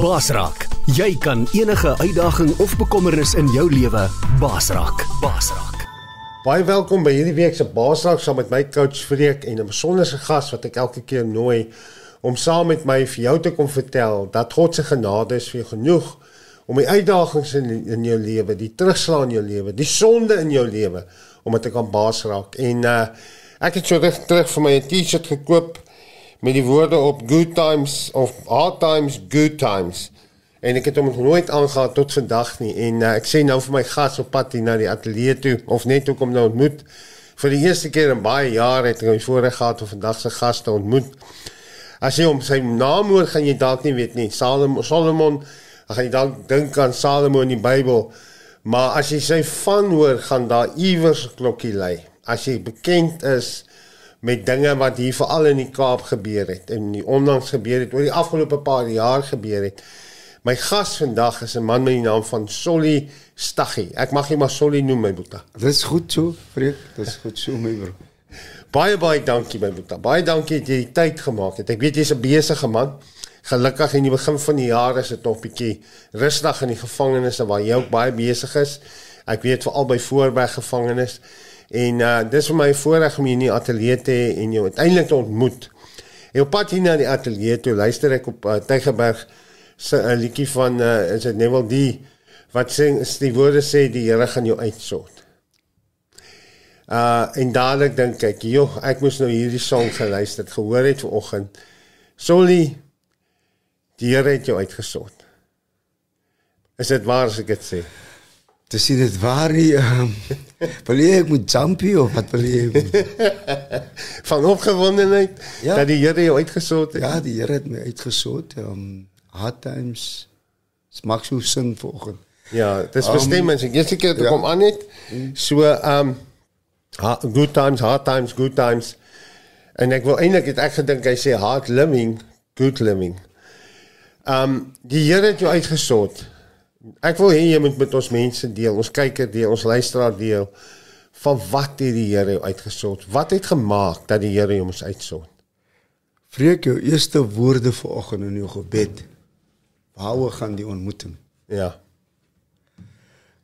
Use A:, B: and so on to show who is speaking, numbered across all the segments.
A: Basraak. Jy kan enige uitdaging of bekommernis in jou lewe basraak. Basraak.
B: Baie welkom by hierdie week se Basraak saam met my coach Freek en 'n besonderse gas wat ek elke keer nooi om saam met my vir jou te kom vertel dat God se genade is vir jou genoeg om die uitdagings in in jou lewe, die terugslag in jou lewe, die sonde in jou lewe om dit te kan basraak. En uh ek het so reg terug vir my 'n T-shirt gekoop met die woorde op good times of hard times, good times. En ek het hom nooit aangegaan tot vandag nie. En uh, ek sê nou vir my gas op pad hier na die ateljee toe of net toe kom nou ontmoet. Vir die eerste keer in baie jare het ek hom voorreg gehad om vandag se gas te ontmoet. As jy hom sy naam hoor, gaan jy dalk nie weet nie. Salomon, Solomon, gaan jy dalk dink aan Salomo in die Bybel. Maar as jy sy van hoor, gaan daar iewers 'n klokkie lui. As jy bekend is met dinge wat hier veral in die Kaap gebeur het en die onlangs gebeur het oor die afgelope paar jaar gebeur het. My gas vandag is 'n man met die naam van Solly Staggie. Ek mag hom maar Solly noem my boeta.
C: Dis goed so, Freek. Dis goed so my bro.
B: Baie baie dankie my boeta. Baie dankie dat jy die tyd gemaak het. Ek weet jy's 'n besige man. Gelukkig in die begin van die jaar is dit nog bietjie rustig in die gevangenisse waar jy ook baie besig is. Ek weet veral by Voorberg gevangenis. En uh dis vir my voorreg om hier in die ateljee te hê en jou uiteindelik te ontmoet. En op pad hier na die ateljee toe luister ek op uh, Tygerberg se 'n uh, liedjie van uh is dit Neville D wat sê die woorde sê die Here gaan jou uitsort. Uh en dadelik dink ek, joh, ek moes nou hierdie song geluister het, gehoor het vanoggend. Solly die Here het jou uitgesort. Is dit waar as ek dit sê?
C: Dis nie dit waar nie. Um, wil jy ek moet jumpie of wat wil jy?
B: van opgewondenheid ja. dat die Here jou uitgesort het.
C: Ja, die Here het my uitgesort. Um hard times maak so sin vanoggend.
B: Ja, dis um, bestemmings. Ek sê dit ja. kom aan net. So um good times, hard times, good times. En ek wil eintlik het ek gedink hy sê hard living, good living. Um die Here het jou uitgesort. Ek wil hê jy moet met ons mense deel, ons kyker deel, ons luisteraar deel van wat het die Here jou uitgesort? Wat het gemaak dat die Here jou moes uitsort?
C: Vreek jou eerste woorde vanoggend in jou gebed. Waaroor gaan die ontmoeting?
B: Ja.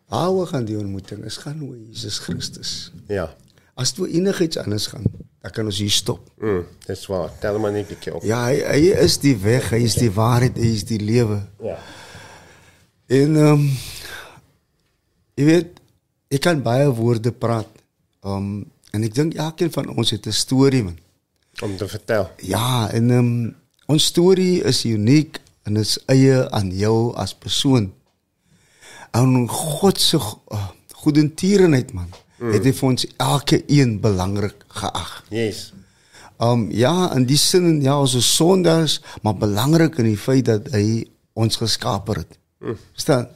C: Waaroor gaan die ontmoeting? Is gaan oor Jesus Christus.
B: Ja.
C: As dit enigiets anders gaan, dan kan ons hier stop.
B: Mm, dis waar. Tel maar net 'n bietjie op.
C: Ja, hy, hy is die weg, hy is die waarheid, hy is die lewe.
B: Ja.
C: En ehm um, jy weet, ek kan baie woorde praat. Ehm um, en ek dink elkeen van ons het 'n storie man
B: om te vertel.
C: Ja, en ehm um, ons storie is uniek en is eie aan jou as persoon. En God se uh, goedertierenheid man. Mm. Het hy vir ons elke een belangrik geag.
B: Yes.
C: Ehm um, ja, in die sin ja, ons is sondaars, maar belangrik in die feit dat hy ons geskaap het. Verstaan?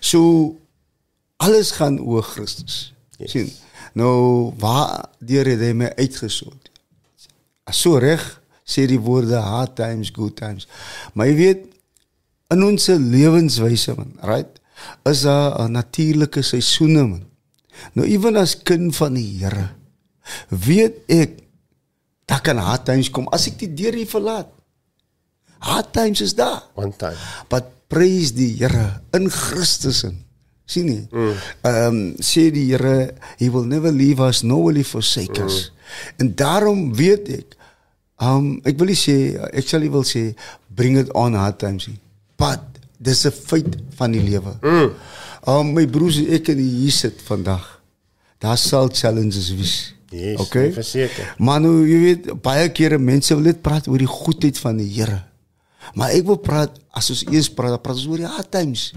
C: So alles gaan oor Christus. Yes. sien. Nou waar deur het hy my uitgesoek. So reg sê die woorde hard times good times. Maar jy weet in ons lewenswyse man, right? Is daar 'n natuurlike seisoene man. Nou ewen as kind van die Here weet ek dat kan hard times kom as ek die deur hier verlaat. Hard times is daar.
B: One time.
C: But prys die Here in Christus in. sien nie? Ehm um, sê die Here, he will never leave us nor will he forsake mm. us. En daarom weet ek ehm um, ek wil nie sê ek sal nie wil sê bring it on hard times nie. But dis 'n feit van die lewe. Ehm mm. um, my broers ek en hier sit vandag. Daar sal challenges wees.
B: Yes, okay. Verseker.
C: Maar nou jy weet baie kere mense wil net praat oor die goedheid van die Here. Maar ek wil praat as ons eers praat, praat ons oor die hard times.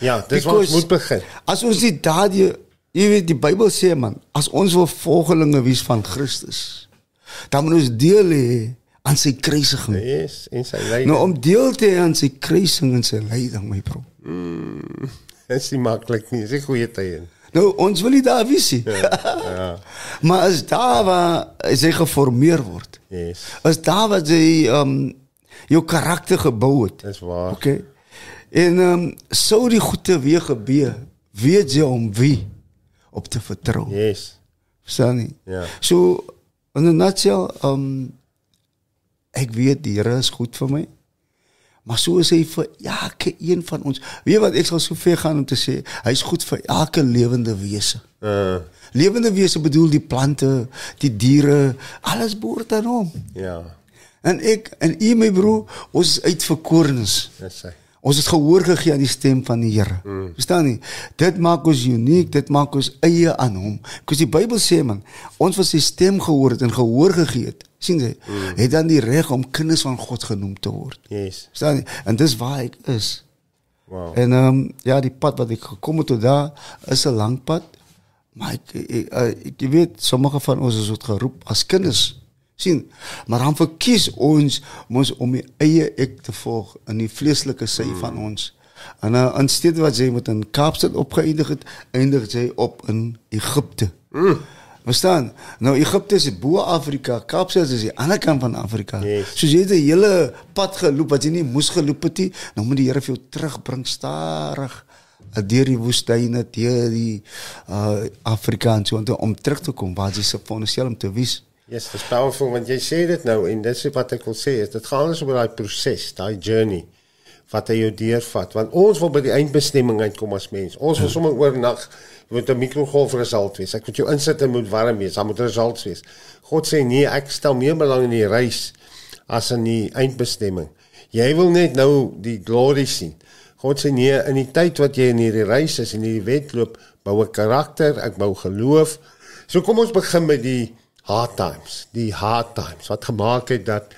B: Ja, dis waar ons moet begin.
C: As ons nie daardie jy weet die Bybel sê man, as ons wil volgelinge wees van Christus, dan moet ons deel hê aan sy kruisiging.
B: Yes, en sy lyding.
C: Nou om deel te hê aan sy kruising en sy lyding, my bro.
B: Mm, is nie maklik nie, dis 'n goeie tyd.
C: Nou ons wil nie daar wees nie. Ja. ja. maar as daar waar hy geformeer word.
B: Yes.
C: As daar waar hy ehm um, jou karakter gebou het.
B: Dis waar.
C: Okay. En ehm um, sou die goeie weer gebeur, weet jy om wie op te vertrou.
B: Yes.
C: Verstaan nie?
B: Ja.
C: So in 'n nutshell, ehm um, ek weet die Here is goed vir my. Maar so is hy vir elke een van ons. Weet jy wat ek sal so ver gaan om te sê, hy's goed vir elke lewende wese.
B: Uh
C: Lewende wese bedoel die plante, die diere, alles behoort aan hom.
B: ja,
C: En ek en u my broer, ons is uitverkorenes.
B: dis hy.
C: Ons het gehoor gegee aan die stem van die Here. Mm. Verstaan nie? Dit maak ons uniek, dit maak ons eie aan hom. Because die Bybel sê man, ons wat sy stem gehoor het en gehoor gegee het, sien jy, mm. het dan die reg om kinders van God genoem te word.
B: Yes.
C: Verstaan nie? En dis waar ek is.
B: Wow.
C: En ehm um, ja, die pad wat ek gekom het tot daar is 'n lang pad. Maar ek ek, ek, ek weet sommige van ons is wat geroep as kinders. Sien, maar dan verkies ons ons om die eie ek te volg in die vleeslike sy mm. van ons. En uh, in steede wat jy met in Kaapstad opgeëindig het, eindig jy op in Egipte. Mm. Verstaan? Nou Egipte is bo Afrika, Kaapstad is die ander kant van Afrika.
B: Yes.
C: Soos jy het 'n hele pad geloop wat jy nie moes geloop het nie, nou moet die Here vir jou terugbring stadig uh, deur die woestyne, deur die uh Afrika en so om terug te kom waar jy se veronderstel om te wees.
B: Yes, dis powerful want jy sê dit nou en dis wat ek wil sê is dit gaan ons oor daai proses, daai journey wat hy jou deurvat want ons wil by die eindbestemming uitkom as mens. Ons wil sommer oornag jy moet 'n mikrogolf result wees. Ek moet jou insit en moet warm wees. Dan moet results wees. God sê nee, ek stel meer belang in die reis as in die eindbestemming. Jy wil net nou die glory sien. God sê nee, in die tyd wat jy in hierdie reis is en hierdie wedloop, bou 'n karakter, ek bou geloof. So kom ons begin met die hard times, die hard times wat gemaak het dat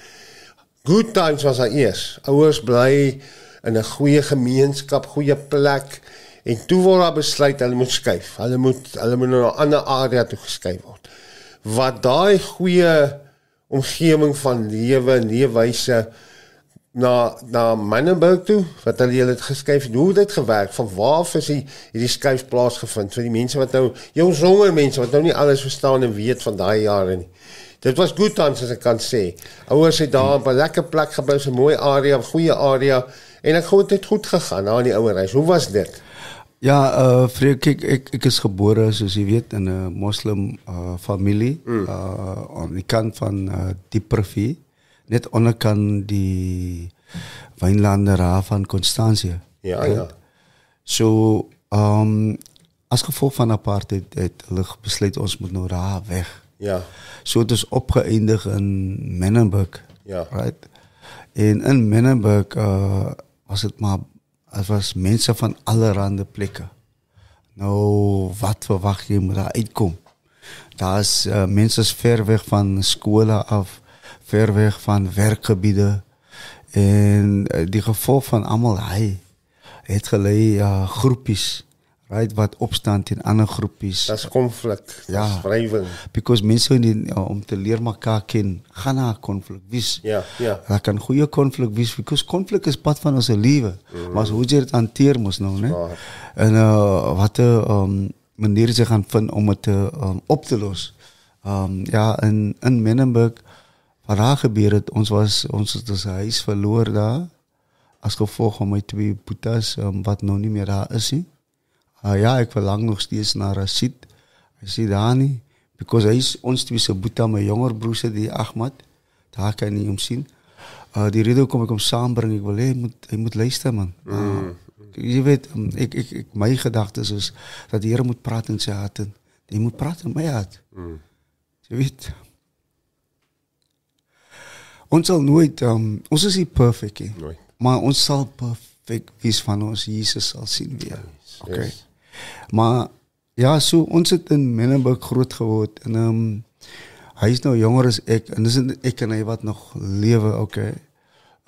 B: good times was daar eers. Ouers bly in 'n goeie gemeenskap, goeie plek en toe word daar besluit hulle moet skuif. Hulle moet hulle moet na 'n ander area toe geskuif word. Wat daai goeie omgewing van lewe en leefwyse na na Manenberg toe wat hulle julle het geskuif hoe het dit gewerk? Van waar is die hierdie skuif plaasgevind? Vir die mense wat nou jou jonger mense wat nou nie alles verstaan en weet van daai jare nie. Dit was goed tans as ek kan sê. Ouers het daar 'n lekker plek gebou so 'n mooi area 'n goeie area en ek glo dit het goed gegaan na die ouer huis. Hoe was dit?
C: Ja, uh Freek, kyk ek ek is gebore soos jy weet in 'n moslim uh familie mm. uh aan die kant van uh Dieprivie, net onderkant die wynlande raaf van Constantia.
B: ja ja
C: So, ehm um, as gevolg van apartheid het hulle besluit ons moet nou daar weg.
B: ja
C: So het ons opgeëindig in Menenberg.
B: Ja.
C: Right. En in Menenberg uh was dit maar dit was mense van allerlei plekke. Nou wat verwag jy moet daar uitkom? Daar's uh, mense is ver weg van skole af, ver weg van werkgebieden. En eh, die gevolg van allerlei het geleden uh, groepjes. Right, wat opstand in andere groepjes.
B: Dat is conflict,
C: ja.
B: dat
C: is. Because mensen eh, om te leren elkaar kennen, gaan naar conflict wees.
B: Ja, ja.
C: Dat kan goede conflict zijn. because conflict is part van onze leven. Mm. Maar hoe je het aan het nou,
B: hè?
C: En eh, wat de manier ze gaan vinden om het ehm, op te lossen. Ehm, ja, in, in Menenburg daar gebeur het, ons was ons het ons huis verloor daar as gevolg van my twee boetas um, wat nou nie meer daar is nie. Uh, ja, ek verlang nog steeds na Rashid. Hy sê daar nie because hy is ons twee se boeta my jonger broer se die Ahmad. Daar kan nie hom sien. Uh die rede hoekom ek hom saambring, ek wil hê hy moet hy moet luister man. Uh, jy weet um, ek, ek ek my gedagtes is dat die Here moet praat in sy hart en hy moet praat in my hart.
B: Mm.
C: Jy weet. Ons sal nooit um, ons is nie.
B: Nooit.
C: Maar ons sal perfek wees van ons Jesus sal sien weer. Okay.
B: yes.
C: Maar ja, so ons het in Menenberg groot geword en ehm um, hy is nou jonger as ek en dis ek en hy wat nog lewe, okay.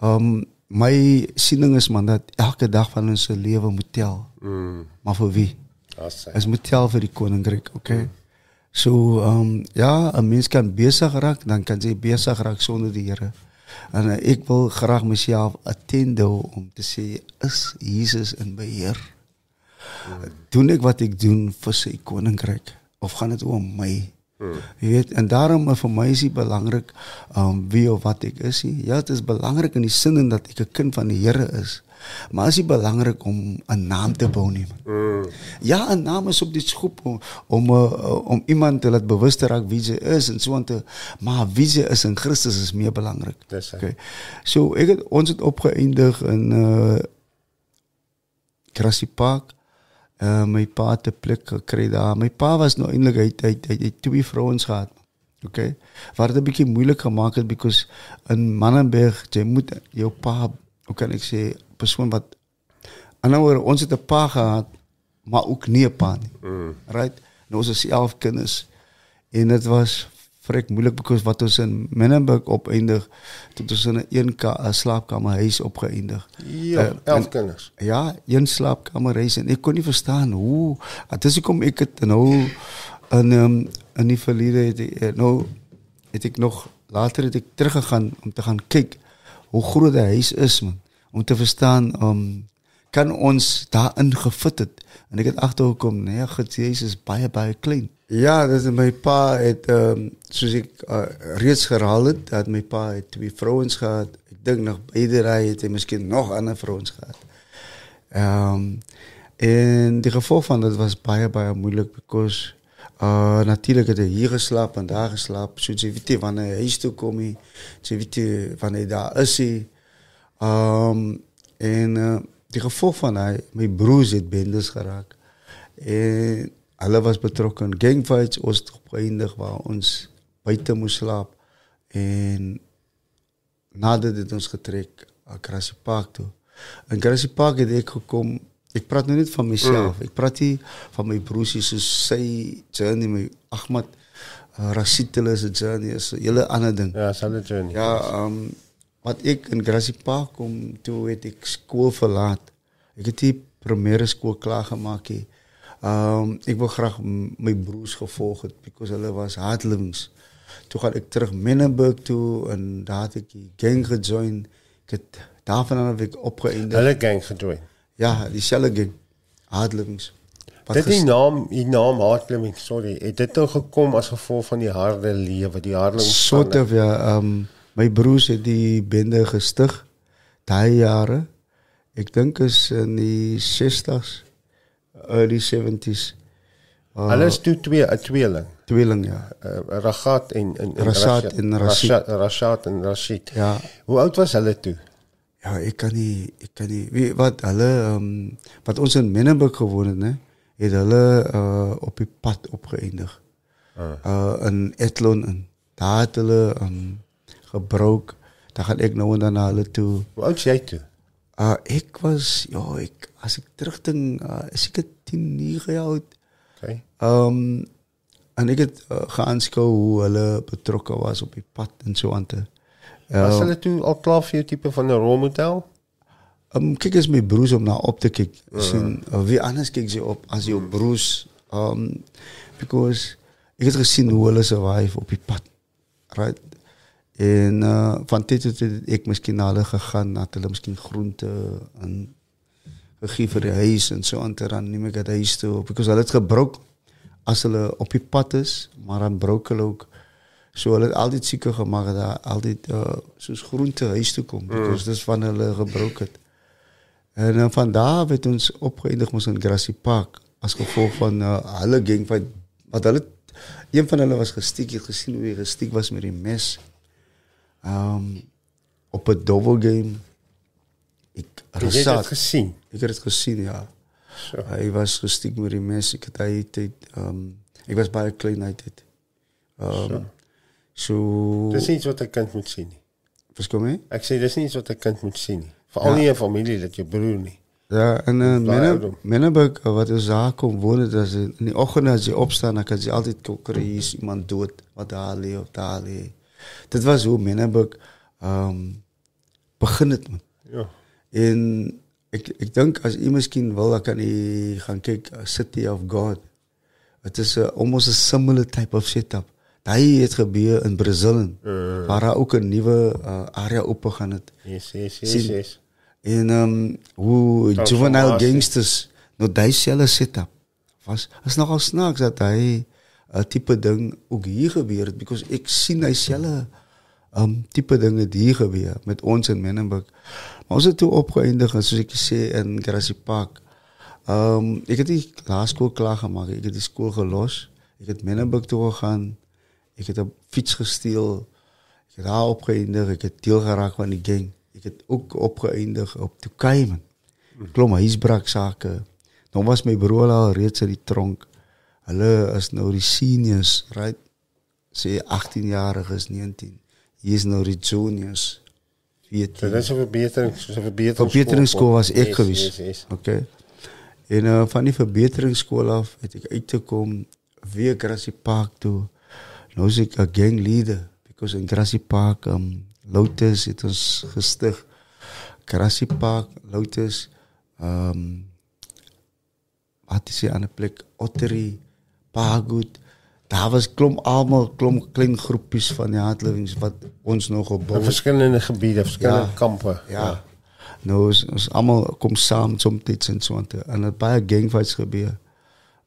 C: Ehm um, my siening is man dat elke dag van ons lewe moet tel.
B: Mm.
C: Maar vir wie?
B: As hy.
C: Is moet tel vir die koninkryk, okay. So ehm um, ja, 'n mens kan besig raak, dan kan jy besig raak sonder die Here. En uh, ek wil graag myself attendo om te sê is Jesus in beheer. Doen ek wat ek doen vir sy koninkryk of gaan dit oor my? Hmm. Jy weet, en daarom vir my is dit belangrik um wie of wat ek is. Nie. Ja, dit is belangrik in die sin in dat ek 'n kind van die Here is. Maar is dit belangrik om 'n naam te bou nie. Mm. Ja, 'n naam is op die skop om om, uh, om iemand te laat bewus te raak wie jy is en so aan te maar wie jy is in Christus is meer belangrik.
B: Dis hy.
C: Okay. So ek het ons het opgeëindig in uh Grassy Park. Uh my pa het 'n plek gekry daar. My pa was nou eintlik hy hy hy het twee vrouens gehad. Okay. Wat dit 'n bietjie moeilik gemaak het because in Mannenberg jy moet jou pa, hoe kan ek sê, persoon wat anderswoorde ons het 'n pa gehad, maar ook nie 'n pa nie. Mm. Right? Nou ons is 11 kinders en dit was vrek moeilik because wat ons in Menenberg opeindig tot ons in 'n een ka, slaapkamer huis opgeëindig.
B: Ja, 11 uh, kinders.
C: Ja, een slaapkamer huis en ek kon nie verstaan hoe dit is kom ek het nou in um, in die verlede het ek, nou het ek nog later het ek teruggegaan om te gaan kyk hoe groot die huis is man om te verstaan um, kan ons daarin gefit het en ek het agtergekom nee God Jesus baie baie klein Ja, dis my pa het um, soos ek uh, reeds herhaal het, dat my pa het twee vrouens gehad. Ek dink nog beide raai het hy miskien nog ander vrouens gehad. Um, en die gevolg van dit was baie baie moeilik because uh natuurlik het hy hier geslaap en daar geslaap. So jy weet jy wanneer hy huis toe kom, jy weet jy wanneer hy daar is. Ehm um, en uh, die gevolg van hy my broers het bendes geraak. En hulle was betrokke in gangfights ons het opgeëindig waar ons buite moes slaap en nadat dit ons getrek na Grassy Park toe. In Grassy Park het ek gekom. Ek praat nou net van myself. Mm. Ek praat nie van my broertjie soos sy journey my Ahmad uh, Rashid hulle se journey is 'n hele ander ding.
B: Ja, sy journey.
C: Ja, um, wat ik in Grazipa Park kom, toen weet ik school verlaat. Ik heb die primaire school klaargemaakt. Um, ehm, ik wil graag mijn broers gevolgd, because hulle was hardlings. Toen ga ik terug Minnenburg toe en daar had ik die gang gejoind. Ik heb daarvan heb ik opgeëindigd.
B: Hulle gang gejoind?
C: Ja, diezelfde gang. Hardlings.
B: Wat is die naam, die naam hardlings, sorry, het dit nou toch gekomen als gevolg van die harde lewe, die hardlings?
C: Soort of, ja. Ehm, my broers het die bende gestig daai jare. Ek dink is in die 60s early 70s.
B: Uh, Hulle is toe twee 'n tweeling.
C: Tweeling ja.
B: Uh, Ragat en en
C: Rashad en Rashid.
B: Rashad en Rashid.
C: Ja.
B: Hoe oud was hulle toe?
C: Ja, ek kan nie ek kan nie wie wat hulle um, wat ons in Menenberg gewoon het, né? Het hulle uh op die pad opgeëindig. Uh, uh in Etlon en daar het hulle um, gebroek. Daar gaan ek nou en dan na hulle toe.
B: Hoe oud is jy toe?
C: Uh ek was ja, ek as ek terugdink, uh, is ek 10 9 jaar oud.
B: Okay.
C: Ehm um, en ek het uh, geaanskou hoe hulle betrokke was op die pad en so aan te.
B: Uh, was hulle toe al klaar vir jou tipe van 'n rolmodel?
C: Ehm um, kyk as my broers om na op te kyk. Uh. sien uh, wie anders kyk jy op as jou broers ehm um, because ek het gesien hoe hulle survive op die pad. Right? En uh, van tyd tot tyd ek miskien na hulle gegaan, na hulle miskien groente en gegee vir die huis en so aan te ran, neem ek dit huis toe because hulle het gebroek as hulle op die pad is, maar dan broek hulle ook. So hulle het altyd seker gemaak dat altyd uh, soos groente huis toe kom because mm. dis van hulle gebroek het. En uh, van daar het ons opgeëindig ons in Grassy Park as gevolg van uh, hulle gang wat wat hulle een van hulle was gestiek, jy gesien hoe hy gestiek was met die mes. Um, op het double game. Ik heb
B: het gezien. Ik
C: heb het gezien, ja. Zo. Hij was gestigmatiseerd. Um, ehm, ik was bij Cleanited. Um, so.
B: Dat is niet wat een kind moet
C: zien. Ik
B: zei, dat is niet wat een kind moet zien. Vooral ja. in je familie, dat je broer niet.
C: Ja, en eh, uh, Menneburg, wat is daar komt wonen, dat ze in de ochtend als je opstaat, dan kan je altijd koken, hier is iemand dood, wat daar ligt of daar ligt dat was hoe men heb ik um, ehm, begin het man.
B: Ja.
C: En ik, ik denk als u misschien wil, ik kan u gaan kijken, uh, City of God. Het is almost een similar type of setup. Dat het gebeurd in Brazilië, Waar waar ook een nieuwe uh, area open gaan. Het.
B: Yes, yes, yes, yes.
C: En um, hoe juvenile gangsters, nou diezelfde setup was, is nogal snaaks dat hij 'n tipe ding ook hier gebeur because ek sien hy selfe um tipe dinge die hier met ons in Menenberg. Maar ons het toe opgeëindig soos ek sê in Grassy Park. Um ek het die laerskool klaar gemaak. Ek het die skool gelos. Ek het Menenberg toe gegaan. Ek het 'n fiets gesteel. Ek het daar opgeëindig. Ek het deel geraak van die gang. Ek het ook opgeëindig op Tukaiman. Klom huisbraak sake. Nou was my broer al reeds in die tronk. Hulle is nou die seniors, right? Sê 18 jariges, 19. Hier is nou die juniors.
B: So
C: 14.
B: dis 'n verbetering, so 'n verbetering.
C: Verbeteringsskool was ek
B: yes,
C: gewees.
B: Yes, yes.
C: Okay. En uh, van die verbeteringsskool af het ek uit te kom weer Grassy Park toe. Nou is ek 'n gang leader because in Grassy Park um Lotus het ons gestig. Grassy Park, Lotus, um wat is die ander plek? Ottery, Pagoed, daar was klom allemaal klom, klein groepjes van die handlevings wat ons nog opbouwt.
B: Verschillende gebieden, verschillende kampen.
C: Ja. Nou, ons, allemaal komt samen soms en zo. En een paar gangfights gebeuren.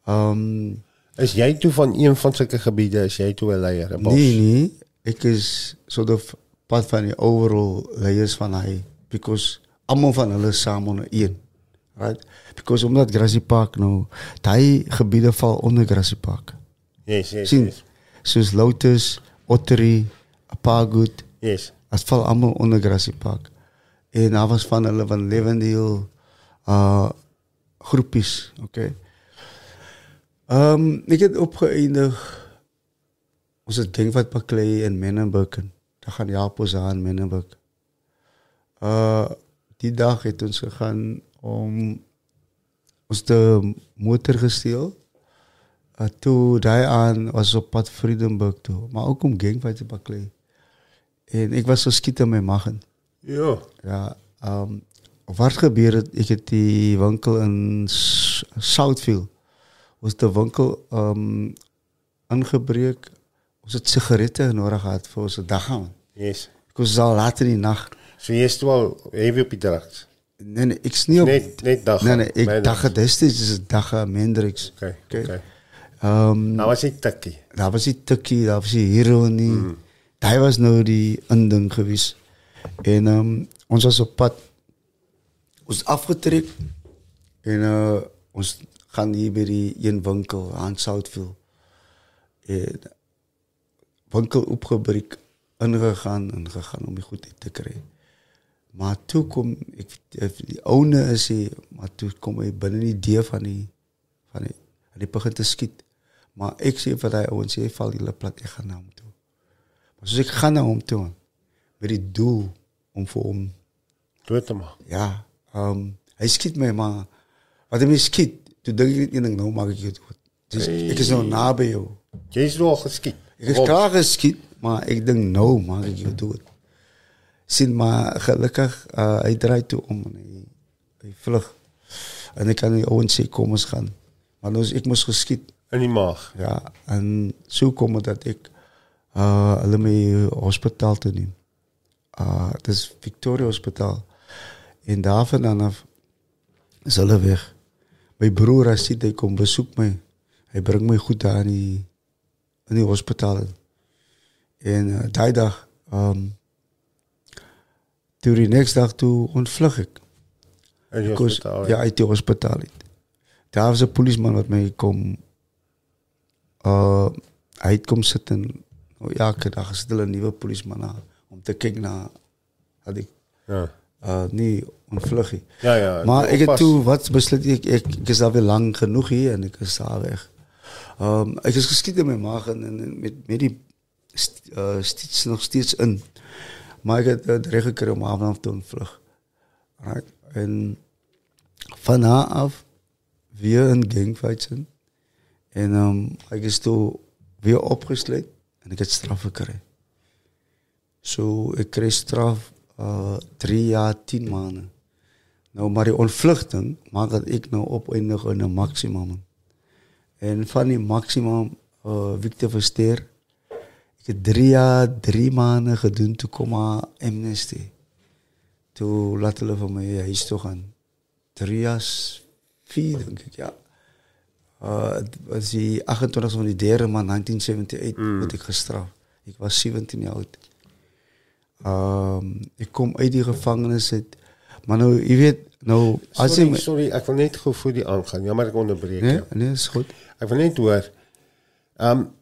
C: Ehm,
B: is jij toe van een van zulke gebieden, is jij toe een leier?
C: Nee, nee. Ik is soort part van die overal leiers van hij. Because allemaal van hulle samen in. één. Right? Because omdat Grassy Park nou daai gebiede val onder Grassy Park.
B: Yes, yes,
C: sien
B: yes.
C: soos Lotus, Ottery, Apagood,
B: Yes.
C: Dit val almal onder Grassy Park. En daar was van hulle van Lewendale uh groepies, okay. Ehm um, ek het opgeëindig ons het ding wat in Menenberg. Daar gaan Japos aan Menenberg. Uh die dag het ons gegaan om ons de motor gesteel. Uh, toe daai aan was op pad Friedenburg toe, maar ook om gangfight te baklei. En ek was geskiet in my magen.
B: Ja.
C: Ja, um, wat gebeur het ek het die winkel in Southfield. Het die winkel um, ingebreek. Ons het sigarette nodig gehad vir ons dag.
B: Yes.
C: Ek was al laat in die nag.
B: So jy is toe al heavy op die drugs.
C: Nee nee, ek snie op
B: Net net dag.
C: Nee nee, ek dag destyds is dit dag Mendrix.
B: Okay.
C: Okay.
B: Okay.
C: Ehm um,
B: Nou was dit tikkie.
C: daar was die tikkie, daar was die heroin nie. Mm. Daai was nou die inding gewees. En ehm um, ons was op pad. Ons afgetrek en uh ons gaan hier by die een winkel aan Southfield. En winkel opgebreek ingegaan en gegaan om die goed te kry. Maar toe kom ek die ouene is hy, maar toe kom hy binne die deur van die van die hy begin te skiet. Maar ek sê vir daai ouens, jy val julle plat, ek gaan na hom toe. Maar soos ek gaan na hom toe met die doel om vir hom
B: Dood te maak.
C: ja, ehm um, hy skiet my maar wat hy my skiet, toe dink ek net een ding nou maak ek jou dood. Dis ek is nou naby jou.
B: Jy is nou geskiet.
C: Ek is klaar geskiet, maar ek dink nou maak ek jou dood. zien. Maar gelukkig, eh, uh, hij draait toe om. Hij, hij vlug. En ik kan in ONC komen gaan. Maar dus ik moest geschiet.
B: En die mag.
C: Ja, en zo komen dat ik uh, eh, alleen mee hospitaal te nemen. Uh, het is Victoria Hospitaal. In de avond dan is weg. Mijn broer, hij ziet, hij komt bezoek mij. Hij brengt mij goed aan die, in die hospitaal. En eh, uh, die dag, um, To de next dag toe ontvlug
B: ik.
C: Uit
B: je
C: Ja, uit de hospitaal. Daar was een policeman wat mij kwam. Hij uh, kwam zitten. Oh, nou, ja, elke dag stel een nieuwe policeman. Om te kijken naar... Had ik...
B: Ja.
C: Uh.
B: Ja, ja.
C: Maar ik
B: heb
C: toen wat besluit. Ik, ik, is daar weer lang genoeg hier en ik is daar weg. Um, ik is geschiet in mijn maag en, met, met die st, uh, nog steeds in. Maar ik heb het eh, recht gekregen om vlucht. te vlug. En van haar af weer een gangfight zijn. En ehm, ik is toen weer opgesleept en ik heb straf gekregen. Zo, ik kreeg straf eh, drie jaar, tien maanden. Nou, maar die ontvluchting maakte dat ik nou opeindig in een maximum. En van die maximum, eh, uh, Victor je drie jaar, drie maanden gedaan, toen kwam amnesty. Toen laten we van mij, ja, is toch een drie jaar, vier denk ik, ja. Uh, het was die 28 van die derde maand, 1978, mm. werd ik gestraft. Ik was 17 jaar oud. Ehm, ik kom uit die gevangenis. Het, maar nou, je weet, nou...
B: Sorry,
C: ik,
B: sorry, ik wil net goed voor die aangaan. Ja, maar ik onderbreek
C: nee. Nee, is goed.
B: Ik wil net hoor. Um,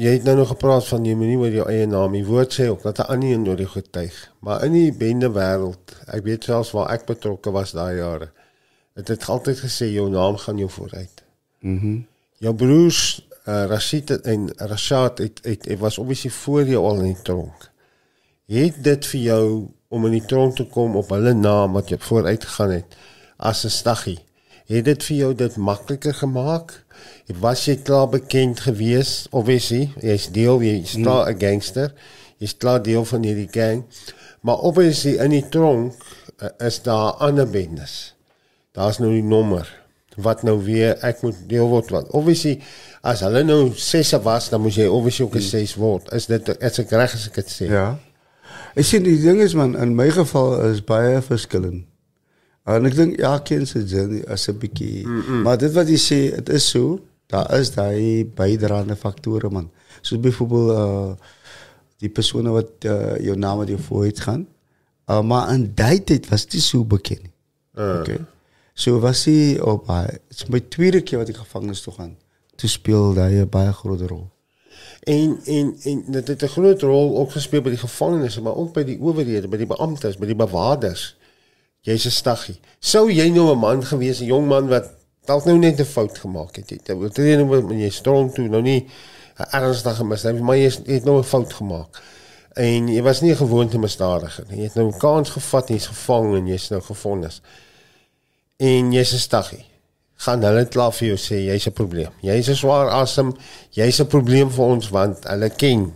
B: jy het nou nog gepraat van jy moenie oor jou eie naam. Die woord sê ook dat 'n ander een nodig getuig. Maar in die bende wêreld, ek weet selfs waar ek betrokke was daai jare. Het het altyd gesê jou naam gaan jou vooruit.
C: Mhm. Mm
B: Jou broers uh, Rashid en Rashad het, het, het was obviously voor jou al in die tronk. Het dit vir jou om in die tronk te kom op hulle naam wat jy vooruit gegaan het as 'n staggie? Het dit vir jou dit makliker gemaak? Was jy klaar bekend gewees? Obviously, jy's deel, jy's klaar 'n gangster. Jy's klaar deel van hierdie gang. Maar obviously in die tronk uh, is daar ander bendes. Daar's nou die nommer wat nou weer ek moet deel word wat. Obviously as hulle nou 6 was, dan moet jy obviously ook 'n 6 word. Is dit is ek reg as ek dit sê?
C: Ja. Ek sien die ding is man, in my geval is baie verskillend. En ik denk, ja, kinderen als een beetje. Maar dit wat je zegt, het is zo. Daar is eh, die bijdragende factoren, man. Zoals bijvoorbeeld uh, die personen wat eh, uh, jouw naam die vooruit gaan. Uh, maar in die tijd was die zo bekend.
B: Oké.
C: Okay. Zo was hij op haar. Het is mijn tweede keer wat ik gevangenis toe gaan. Toen speelde hij een baie grote rol.
B: En, en, en dat heeft een grote rol ook gespeeld bij die gevangenissen, maar ook bij die overheden, bij die beambten, bij die bewaarders. Jy's 'n staggie. Sou jy nou 'n man gewees, 'n jong man wat dalk nou net 'n fout gemaak het. Het tree nou met jy strong toe, nou nie 'n ernstige misdaad, maar jy is- het nou 'n fout gemaak. En jy was nie 'n gewoonte misdadiger nie. Jy het nou 'n kans gevat jy's gevang en jy's nou gefonnis. En jy's 'n staggie. Gaan hulle klaar vir jou sê jy's 'n probleem. Jy's 'n swaar asem. Jy's 'n probleem vir ons want hulle ken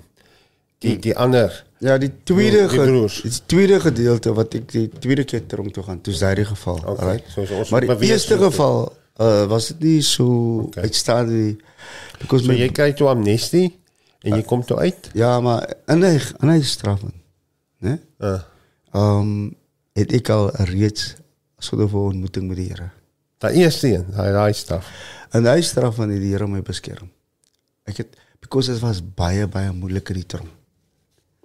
B: die die ander
C: Ja, die tweede
B: Die broers.
C: die tweede gedeelte wat ek die tweede keer tronk toe gaan, toe is daai geval.
B: Okay,
C: alright?
B: so ons
C: maar die eerste geval uh, was dit nie so
B: Okay.
C: uitstaande nie. because
B: So
C: my,
B: jy kry toe amnestie en jy kom toe uit.
C: ja, maar in hy in hy straffen, né?
B: Uh,
C: Ehm um, het ek al reeds so 'n ontmoeting met die Here.
B: daai eerste een, daai daai staf.
C: En hy straf van die Here my beskerm. Ek het because dit was baie baie moeilik in die tronk.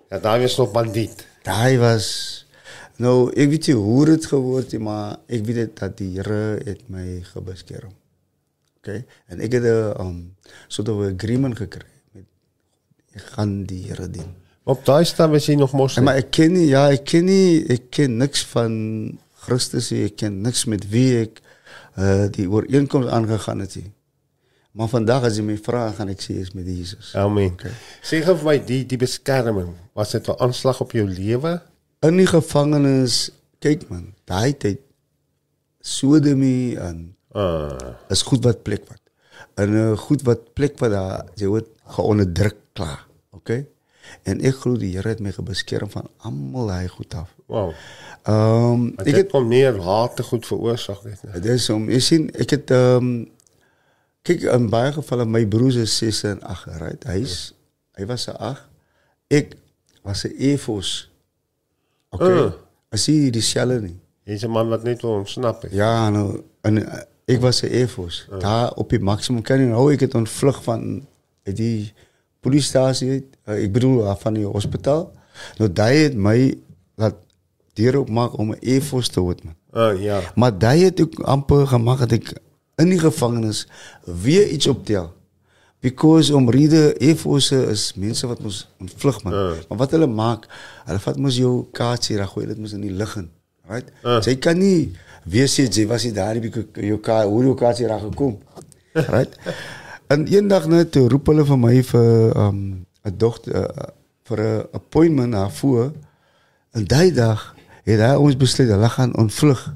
B: Ja, daar was nog bandiet.
C: daar was... Nou, ik weet niet hoe het geworden is, maar ik weet dat die Heer het mij gebeschermd. Oké? Okay? En ik heb een eh, um, soort van agreement gekregen. Ik ga die Heer dienen.
B: Op daar staan we zien nog
C: moslim. Maar ik ken niet, ja, ik ken niet, ik ken niks van Christus, ik ken niks met wie ik uh, eh, die overeenkomst aangegaan heb. Maar vandag as jy my vra, gaan ek sê is met Jesus.
B: Amen. Okay. Sê gou vir my die die beskerming, was dit 'n aanslag op jou lewe?
C: In die gevangenis, kyk man, daai tyd sodomie en
B: Uh,
C: is goed wat plek wat. En uh, goed wat plek wat daar jy word geonderdruk klaar. Okay? En ek glo die Here het my gebeskerm van almal hy goed af.
B: wow.
C: Ehm um,
B: Ek het kom neer haat te goed veroorsaak nie.
C: dit is om jy sien ek het ehm um, ik in mijn gevallen, mijn broers is 6 en 8, right? Hij, is, hij was een 8. Ik was een EVO's. Oké. Okay?
B: Ah.
C: je zie die cellen
B: niet. Je is een man wat niet wil ontsnappen.
C: Ja, nou, en, eh, ik was een EVO's. Ah. Daar op je maximum kan je nou, ik het ontvlucht eh, van die politiestatie. ik bedoel, van je hospitaal. Nou, dat heeft mij dat deur opmaken om een EVO's te worden.
B: Uh, ah, ja.
C: Maar dat heeft ook amper gemaakt dat ik in die gevangenis weer iets optel. Because omrede efose is mense wat mos ontvlug man.
B: Ja.
C: Maar wat hulle maak, hulle vat mos jou kaartjie, dan gooi dit mos in die lug in. Right?
B: Ja.
C: Sy kan nie weer sê jy was nie daar because jou kaart, hoe jou kaartjie daar gekom. Right? en eendag net toe roep hulle vir my vir um 'n dogter uh, vir 'n appointment daarvoor. En daai dag het hy ons besluit hulle gaan ontvlug.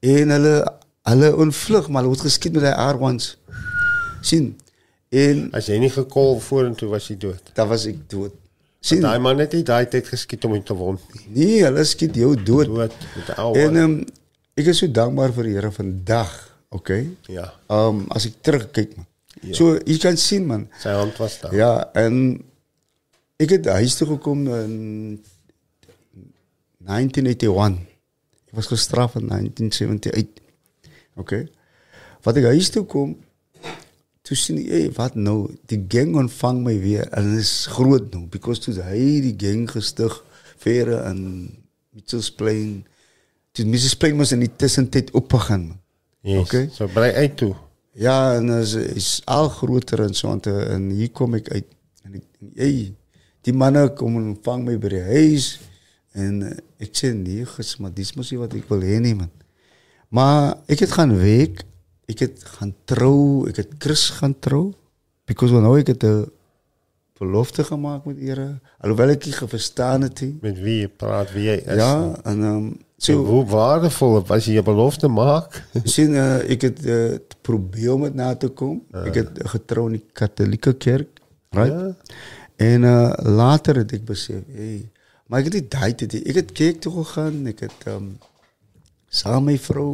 C: En hulle hulle ontvlug, maar hulle het geskiet met daai R1s. sien? En
B: As jy nie gekol vorentoe was jy dood.
C: dan was ek dood. sien?
B: Daai man het nie daai tyd geskiet om hom te wond nie.
C: Nee, hulle skiet jou dood.
B: Dood met ou.
C: En um, ek is so dankbaar vir die Here vandag. Okay?
B: ja,
C: Um as ek terugkyk man.
B: Ja.
C: So jy kan sien man.
B: sy hand was daar.
C: Ja, en ek het huis toe gekom in 1981. Ek was gestraf in 1978. Okay. Wat ek huis toe kom, toe sien ek, hey, wat nou? Die gang ontvang my weer en dit is groot nou because toe hy die gang gestig verre in Mitchells Plain. Toe Mitchells Plain mos in die tussentyd opgegaan.
B: Yes.
C: Okay.
B: So brei uit toe.
C: Ja, en is is al groter en so en hier kom ek uit en ek hey, die manne kom en vang my by die huis en uh, ek sê nee, maar dis mos nie wat ek wil hê nie man. Maar ek het gaan werk, ek het gaan trou, ek het Chris gaan trou because when nou ek het 'n belofte gemaak met Here, alhoewel ek nie verstaan het nie.
B: Met wie jy praat, wie jy is.
C: Ja, en ehm um,
B: So
C: so
B: hoe waardevol was jy 'n belofte maak?
C: sien uh, ek het uh, probeer om dit na te kom. Ek het getrou in die Katolieke kerk, right?
B: Ja.
C: En uh, later het ek besef, hey, maar ek het nie daai tyd nie. Ek het kerk toe gegaan, ek het ehm um, saam met my vrou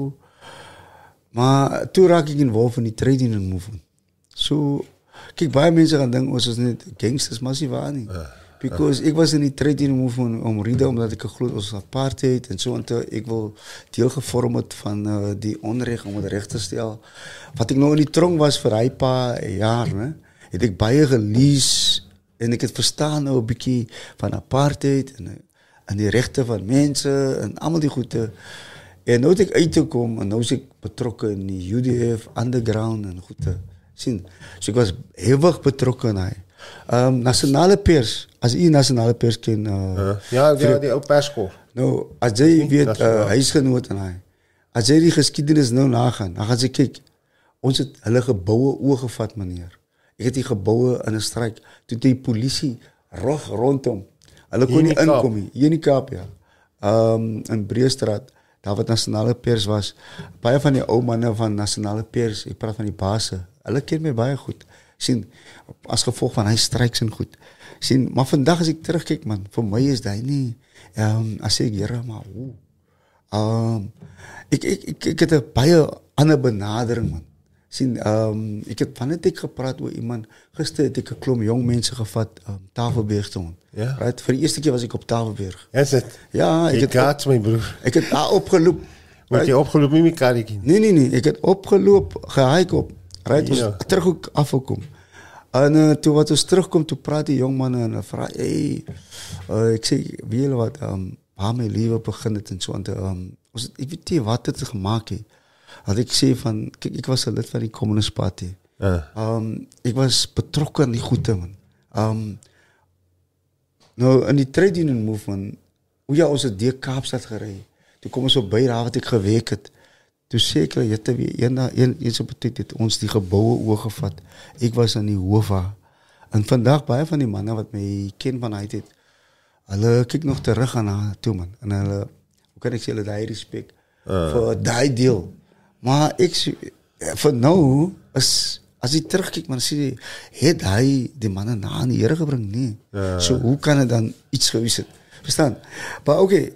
C: maar toe raak ek involved in die trading and movement. So kyk baie mense gaan dink ons is net gangsters, maar dis nie waar nie. Because ek was in die trading movement om rede omdat ek geglo ons apartheid en so intoe ek wil deel gevorm het van uh, die onreg om dit reg te stel. Wat ek nou in die tronk was vir hy paar jaar, né? Het ek baie gelees en ek het verstaan nou 'n bietjie van apartheid en en die regte van mense en almal die goede. En nou het ek uit te kom en nou is ek betrokke in die UDF underground en goede. sien. So ek was hewig betrokke in hy. Ehm um, nasionale pers, as u nasionale pers ken uh,
B: Ja, ja, die ou perskool.
C: Nou, as jy weet
B: dat is
C: uh, huisgenoot en hy. As jy die geskiedenis nou nagaan, dan gaan jy kyk. Ons het hulle geboue oorgevat, meneer. Ek het die geboue in 'n stryk toe die polisie rog rondom. Hulle kon nie
B: die
C: inkom nie. Hier in die Kaap ja. Ehm um, in Breestraat, daar wat nasionale pers was. Baie van die ou manne van nasionale pers, ek praat van die basse. Hulle ken my baie goed. sien as gevolg van hy stryks en goed. sien, maar vandag as ek terugkyk man, vir my is hy nie ehm um, as ek Here maar hoe Ehm um, ek, ek ek ek het 'n baie ander benadering man. Sien ehm um, ek het van net ek gepraat oor iemand gister het ek 'n klomp jong mense gevat um, Tafelberg toe.
B: Ja.
C: Right? Vir die eerste keer was ek op Tafelberg.
B: Is dit?
C: Ja, ek
B: Ek
C: het
B: het my broer.
C: ek het daar opgeloop.
B: Word jy opgeloop met my karretjie?
C: Nee nee nee, ek het opgeloop, gehike op. Right,
B: Ja.
C: terug ook afgekom. En uh, toe wat ons terugkom toe praat die jong manne en vra, "Hey, uh, ek sê, weet julle wat, ehm um, waar my lewe begin het en so aan te ehm um, ons het, ek weet nie wat het gemaak het had ik zei van, kijk, ik was een lid van die Communist Party. Uh. Um, ik was betrokken aan die goede man. Um, nou, in die trade union movement, hoe ja, onze deur Kaapstad gereden. Toen komen ze op bijna wat ik gewerkt heb. Toen zeker, je hebt weer een, een, een, het ons die gebouwen oorgevat. Ik was aan die Hova. En vandaag, bij van die mannen wat mij kind van uit het, hulle kyk nog terug aan haar toe man. En hulle, hoe kan ik zeggen, dat respect uh. voor die deal. Maar ik, voor nou als als hij terugkijkt, dan zie je, heeft hij die mannen na een jaren gebracht? Nee.
B: Ja.
C: Hoe kan het dan iets geweest zijn? Verstaan? Maar oké, okay,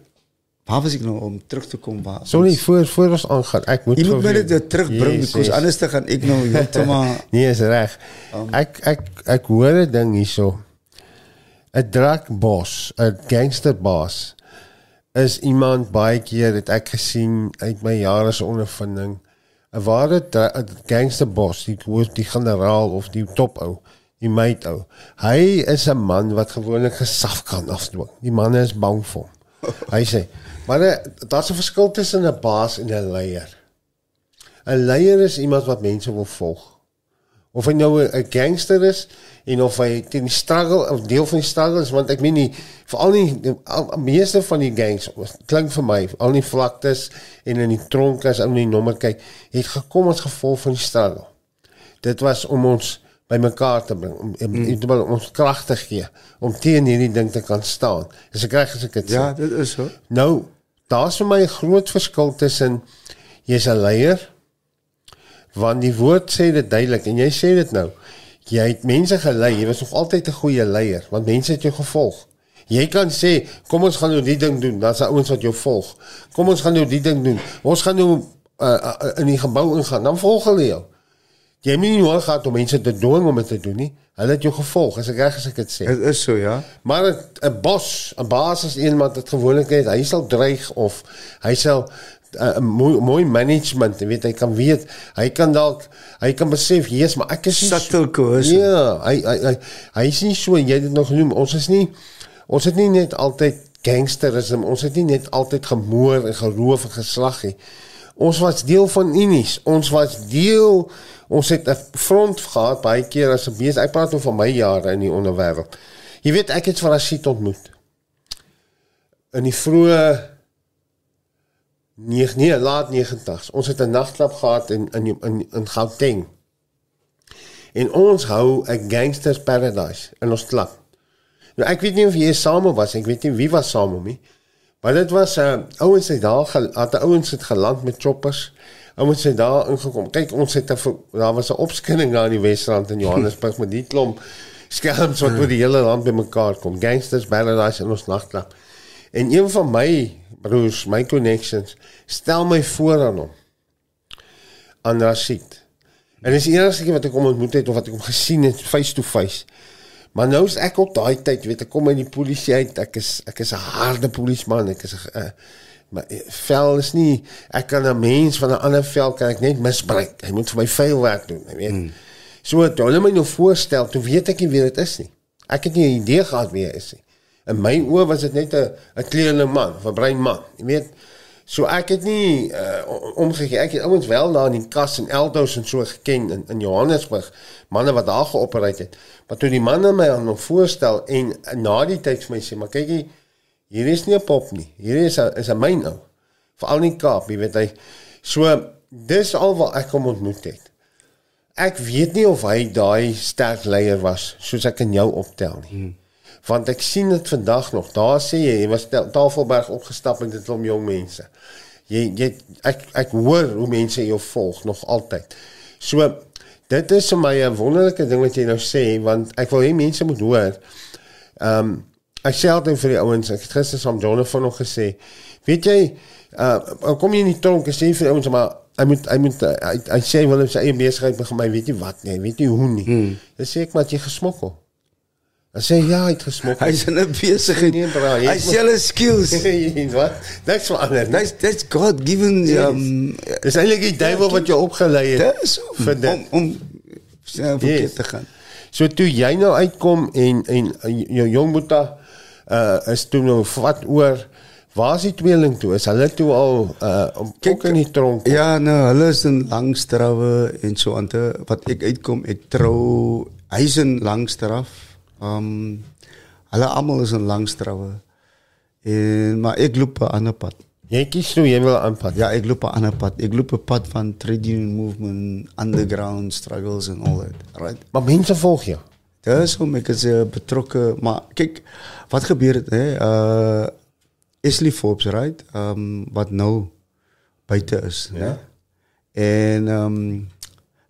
C: waar was ik nou om terug te komen? Waar,
B: Sorry, voor, voor ons aangaan. Ik moet
C: je moet
B: mij
C: dit
B: terugbrengen,
C: anders dan gaan ik nou helemaal...
B: nee, is recht. Ik, ik, hoor het ding niet zo. Het draakbos, het gangsterbos is iemand baie keer het ek gesien uit my jare se ondervinding 'n ware 'n gangsterbos, die hoor die generaal of die topou, die meid ou. Hy is 'n man wat gewoonlik gesaf kan afdwing. Die manne is bang vir hom. Hy sê, maar eh, daar's 'n verskil tussen 'n baas en 'n leier. 'n Leier is iemand wat mense wil volg. Of hy nou 'n gangster is en of hy teen die struggle of deel van die struggle is want ek meen nie veral nie die al- meeste van die gangs klink vir my al die vlaktes en in die tronke as ou nie nommer kyk het gekom as gevolg van die struggle. Dit was om ons bymekaar te bring om, om, mm. om ons krag te gee om teen hierdie ding te kan staan. Dis ek reg as ek dit sê.
C: Ja, dit is so.
B: Nou, daar's vir my 'n groot verskil tussen jy's 'n leier want die woord sê dit duidelik en jy sê dit nou. Jy het mense gelei, jy was nog altyd 'n goeie leier want mense het jou gevolg. Jy kan sê, kom ons gaan nou die ding doen, dan's daar ouens wat jou volg. Kom ons gaan nou die ding doen. Ons gaan nou uh, uh, in die gebou ingaan, dan volg hulle jou. Jy het nie nodig gehad om mense te dwing om dit te doen nie. Hulle het jou gevolg, as ek reg as ek dit sê.
C: Dit is so, ja.
B: Maar 'n- bos, 'n baas is iemand wat gewoonlik het, hy sal dreig of hy sal 'n mooi mooi management, jy weet hy kan weet, hy kan dalk hy kan besef, Jesus, maar ek is
C: Subtle coercion.
B: Ja, hy hy hy hy is nie so jy dit nog genoem. Ons is nie ons het nie net altyd gangsterisme, ons het nie net altyd gemoor en geroof en geslag nie. Ons was deel van Unis. Ons was deel ons het 'n front gehad baie keer as 'n bees. Ek praat nou van my jare in die onderwêreld. Jy weet ek het Farashid ontmoet. In die vroeë 9 nee, laat 90s. Ons het 'n nagklub gehad in in in, in Gauteng. En ons hou 'n gangsters paradise in ons klub. Nou ek weet nie of jy saam was, ek weet nie wie was saam met my. Maar dit was 'n uh, ouens het daar gehad, ouens het geland met choppers. Ouens het daar ingekom. Kyk, ons het 'n daar was 'n opskinning daar in die Wesrand in Johannesburg met die klomp skelms wat oor die hele land bymekaar kom. Gangsters paradise in ons nagklub. En een van my broers, my connections, stel my voor aan hom. Aan Rashid. En dis die enigste keer wat ek hom ontmoet het of wat ek hom gesien het face to face. Maar nou is ek op daai tyd, weet ek kom uit die polisie uit. Ek is ek is 'n harde polisieman. Ek is 'n uh, maar eh, vel is nie ek kan 'n mens van 'n ander vel kan ek net misbruik. Hy moet vir my vuil werk doen, jy weet. Hmm. So toe hulle my nou voorstel, toe weet ek nie wie dit is nie. Ek het nie 'n idee gehad wie hy is nie. In my oë was dit net 'n 'n kleurende man, 'n bruin man. Jy weet, so ek het nie uh, omgegee. Ek het ouens wel daar in die kas en Eldos en so geken in in Johannesburg, manne wat daar geopereer het. Maar toe die manne my aan hom voorstel en na die tyd vir my sê, maar kykie, hier is nie 'n pop nie. Hier is 'n is 'n myn ou. Veral in Kaap, jy weet hy. So dis al wat ek hom ontmoet het. Ek weet nie of hy daai sterk leier was soos ek in jou optel nie. Hmm want ek sien dit vandag nog. Daar sê jy, jy was Tafelberg opgestap met 'n klomp jong mense. Jy jy ek ek hoor hoe mense jou volg nog altyd. So dit is vir my 'n wonderlike ding wat jy nou sê want ek wil hê mense moet hoor. Ehm um, ek sê altyd vir die ouens, ek het gister saam Jonathan nog gesê, weet jy, uh kom jy in die tronk en sê vir ouens maar Hy moet hy moet hy, hy sê wil sy eie besigheid begin, maar weet nie wat nie, hy weet nie hoe nie. Hmm. Dan sê ek maar jy gesmokkel. Hy sê ja, hy het gesmok.
C: Hy's in 'n besigheid.
B: Nee, jy
C: Hy sê hulle skills.
B: wat? Niks verander.
C: That's that's God given um
B: Dis eintlik die duiwel wat jou opgelei het
C: dis
B: vir
C: om om, om ja, verkeerd
B: Yes.
C: te gaan.
B: So toe jy nou uitkom en en jou jong boeta uh is toe nou wat oor waar is die tweeling toe? Is hulle toe al uh om kyk in die tronk?
C: Ja, nou, hulle is in langstrawe en so aan te wat ek uitkom, ek trou hy's in langstraf. Um hulle almal is in langstrawe. En maar ek loop 'n ander pad.
B: Jy kies nou jy wil aanpak.
C: Ja, ek loop 'n ander pad. Ek loop 'n pad van trade union movement, underground struggles and all that. Right.
B: Maar mense volg jou.
C: Dis hoe ek is uh, betrokke, maar kyk wat gebeur het hè. Uh Ashley Forbes, right? Um wat nou buite is,
B: Ja.
C: né? En um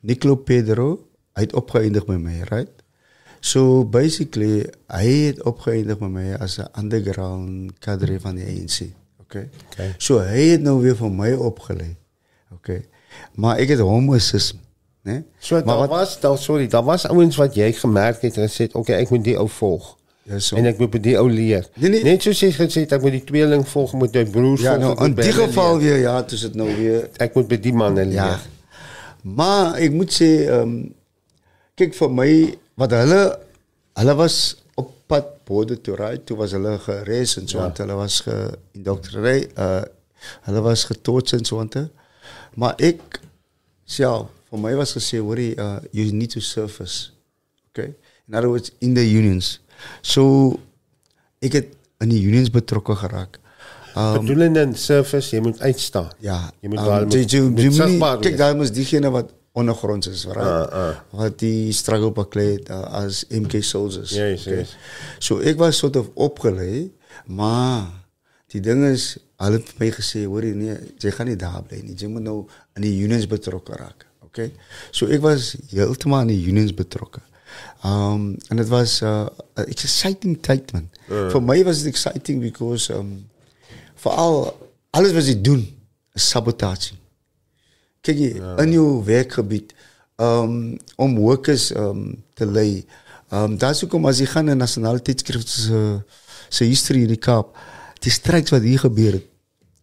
C: Nicolo Pedro hy het opgeëindig met my, right? So basically, hij het opgeëindigd met mij als een underground cadre van de ANC. Oké. Okay?
B: okay.
C: So hij heeft nou weer voor mij opgeleid. Oké. Maar ik heb homoseks,
B: Nee?
C: Maar
B: dat was, dat, sorry, dat was iets wat jij gemerkt hebt en oké, ik moet die ook volgen.
C: Ja, so.
B: En ik moet bij die ook leren.
C: Nee, nee.
B: Net gezegd ik moet die tweeling volgen, moet mijn broers
C: ja,
B: volgen.
C: Nou, in
B: dit
C: geval weer, ja, dus het nou weer...
B: Ik moet bij die man leren.
C: Ja. Maar ik moet zeggen, ehm, kijk, voor mij wat hulle hulle was op pad borde toe ry, toe was hulle geres en so
B: Ja.
C: want hulle was geïndoktrineer, uh hulle was getoets en so want maar ek self vir my was gesê hoorie uh you need to surface. Okay? In other words in the unions. So ek het in die unions betrokke geraak. Um,
B: Bedoelende in service, jy moet uitstaan.
C: Ja,
B: Jy moet
C: um,
B: daar
C: jy, jy,
B: moet
C: jy moet nie- Kyk, daar diegene wat ondergronds is, right?
B: Ah, ah.
C: Wat die struggle baklei uh, as MK soldiers.
B: Yes, yes.
C: So ek was sort of opgelei, maar die ding is hulle het my gesê, hoorie nee, jy gaan nie daar bly nie. Jy moet nou in die unions betrokke raak. Okay? So ek was heeltemal in die unions betrokke. Um en dit was uh, 'n exciting tyd man. Uh. Vir my was dit exciting because um veral alles wat jy doen is sabotasie. Kyk jy ja. in jou werkgebied um om workers um te lei. Um daar's hoekom as jy gaan 'n nasionale tydskrif se se history in die Kaap, die stryks wat hier gebeur het.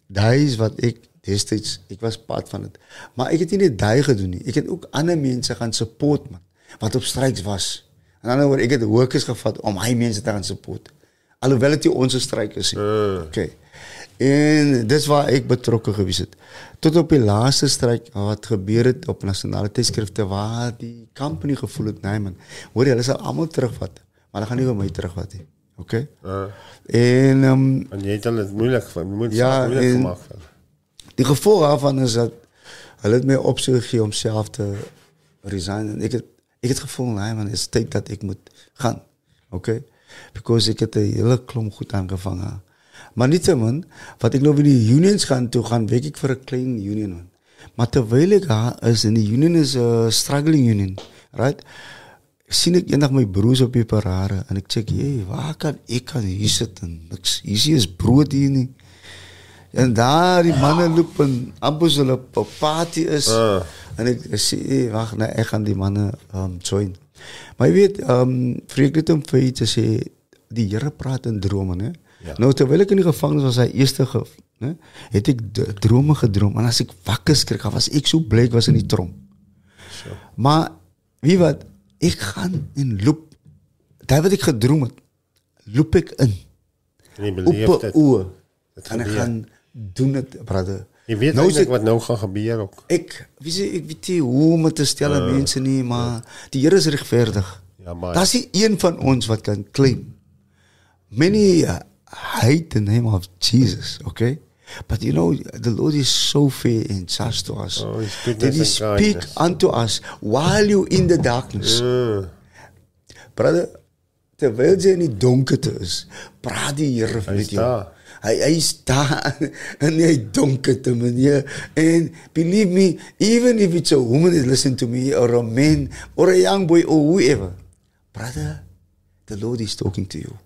C: Daai is wat ek destyds ek was part van dit. Maar ek het nie net daai gedoen nie. Ek het ook ander mense gaan support man wat op stryks was. En dan oor ek het workers gevat om hy mense te gaan support. Alhoewel dit ons stryk is.
B: Uh.
C: Okay. En dis waar ek betrokke gewees het. Tot op die laaste stryk wat gebeur het op nasionale tydskrifte waar die company gevoel het nee man. Hoor jy hulle sal almal terugvat, maar hulle gaan nie vir my terugvat nie. Okay?
B: Uh.
C: En ehm um,
B: En jy het dit moeilik vir moet
C: Ja,
B: moeilik gemaak
C: die gevolg daarvan is dat hulle het my opsie gegee om self te resign en ek het ek het gevoel nee man, is tyd dat ek moet gaan. Okay? Because ek het 'n hele klomp goed aangevang. hè. Maar nietemin, wat ek nou by die unions gaan toe gaan, werk ek vir 'n klein union man. Maar terwyl ek daar is en die union is 'n struggling union, right? sien ek eendag my broers op die parade en ek check, "Hey, waar kan ek kan hier sit en niks. Hier is brood hier nie." En daar die manne loop en amper so hulle op party is.
B: Ah.
C: En sê, hey, "Wag, nee, ek gaan die manne um join." Maar jy weet, um vreek dit om vir iets te sê, die Here praat in drome, né? Nou, terwijl ik in de gevangenis was, hij eerste ge heb ik de dromen gedroomd. En als ik wakker kreeg, was ik zo blij, was in die trom. Maar, wie wat, ik ga in loop. Daar wat ik gedroomd loop ik in. Op
B: het
C: En
B: ik
C: ga doen het, brother.
B: Je weet
C: nou, ik,
B: wat nou gaat gebeuren ook.
C: Ik, weet, ze, ik weet niet hoe me te stellen, mensen niet, maar die is rechtvaardig.
B: Ja,
C: dat is een van ons wat kan claim. Many uh, hate the name of Jesus, okay? But you know, the Lord is so fair and just to us.
B: Oh,
C: that He speak
B: kindness.
C: unto us while you in the darkness.
B: Mm.
C: Brother, terwyl jy in die donkerte is, praat die Here met jou.
B: daar.
C: Hy hy staan in die donkerte meneer and believe me even if it's a woman that listen to me or a man or a young boy or whoever brother the Lord is talking to you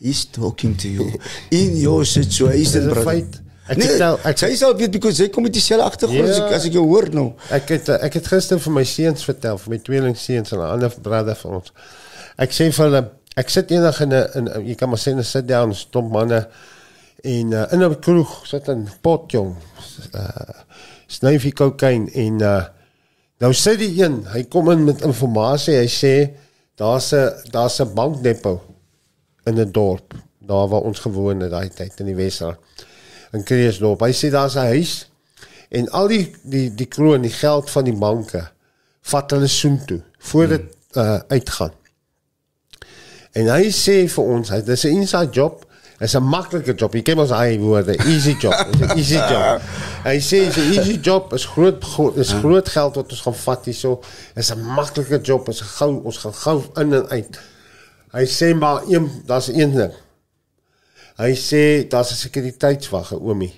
C: He's talking to you in your situation brother
B: feit. Ek
C: nee,
B: nou- ek-
C: sy sal weet because hy kom met dieselfde agtergrond as,
B: Ja.
C: ek, as ek jou hoor nou
B: Ek het eh, ek het gister vir my seuns vertel, vir my tweeling seuns en 'n ander broer van ons. Ek sê vir hulle, ek sit eendag in 'n in jy kan maar sê 'n sit down stomp manne en uh, in 'n kroeg sit 'n pot jong. Uh snyfie kokain en uh nou sit die een, hy kom in met inligting, hy sê daar's 'n daar's 'n bankdepot in 'n dorp, daar waar ons gewoon het daai tyd in die Wesrand. In Kreeusdorp. Hy sê daar's 'n huis en al die die die kroon, die geld van die banke vat hulle soen toe voor dit uh, uitgaan. En hy sê vir ons, hy dis 'n inside job, is 'n maklike job. Jy ken ons hy woorde, easy job, is 'n easy job. Hy sê dis 'n easy job, is groot gro- is groot geld wat ons gaan vat hierso. Is 'n maklike job, is gou ons gaan gou in en uit. Hy sê maar een daar's een ding. Hy sê daar's 'n sekuriteitswag, oomie.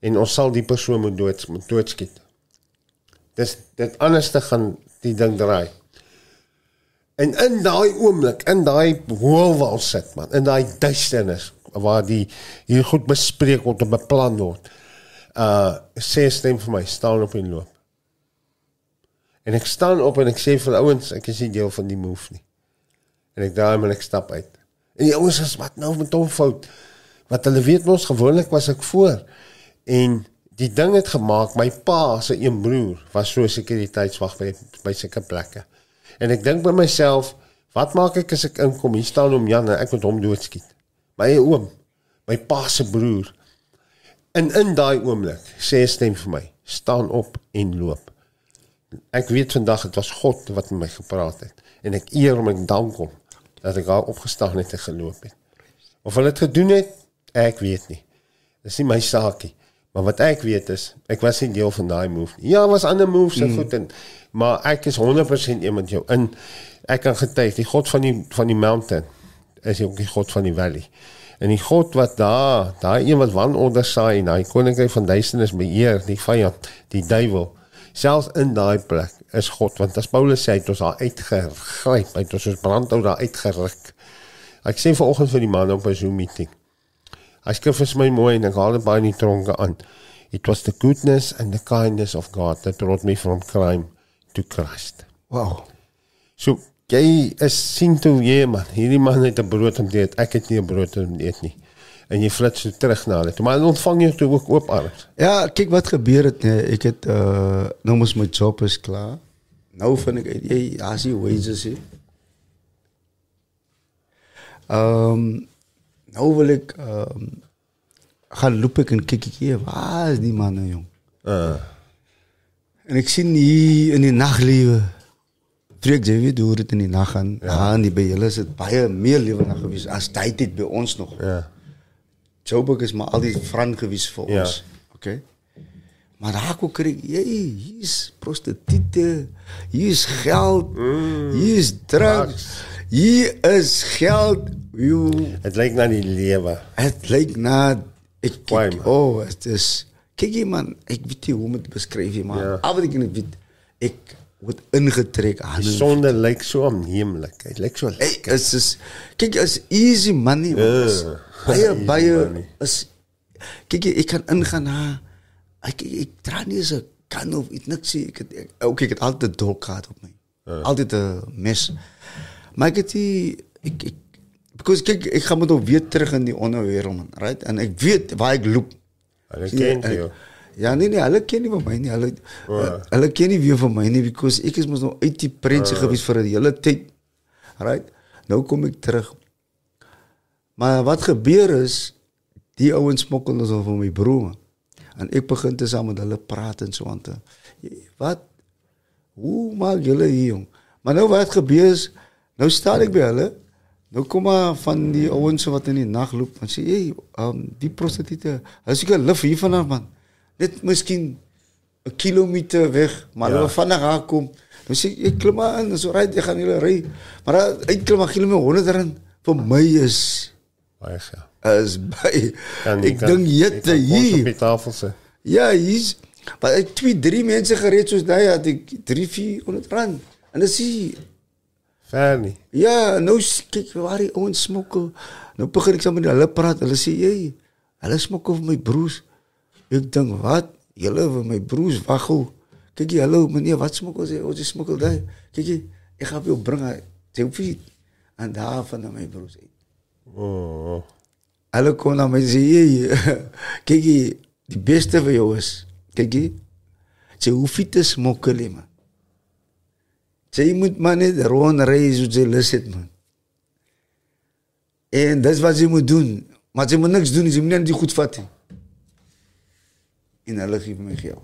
B: En ons sal die persoon moet dood moet doodskiet. Dis dit anders te gaan die ding draai. En in daai oomblik, in daai hoel waar ons sit man, in daai duisternis waar die hier goed bespreek word en beplan word. Uh sê stem vir my, staan op en loop. En ek staan op en ek sê vir ouens, ek is nie deel van die move nie. En ek draai my en ek stap uit. En die ouens sê wat nou met hom fout? Wat hulle weet mos gewoonlik was ek voor. En die ding het gemaak my pa se een broer was so sekuriteitswag by by sulke plekke. En ek dink by myself, wat maak ek as ek inkom? Hier staan hom Jan en ek moet hom doodskiet. My oom, my pa se broer. En in daai oomblik sê 'n stem vir my, staan op en loop. Ek weet vandag dit was God wat met my gepraat het en ek eer hom en dank hom dat ek daar opgestaan het en geloop het. Of hulle dit gedoen het, ek weet nie. Dis nie my saakie. Maar wat ek weet is, ek was nie deel van daai move nie. Ja, was ander moves en goed en maar ek is 100% een met jou in. Ek kan getuig, die God van die van die mountain is ook die God van die valley. En die God wat daar, daai een wat wanorde saai en daai koninkryk van duisternis beheer, die vyand, die duiwel, selfs in daai plek is God want as Paulus sê hy het ons daar uitgegryp, hy het ons soos brandhout daar uitgeruk. Ek sê vanoggend vir die man op 'n Zoom meeting. Hy skryf vir my mooi en ek haal dit baie in die tronke aan. It was the goodness and the kindness of God that brought me from crime to Christ.
C: wow
B: So jy is sien toe jy man, hierdie man het 'n brood om te eet. Ek het nie 'n brood om te eet nie. En jy flits so terug na hulle. toe. Maar hulle ontvang jou toe ook arms.
C: Ja, kyk wat gebeur het nee. Ek het uh nou mos my job is klaar. Nou vind uit, jy as jy wages hier. Ehm um, nou wil ehm um, gaan loop ek en kyk ek hier, waar is die man nou jong?
B: Uh,
C: En ek sien hier in die naglewe. Freek jy weet hoe dit in die nag gaan. Ja, en die by julle is dit baie meer lewendig gewees as tyd het by ons nog.
B: ja.
C: Joburg is maar altijd Fran geweest
B: voor
C: ons. Oké. Okay? Maar Haku kreeg, jee, hier is prostituten, hier is geld, mm. hier is drugs, hier is geld.
B: Het lijkt naar die leven.
C: Het lijkt
B: naar...
C: Ik,
B: kijk
C: oh, het is... Kijk je man, ik weet niet hoe ik het beschrijven, maar af en ik niet weet, ik word ingetrokken.
B: Die zonde lyk so aannemelijk. hy lyk so
C: lekker. is is, kijk, het is easy money. Ja. Baie, baie, is, kijk, ik kan ingaan naar... Ik, ik draai niet eens kan of iets, niks. Ik, ek, ook, ik had altijd een op mij. Ja. die een mes. Maar ik het die... Ik, ik, because, kyk ik ga me weer terug in die onderwereld, man. Right? En ik weet waar ik loop.
B: Ken
C: Ja nee nee, hulle ken nie van my nie. Hulle uh, hulle ken nie weer van my nie because ek is mos nou uit die prensie uh. gewees vir 'n hele tyd. Right? Nou kom ek terug. Maar wat gebeur is die ouens smokkel ons van my broer. En ek begin te saam met hulle praat en so aan te. Wat? Hoe maak julle hier jong? Maar nou wat gebeur is nou staan ek by hulle. Nou kom maar van die ouens wat in die nag loop en sê, "Hey, um die prostituie, as ek lief hier vanaf man. Net miskien 'n kilometer weg, maar
B: Ja.
C: hulle vinnig daar kom. Nou sê ek klim maar in, so ry, ek gaan julle ry. Maar uitklim maar kilometer 100 rand vir my is
B: Baie geld.
C: is by ek dink
B: jy
C: jette
B: kan kos op
C: hier.
B: die tafel sit.
C: Ja, hier's maar ek twee drie mense gereed soos daai het ek 3 400 rand. En dis hier
B: Ver nie.
C: Ja, nou kyk waar die ouens smokkel. Nou begin ek saam met hulle praat. Hulle sê, "Jy, hulle smokkel vir my broers." Ik denk, wat? Jullie van mijn broers, wacht Kijk je, hallo meneer, wat smokkel ze? Oh, wat is smokkel daar? Kijk je, ik ga je brengen, aan En daar van mijn broers.
B: Oh.
C: Alle kon naar mij en zeggen, eh, kijk je, die beste van jou is, kijk je, ze hoeft te smokkelen, man. Ze moet maar niet rondrijden zoals ze lust man. En dat is wat ze moet doen. Maar ze moet niks doen, ze moet niet goed vatten. En hulle gee my geld.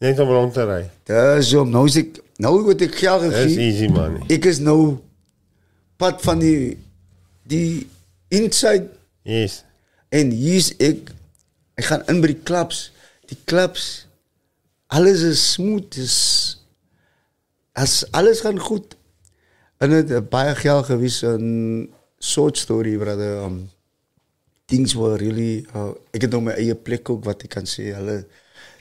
B: Net om rond te ry.
C: Dis om nou is ek nou word ek geld
B: Dis
C: gegee.
B: easy man.
C: Ek is nou pad van die die inside
B: Yes.
C: en hier's ek ek gaan in by die clubs. Die clubs alles is smooth, is as alles gaan goed. En dit het baie geld gewees in short story brother um things were really uh, ek het nou my eie plek ook wat ek kan sê hulle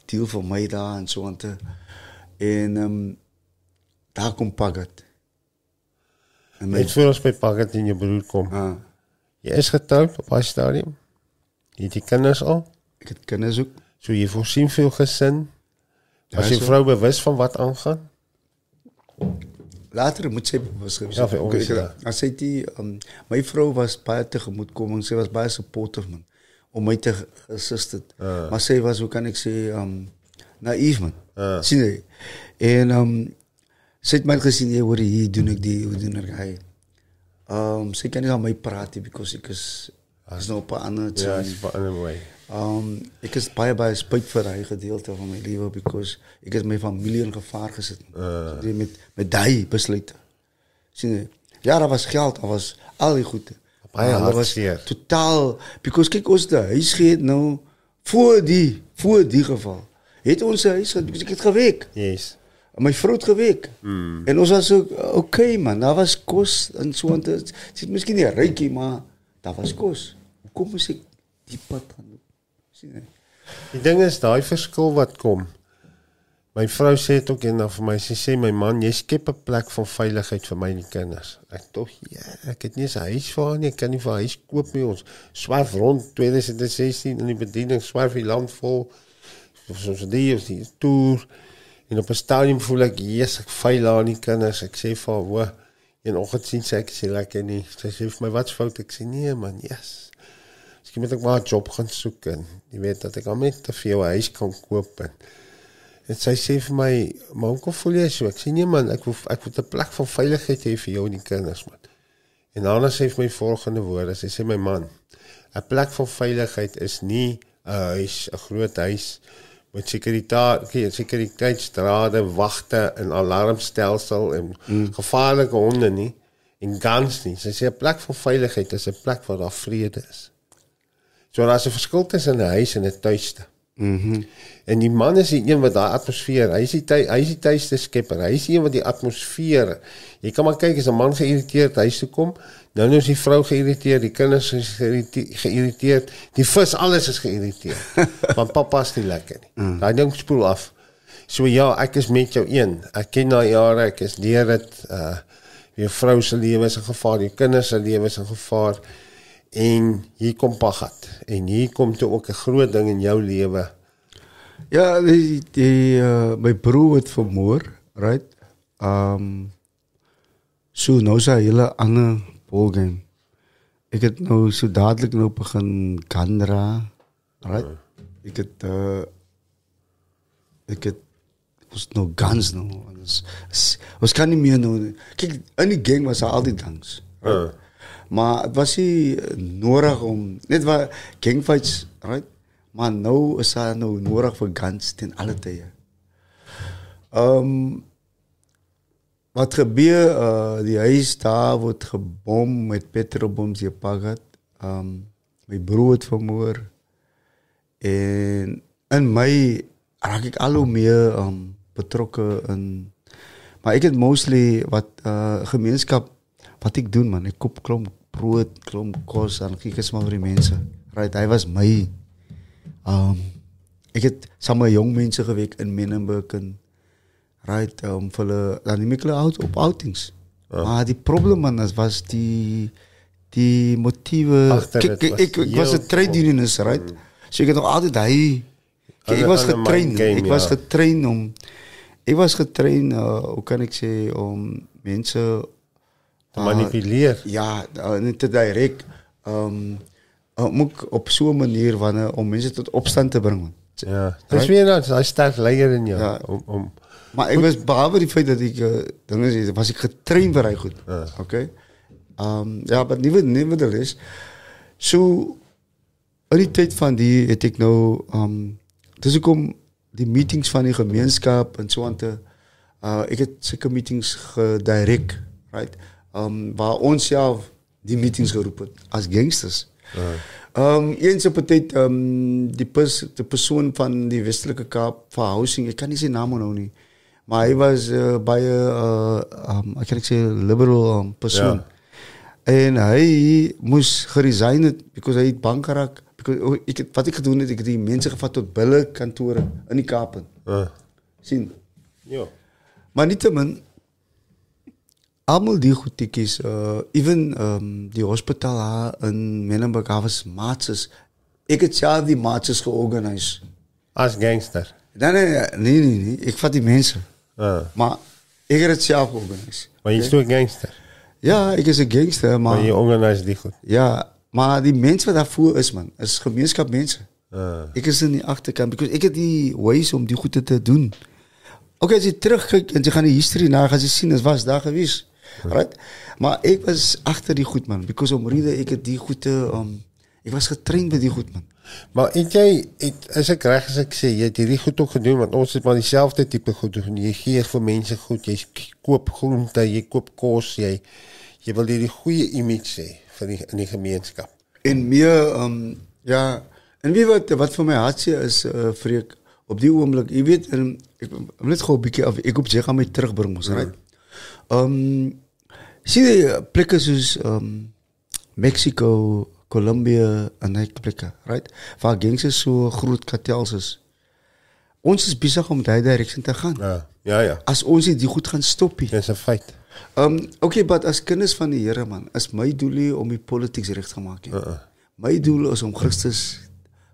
C: deel vir my daar en so aan te en um daar kom Pagat. En my
B: Net voor ons by Pakket en jou broer kom.
C: ah,
B: Jy is getroud op daai stadium. Jy het die kinders al.
C: ek het kinders ook.
B: So jy voorsien veel gesin. Was
C: so.
B: vrou bewus van wat aangaan?
C: Later moet sy gewees
B: Ja, vir ons.
C: As sy die um, my vrou was baie tegemoetkoming. Sy was baie supportive man om my te assist het.
B: Ah.
C: Maar sy was hoe kan ek sê um naïef man.
B: Ah.
C: Sien jy? En um sy het my gesien jy hoor hier doen ek die hoe doen ek hy. Um sy kan nie aan my praat nie because ek is is nou op 'n ander
B: Ja, it's for anyway.
C: Um ek is baie baie spyt vir hy gedeelte van my lewe because ek het my familie in gevaar gesit. Uh. So, met met daai besluit. sien jy? Ja, daar was geld, daar was al die goede.
B: Baie
C: was
B: hartseer.
C: Totaal because kyk ons die huis gee nou voor die voor die geval. Het ons 'n huis gehad, ek het gewek.
B: Yes.
C: En my vrou het gewek. Mm. En ons was ook okay man, daar was kos en so en dit. Dit miskien nie rykie, maar daar was kos. Hoekom moet ek die pad gaan? Sien jy?
B: Die ding is daai verskil wat kom. My vrou sê dit ook eendag vir my. Sy sê my man, jy skep 'n plek van veiligheid vir my en die kinders. Ek tog ja, ek het nie 'n huis vir haar nie. Ek kan nie vir haar huis koop nie. Ons swerf rond 2016 in die bediening, swerf die land vol. Ons die ons die toer en op 'n stadium voel ek, "Jesus, ek haar en die kinders." Ek sê vir haar, "Ho, een oggend sien sy ek sê lekker nie." Sy sê vir my, "Wat's fout?" Ek sê, "Nee man, yes." Miskien moet ek maar 'n job gaan soek en jy weet dat ek al net te veel huis kan koop en en sy sê vir my, "Maar hoekom voel jy so?" Ek sê, "Nee man, ek wil ek wil 'n plek van veiligheid hê vir jou en die kinders man." En daarna sê sy my volgende woorde. Sy sê, "My man, 'n plek van veiligheid is nie 'n huis, 'n groot huis met sekuriteit, sekuriteitsdrade, wagte en alarmstelsel en mm. gevaarlike honde nie en guns nie. Sy sê 'n plek van veiligheid is 'n plek waar daar vrede is. So daar's 'n verskil tussen 'n huis en 'n tuiste. Mhm. Mm en die man is die een wat daai atmosfeer, hy is die hy is die tuiste skepper. Hy is die een wat die atmosfeer. Jy kan maar kyk as 'n man geïrriteerd huis toe kom, nou nou is die vrou geïrriteerd, die kinders is geïrriteerd, die vis alles is geïrriteerd. Want pappa is nie lekker nie. Mm. Daai ding spoel af. So ja, ek is met jou een. Ek ken daai jare, ek is deur dit uh jou vrou se lewe is in gevaar, jou kinders se lewe is in gevaar en hier kom pagat en hier kom toe ook 'n groot ding in jou lewe.
C: Ja, die, die uh, my broer het vermoor, right? Um so nou sy hele ander ballgame. Ek het nou so dadelik nou begin kandra, right? Ek het uh ek het ons nou guns nou ons ons kan nie meer nou kyk in die gang was al die danks. Right? Uh maar dit was nie nodig om net wat gang fights right maar nou is daar nou nodig vir guns ten alle tye. Ehm um, wat gebeur uh die huis daar word gebom met petrolboms hier pagat. Ehm um, my het vermoor en in my raak ek al hoe meer ehm um, betrokke in maar ek het mostly wat uh gemeenskap wat ek doen man, ek koop klomp brood, klomp kos en kyk eens maar vir die mense. Right, hy was my um ek het saam met jong mense gewerk in Menenberg en right um vir hulle dan out op outings. Maar die probleem man was die die motiewe ek, ek, ek, ek was 'n trade unionist, right? Mm. So ek het nog altyd hy ek was getrain, game, ek was ja. getrain om ek was getrain uh, hoe kan ek sê om mense
B: te manipuleren.
C: Ah, ja, te direct. Um, op zo'n manier van, eh, om mensen tot opstand te brengen.
B: Ja, dat is weer dat, Hij staat leier in jou. Ja. Om.
C: Maar ik was, behalve die feit dat ik, uh, dan is, was ik getraind vrij goed. Ja. Oké. Okay? Ja, maar niet wat er is. Zo, so, in die tijd van die, het ik nou, ehm, um, dus ik kom die meetings van die gemeenschap en zo aan te, eh, uh, ik heb zeker meetings gedirect, right? Ehm, waar ons zelf die meetings geroepen als gangsters. Um, eens op een tijd, ehm, die pers, de persoon van die westelijke kaap, van Housing, ik kan niet zijn naam nou niet. Maar hij was uh, bij een, ik kan ik liberal persoon. En hij moest geresigned, because hij bang geraakt. Oh, ik, wat ik gedaan heb, ik die mensen gevat tot billenkantoren in die kapen. Uh. Zien? Ja. Maar niet te min, allemaal die goed is, Uh, eh, even um, die hospital en in was maatjes. Ik heb zelf die maatjes georganiseerd.
B: Als gangster?
C: Nee, nee, nee, nee, nee. Ik vat die mensen. Ah. Maar ik heb het zelf georganiseerd.
B: Maar je is toch een gangster?
C: Ja, ik is een gangster, maar...
B: Maar je organiseert die goed?
C: Ja, maar die mensen daarvoor is, man, is gemeenschap mensen. Ik ah. is in die achterkant, because ik heb die ways om die goed te doen. Oké, okay, als je terugkijkt en je gaat de history na, gaan ze zien, het was daar geweest. Right? Maar ek was agter die goed man because om rede ek het die goede um ek was getrain by die goed man.
B: Maar het jy het is ek reg as ek sê jy het hierdie goed ook gedoen want ons het maar dieselfde tipe goed doen. Jy gee vir mense goed, jy koop groente, jy koop kos, jy jy wil hierdie goeie image hê vir die in die gemeenskap.
C: En meer um ja, en wie wat wat vir my hartseer is uh, vreek op die oomblik, jy weet en ek net gou 'n bietjie af ek op jy gaan my terugbring ons, mm. right? Um sien jy plekke soos um Mexico, Colombia en daai plekke, right? Waar gangse so groot kartels is. Ons is besig om daai direksie te gaan.
B: Ja. Ja ja.
C: As ons dit goed gaan stop hier.
B: Dis 'n feit.
C: Um okay, but as kinders van die Here man, is my doel nie om die politiek reg te maak nie. Uh -uh. My doel is om Christus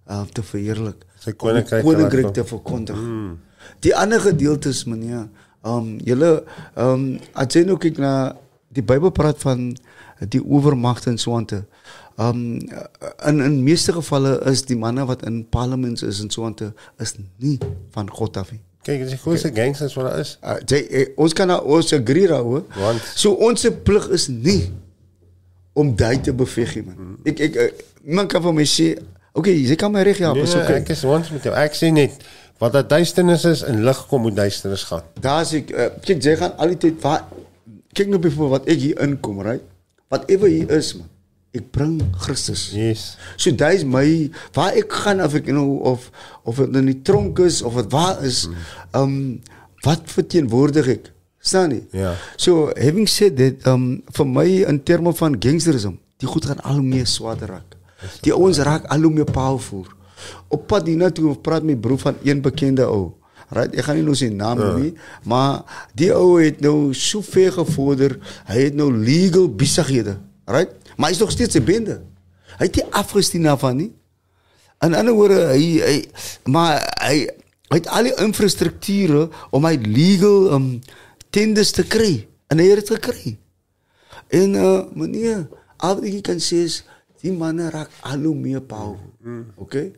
C: uh, te verheerlik.
B: Sy koninkryk
C: koninkryk te verkondig. Mm. Die ander gedeeltes, meneer, um julle um as jy nou kyk na die Bybel praat van die owermagte en so aan te um in in meeste gevalle is die manne wat in parlements is en so aan te is nie van God af nie.
B: Kyk, dis die grootste gangsters wat daar is.
C: Uh, jy, eh, ons kan nou ons agree daaroor.
B: Want-
C: so ons se plig is nie om daai te beveg nie man. Ek ek eh, man kan van my sê, okay, jy kan my reg help,
B: Nee,
C: is okay.
B: ek is ons met jou. Ek sê net wat dat duisternis is en lig kom moet duisternis gaan.
C: Daar's ek uh, kyk jy gaan al die tyd waar kyk nou byvoorbeeld wat ek hier inkom, right? Whatever hier is man. Ek bring Christus.
B: Yes.
C: So dit is my waar ek gaan of ek nou of of dit in die tronk is of wat waar is, um, wat verteenwoordig ek? Staan nie.
B: Ja.
C: So having said that, um, vir my in terme van gangsterism, die goed gaan al hoe meer swaarder raak. Die ouens raak al hoe meer powerful. Op pad hiernatoe praat my broer van een bekende ou. Right, ek gaan nie nou sy naam noem nie, maar die ou het nou so ver gevorder. Hy het nou legal besighede, right? Maar hy is nog steeds 'n bende. Hy het nie afgesien daarvan nie. In ander woorde, hy hy maar hy hy het al die infrastrukture om hy legal um tenders te kry en hy het dit gekry. En uh meneer, al wat ek kan sê is die manne raak al hoe meer power. Okay?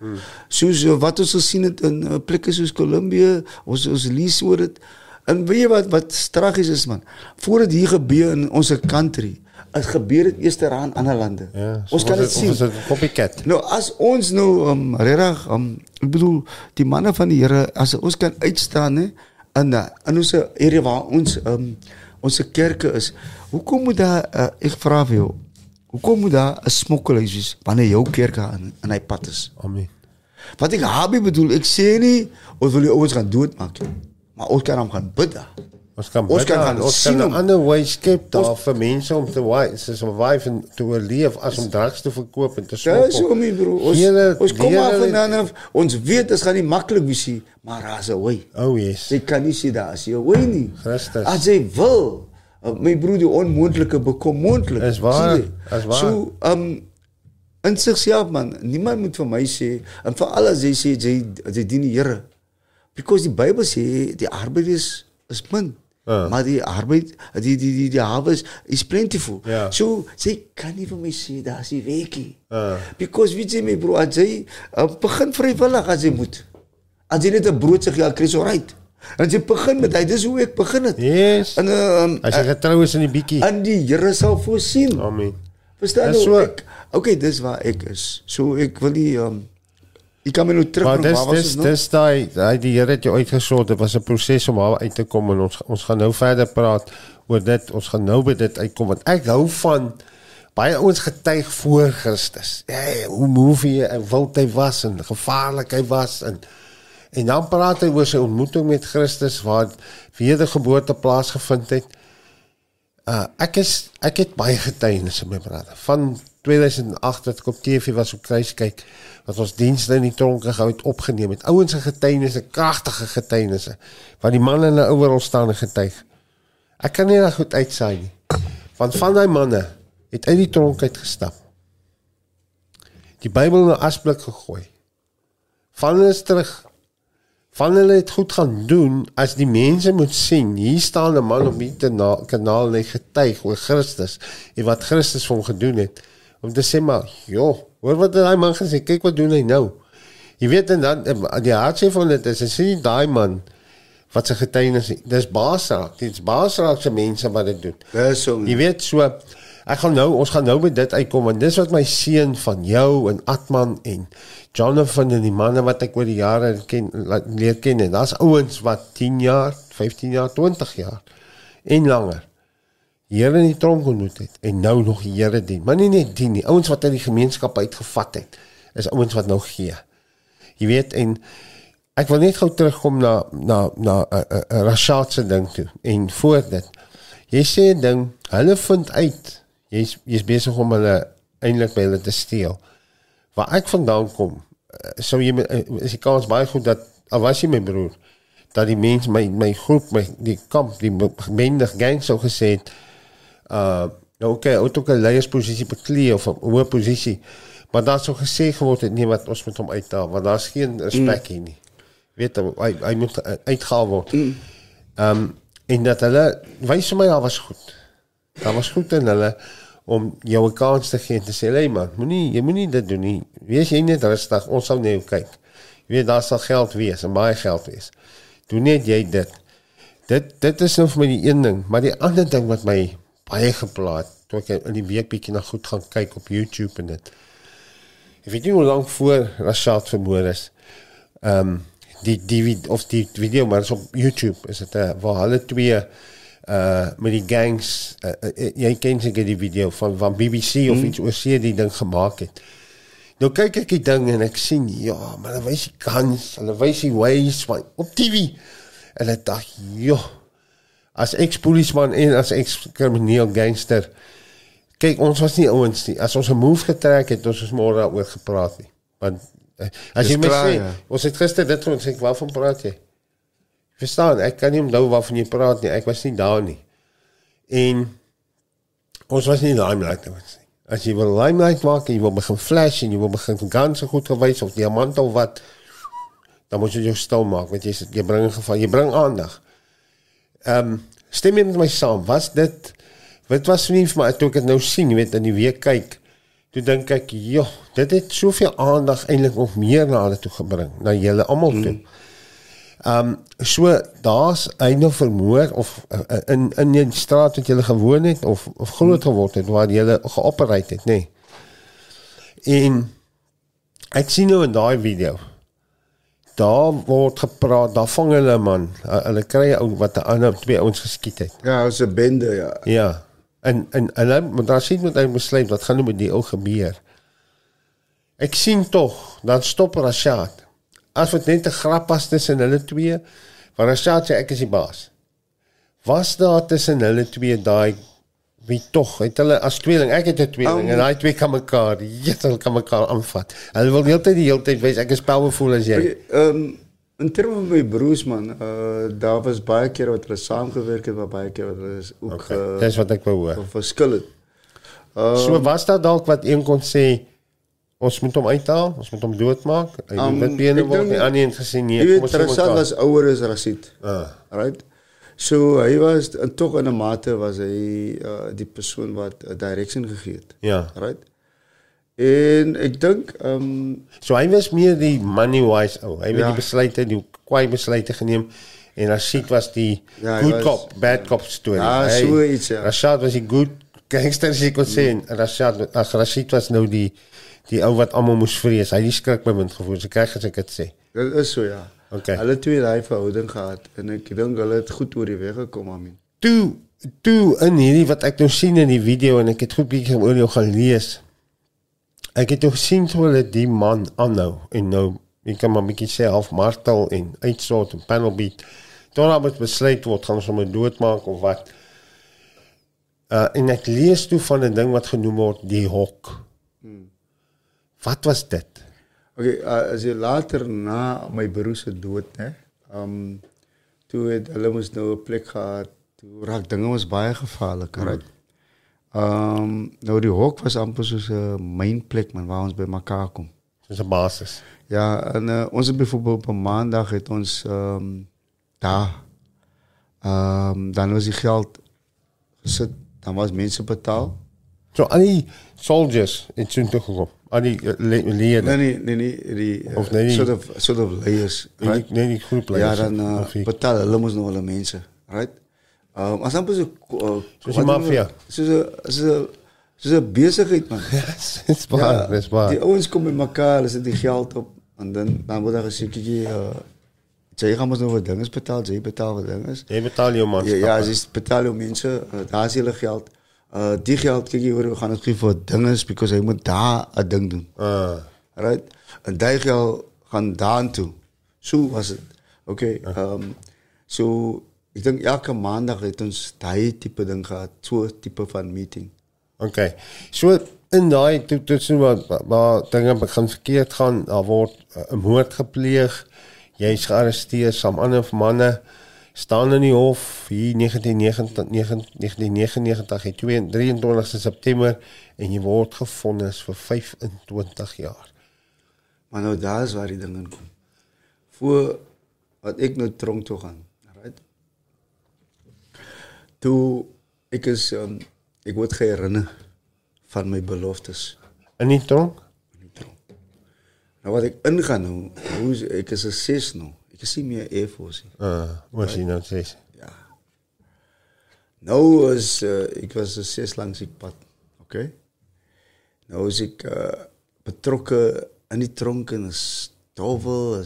C: Soos uh, wat ons gesien het in uh, plekke soos Kolumbie, ons ons lees oor dit. En weet jy wat wat tragies is man? Voordat hier gebeur in ons country, het gebeur dit eers daar in ander lande.
B: Ja.
C: ons kan dit sien.
B: Ons is 'n copycat.
C: Nou as ons nou um, regtig um, ek bedoel die manne van die Here as ons kan uitstaan hè in uh, in ons area waar ons um, ons kerke is. Hoekom moet daar uh, ek vra vir jou hoekom moet daar 'n smokkelhuis wees wanneer jou kerk in in hy pad is?
B: Amen.
C: Wat ek habi bedoel, ek sê nie ons wil die ouens gaan doodmaak nie. Maar ons kan hom gaan bid.
B: Ons kan
C: Ons kan gaan
B: aan- ons kan 'n
C: hom.
B: ander way skep daar vir mense om te wy, soos om wyf en te oorleef as om drugs te verkoop en te smokkel.
C: Dis hoe my bro. Ons
B: Here,
C: ons kom af en dan ons weet dit gaan nie maklik wees nie, maar daar's 'n way.
B: Oh yes.
C: Jy kan nie sê daar is jy weet nie.
B: Christus.
C: As jy wil, uh, my broer die onmoontlike bekom moontlik.
B: Is waar, is waar.
C: So, um in sigself man, niemand moet vir my sê en veral as jy sê jy jy dien die Here. Because die Bybel sê die arbeid is is min.
B: Ja.
C: Maar die arbeid die die die die harvest is plentiful.
B: Ja.
C: So jy kan nie vir my sê daar's die weekie.
B: Ja.
C: Because weet jy my broer, as jy uh, begin vrywillig as jy moet. As jy net 'n brood se geld kry, so right. En jy begin met hy, dis hoe ek begin het.
B: Yes.
C: En um,
B: As jy getrou is in die bietjie.
C: en die Here sal voorsien.
B: Amen.
C: Verstaan
B: Dis
C: jy?
B: so.
C: Ek, okay, dis waar ek is. So ek wil nie um ek kan my nou terug
B: Maar
C: bring,
B: dis
C: waar was
B: dis
C: ons nou?
B: dis daai daai die Here het jou uitgesort. Dit was 'n proses om daar uit te kom en ons ons gaan nou verder praat oor dit. Ons gaan nou by dit uitkom want ek hou van baie ouens getuig voor Christus. Ja, hoe movie en wild hy was en gevaarlik hy was en en dan praat hy oor sy ontmoeting met Christus waar wedergeboorte plaasgevind het. Uh ek is ek het baie getuienisse my brother van 2008 wat ek op TV was op kruis kyk wat ons dienste in die tronke gehou het opgeneem het. Ouens se getuienisse, kragtige getuienisse wat die manne in 'n ouer staan en getuig. Ek kan nie reg goed uitsaai nie. Want van daai manne het uit die tronk uit gestap. Die Bybel in 'n asblik gegooi. Van hulle is terug van hulle het goed gaan doen as die mense moet sien hier staan 'n man op die kanaal en hy getuig oor Christus en wat Christus vir hom gedoen het om te sê maar joh hoor wat daai man gesê kyk wat doen hy nou jy weet en dan eh, die hartseer van dit is as jy daai man wat sy getuienis dis baasraak dit's baasraak se mense wat dit doen
C: Dis so.
B: Jy weet so ek gaan nou ons gaan nou by dit uitkom want dis wat my seun van jou en Atman en Jonathan en die manne wat ek oor die jare ken leer ken en daar's ouens wat 10 jaar, 15 jaar, 20 jaar en langer Here in die tronk ontmoet het en nou nog die Here dien. Maar nie net dien nie, ouens wat uit die gemeenskap uitgevat het. Is ouens wat nou gee. Jy weet en ek wil net gou terugkom na na na 'n uh, uh, uh, Rashad se ding toe en voor dit. Jy sê 'n ding, hulle vind uit jy's jy's besig om hulle eintlik by hulle te steel. Waar ek vandaan kom, uh, sou jy uh, is die kans baie goed dat al was jy my broer dat die mense my my groep my die kamp die bende gang sou gesê het uh nou okay, ook 'n leiersposisie beklee of 'n hoë posisie. Maar daar sou gesê geword het nee wat ons moet hom uithaal want daar's geen respek hier nie. Weet jy, hy hy moet uitgehaal word. Ehm um, en dat hulle wys vir my daar was goed. Daar was goed in hulle om jou 'n kans te gee en te sê, "Hey man, moenie jy moenie dit doen nie. Wees jy net rustig. Ons sal net kyk." Jy weet daar sal geld wees en baie geld wees. Doen net jy dit. Dit dit is nou vir my die een ding, maar die ander ding wat my baie geplaat toe ek in die week bietjie na goed gaan kyk op YouTube en dit. Ek weet nie hoe lank voor Rashad vermoor is. Ehm um, die vid- of die video maar is op YouTube is dit uh, waar hulle twee uh met die gangs uh, uh, jy ken seker die video van van BBC of iets oor see die ding gemaak het. Nou kyk ek die ding en ek sien ja, maar hulle wys die kans, hulle wys die ways van op TV. En ek dink, joh, as ex-polisieman en as ex-krimineel gangster kyk ons was nie ouens nie. As ons 'n move getrek het, ons is môre daaroor gepraat nie. Want eh, as
C: Dis
B: jy my
C: klaar,
B: sê,
C: ja.
B: ons het gister dit ons ek waarvan praat jy? Verstaan, ek kan nie onthou waarvan jy praat nie. Ek was nie daar nie. En ons was nie limelight ouens nie. As jy wil limelight maak en jy wil begin flash en jy wil begin guns so goed gewys of diamant of wat dan moet jy jou stil maak want jy jy bring 'n geval, jy bring aandag. Ehm um, stem jy met my saam? Was dit wat was nie vir my toe ek dit nou sien, jy weet in die week kyk. Toe dink ek, "Joh, dit het soveel aandag eintlik nog meer na hulle toe gebring, na julle almal toe." Ehm um, so daar's einde vermoor of uh, in in die straat wat jy gewoon het of of groot geword het waar jy geopereer het, nê. Nee. En ek sien nou in daai video daar word gepraat, daar vang hulle 'n man. Uh, Hulle kry 'n ou wat 'n ander twee ouens geskiet het.
C: Ja, ons 'n bende ja.
B: Ja. En en hulle maar daar sien met hy besluit wat gaan nou met die ou gebeur. Ek sien tog dan stop Rashad. As dit net 'n grap was tussen hulle twee, want Rashad sê ek is die baas. Was daar tussen hulle twee daai wie tog het hulle as tweeling, ek het 'n tweeling
C: Um,
B: en daai twee kan mekaar, ja, hulle kan mekaar aanvat. Hulle wil heeltyd die heeltyd wys ek is powerful as jy.
C: Ehm um, in terme van my broers man, uh daar was baie keer wat hulle saamgewerk het, maar baie keer wat hulle ook
B: Okay,
C: okay,
B: dis wat ek wou hoor.
C: uh, verskil het. Uh,
B: So was daar dalk wat een kon sê ons moet hom uithaal, ons moet hom doodmaak. Hy
C: Um,
B: um, wit bene word nie aan nie en gesê nee,
C: jy weet
B: mekaar.
C: was ouer as Rashid.
B: Ah.
C: Right? So hy was tog in 'n mate was hy uh die persoon wat 'n direction gegee het.
B: Ja.
C: Right? En ek dink ehm um,
B: So hy was meer die money wise ou. Hy het
C: Ja.
B: die besluite, die kwai besluite geneem en Rashid was die
C: Ja,
B: good
C: was-
B: cop, bad cop storie.
C: Ja,
B: Hy-
C: so iets, ja.
B: Rashad was die good gangster as jy kon sê en Rashad ag Rashid was nou die die ou wat almal moes vrees. Hy het die skrikbewind gevoel. So kry as ek dit sê.
C: dit is so ja.
B: Okay.
C: Hulle twee het daai verhouding gehad en ek dink hulle het goed oor die weg gekom, I mean.
B: toe toe in hierdie wat ek nou sien in die video en ek het goed bietjie oor jou gaan lees. Ek het nou gesien hoe hulle die man aanhou en nou ek kan maar bietjie sê half martel en uitsort en panel beat. Toe nou moet besluit word gaan ons hom doodmaak of wat. Uh en ek lees toe van 'n ding wat genoem word die hok. Wat was dit?
C: Okay, uh, as jy later na my broer se dood, né? Um toe het hulle mos nou 'n plek gehad. Toe raak dinge ons baie gevaarlik, right? Um nou die hok was amper soos 'n mynplek man waar ons by mekaar kom.
B: Dis 'n basis.
C: Ja, en uh, ons het byvoorbeeld op maandag het ons um, daar um, dan was die geld gesit, dan was mense betaal.
B: So al die soldiers het so toe gekom. Die uh, lede.
C: Nee nee nee nee die uh,
B: Of nee,
C: sort of sort of layers, right?
B: nee, die groep
C: Ja,
B: leiers,
C: dan uh,
B: die-
C: betaal hulle mos nou hulle mense, right? Um, as amper so uh,
B: Soos die maffia.
C: Soos 'n soos 'n soos 'n besigheid man.
B: Dis waar, dis waar.
C: Die ouens kom met mekaar, hulle sit die geld op en dan dan word daar gesê kyk uh jy gaan mos nou wat dinge betaal, jy betaal wat dinge.
B: Jy betaal jou man.
C: Ja, ja, as jy betaal jou mense, uh, daar is hulle geld. Uh die geld kyk jy hoor, we gaan dit gee vir dinge because hy moet daar 'n ding doen.
B: Ah,
C: Right? En daai geld gaan daartoe. So was dit. Okay, ehm um, so ek dink elke maandag het ons daai tipe ding gehad, so tipe van meeting.
B: okay. So in daai toe toe sien waar waar dinge begin verkeerd gaan, daar word uh, 'n moord gepleeg. Jy's gearresteer saam ander manne staan in die hof hier 1999 1999 het 23 September en jy word gefonnis vir 25 jaar.
C: Maar nou daar is waar die ding in kom. Voor wat ek nou tronk toe gaan, right? Toe ek is um, ek word geherinner van my beloftes.
B: In die tronk?
C: Nou wat ek ingaan nou, hoe ek is 'n 6 nou. Casimir Air Force.
B: Ah, was je nou zes?
C: Ja. Nou eh, was, ik was zes langs ik pad, oké? Nou was ik eh, betrokken aan die
B: dronken als
C: tovel,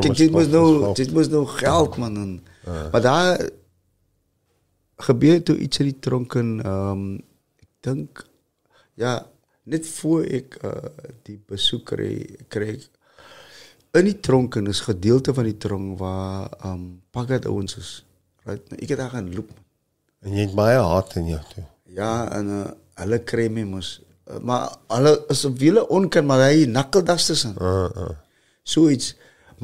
C: dit moest, nou, dit moest nou geld, man. Maar daar gebeurde toen iets in die dronken, ik ehm, denk, ja, net voor ik eh, die bezoeker kreeg in die tronk en is gedeelte van die tronk waar um, pagat ouens is. Right? Nou, ek het daar gaan loop.
B: En jy het baie haat in jou toe.
C: Ja en uh, hulle kry my mos uh, maar hulle is op wiele onkan maar hy nakkeldas tussen.
B: Uh, uh.
C: So iets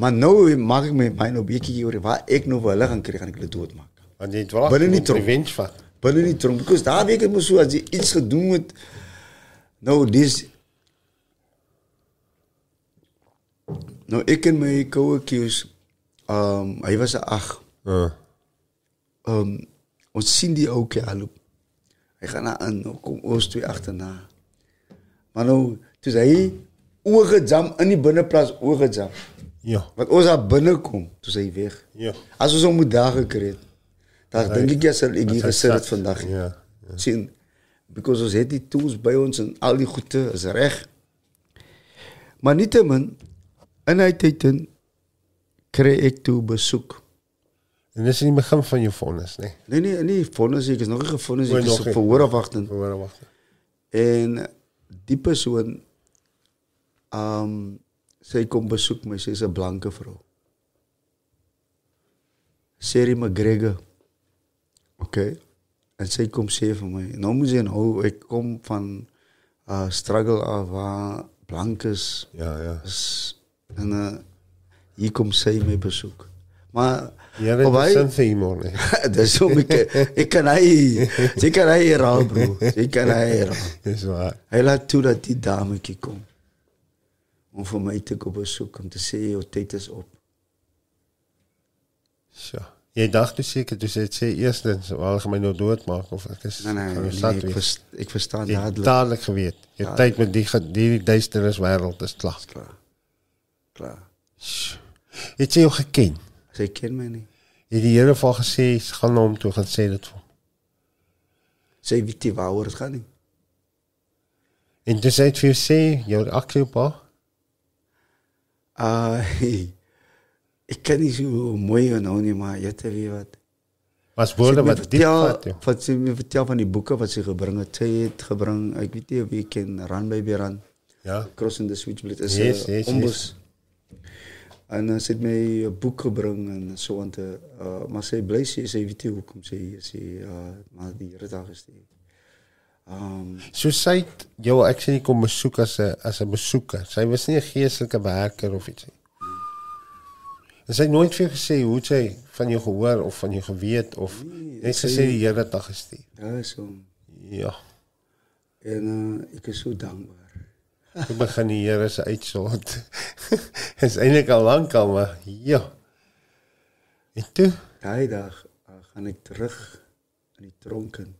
C: maar nou maak ek my my nou bietjie oor waar ek nou vir hulle gaan kry gaan ek hulle doodmaak.
B: Want jy het wag
C: Binne die tronk.
B: revenge vat.
C: binne die tronk because daar weet ek mos so as jy iets gedoen het nou dis Nou, ik en mijn koude hij ehm, was een acht.
B: Uh.
C: Ons zien die ook, ja, loop. Hij gaat naar een, nou kom ons twee achterna. Maar nou, toen zei hij, oorgezam, in die binnenplaats oorgezam.
B: Ja.
C: wat ons daar binnenkomt toen zei hij weg. Als we zo moet dagen kreeg, dan denk ik, ja, zal ik hier
B: gezet
C: vandaag.
B: Ja.
C: ja. Because we die tools bij ons en al die goede is recht. Maar niettemin, en uit kreeg ik toe bezoek.
B: En is in niet begin van je vonnis, nee?
C: Nee, nee, je vonnis. Ik is nog een
B: vonnis.
C: Ik is verhoor
B: wachten. Verhoor.
C: En die persoon, ehm, zij komt bezoek me. Ze is een blanke vrouw. Sherry McGregor. Oké. En zij komt zeer van mij. Nou moet je nou, ik kom van eh, struggle af waar blankes...
B: Ja, ja.
C: En uh, hier komt zij mee bezoek. Maar
B: Jij
C: bent
B: wij, een Seymour, nee.
C: dat is om ik, ik kan hij, ik kan hij raal, bro. Ik kan hij raal.
B: Dat is waar.
C: Hij laat toe dat die dametje komt. Om voor mij te komen bezoeken, om te zeggen, je tijd is op.
B: Zo. Jij dacht dus zeker, dus het zei eerst, waar gaan mij nou doodmaken? Of ik is,
C: nee, nee, nee
B: ik,
C: vers,
B: ik
C: versta
B: dadelijk. Dadelijk geweten.
C: Je
B: tijd met die, die duisternis wereld is klaar.
C: Is klaar.
B: Klaar. Het sy jou geken.
C: Sy ken my nie.
B: Jy het die Here van gesê, gaan na hom toe gaan sê dit vir hom.
C: Sy weet nie waaroor dit gaan nie.
B: En dis uit vir jou sê, jou reaksie op.
C: Ah, ek kan nie so mooi onthou nie, maar jy te weet wat.
B: Was woorde
C: het
B: wat diep vat.
C: Wat sy my vertel van die boeke wat sy gebring het. Sy het gebring, ek weet nie of jy ken Run Baby Run.
B: Ja.
C: Crossing the Switchblade is
B: Yes, yes,
C: ombus. En uh, sy het my 'n boek gebring en so aan te uh, maar sy bly sê sy weet nie hoekom sy hier uh, maar die Here daar gestuur. Ehm um,
B: So sy het jou ek sê nie kom besoek as 'n as 'n besoeker. Sy was nie 'n geestelike werker of iets nie. En sy het nooit vir jou gesê hoe sy van jou gehoor of van jou geweet of
C: Nee,
B: net
C: sy-
B: gesê die Here het haar gestuur.
C: ja so
B: Ja.
C: en uh, ek is so dankbaar.
B: Toe begin die Here se uitsort. is eintlik al lank al maar ja. En toe
C: Daai dag uh, gaan ek terug in die tronk in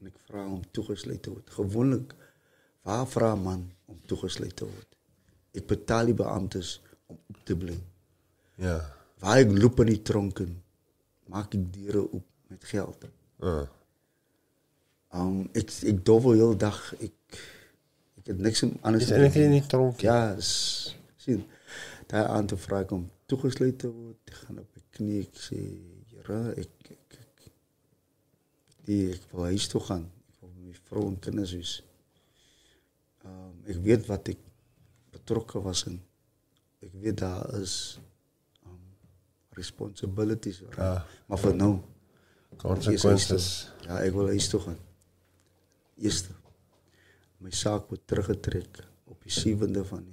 C: en ek vra om toegesluit te word. Gewoonlik waar vra 'n man om toegesluit te word? Ek betaal die beamptes om op te bly.
B: ja.
C: Waar ek loop in die tronk in, maak ek deure oop met geld.
B: Uh,
C: Um ek ek dobbel heel dag ek ik heb niks
B: aan
C: het
B: zeggen. Niet dronken?
C: Ja, dus, zien. Daar aan te vragen om toegesloten te worden. Ik ga op de knie. Ik zeg, ja, ik, ik, ik, die, ik wil huis toe gaan. Ik wil mijn vrouw en kinderen ik ehm, weet wat ik betrokken was in. Ik weet dat is ehm, responsibilities. Maar voor nou
B: Consequences.
C: Ja, ik wil huis toe gaan. Eerste mijn zaak wordt teruggetrekt op de 7e van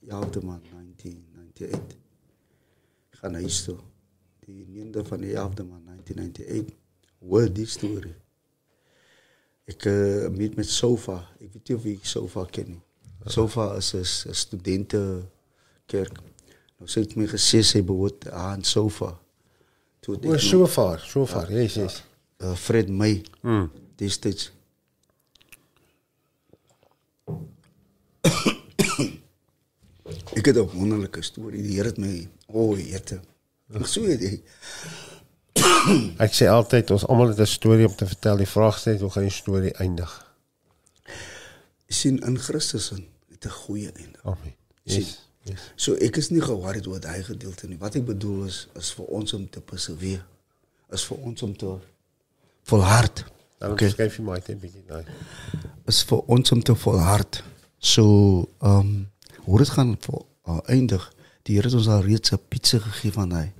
C: de elfde maand 1998. Ik ga naar huis. Die 9e van de elfde maand 1998. hoor die story. Ik uh, eh, meet met Sofa. Ik weet niet of ik Sofa ken. Sofa is een studentenkerk. Nou, ze heeft me gezegd, ze behoort aan Sofa.
B: Toen oh, Sofa, Sofa, jezus.
C: Eh, Fred May,
B: hmm.
C: destijds. Ek het 'n wonderlike storie. Die het o, oh, jette. Ek sê dit.
B: Ek sê altyd ons almal het 'n storie om te vertel. Die vraag is hoe gaan die storie eindig?
C: sien in Christus het 'n goeie einde.
B: Amen. Yes. yes.
C: So ek is nie ge-worried oor daai gedeelte nie. Wat ek bedoel is is vir ons om te perseveer. Is vir ons om te volhard.
B: Dan
C: Okay.
B: skryf jy my net 'n bietjie nou.
C: Is vir ons om te volhard zo um, hoe het gaan uh, eindigen. Die Heer heeft ons al reeds een pizza gegeven aan hij.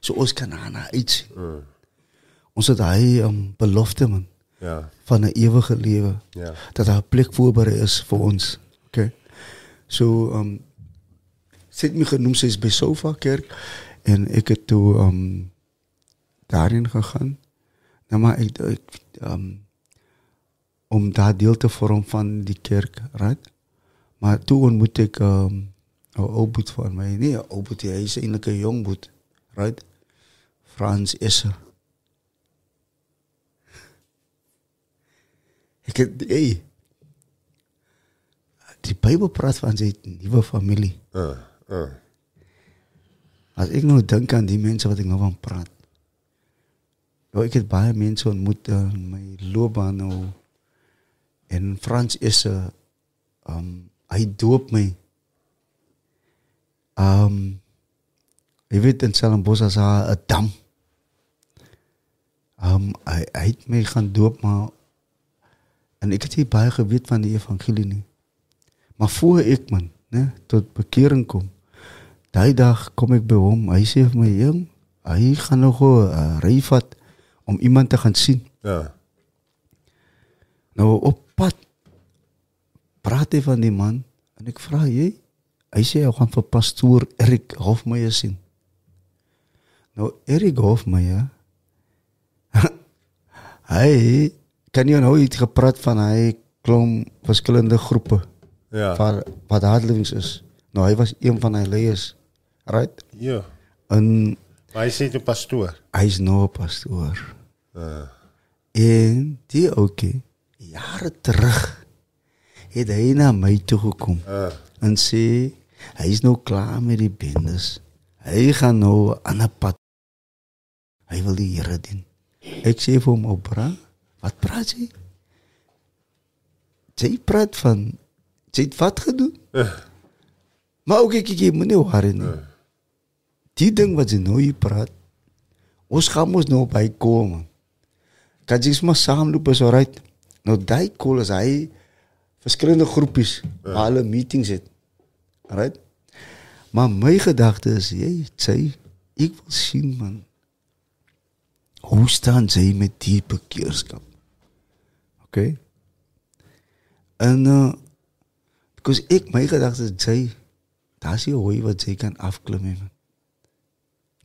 C: Zo ons kan naar iets. Mm. Ons het hij um, belofte man.
B: Ja.
C: Van een eeuwige leven.
B: Ja.
C: Dat daar plek voorbereid is voor ons. Oké. Zo, so, um, ze heeft me genoemd, ze is bij Sofa Kerk. En ik heb toen um, daarin gegaan. Nou, maar ek ehm om daar deel te vormen van die kerk, right? Maar toen ontmoette ik um, een opboet van mij. Nee, een opboet, hij is een jongboet. Right? Frans Isser. ik heb, hey. Die Bijbel praat van zijn nieuwe familie.
B: Eh, eh.
C: Als ik nou denk aan die mensen wat ik nou van praat. Nou, ik heb baie mensen ontmoet in mijn loopbaan nou. En Frans is um, ehm, hy doop my. Um jy weet in Stellenbosch as 'n dam. Um hy hy het my gaan doop maar en ek het nie baie geweet van die evangelie nie. Maar voor ek man, né, tot bekering kom. Daai dag kom ek by hom. Hy sê vir my, "Jong, hy gaan nog 'n uh, ry vat om iemand te gaan sien."
B: Ja.
C: Nou op pad praat hy van die man en ek vra, "Jy?" Hy sê hy gaan vir pastoor Erik Hofmeyer sien. Nou Erik Hofmeyer hy kan jy nou iets gepraat van hy klom verskillende groepe
B: Ja.
C: waar wat hardlewings is. Nou hy was een van hy leiers. Right?
B: Ja.
C: En
B: Maar hy sê toe pastoor.
C: hy's nou pastoor.
B: Uh.
C: En die oukie jare terug het hy na my toe gekom
B: Uh.
C: en sê hy is nou klaar met die bendes. Hy gaan nou aan 'n pad. Hy wil die Here dien. Ek sê vir hom, "Opra, wat praat jy?" Jy praat van jy het wat gedoen? Maar ook ek ek moet nie worry nie. Die ding wat jy nou hier praat, ons gaan mos nou by kom. man. Kan jy maar saamloop is alright. Nou daai call is hy verskillende groepies waar hulle meetings het. Alright? Maar my gedagte is jy sê ek wil sien man. Hoe staan jy met die bekeerskap? Okay? En uh because ek my gedagte is jy daar's nie hoe wat jy kan afklim nie. man.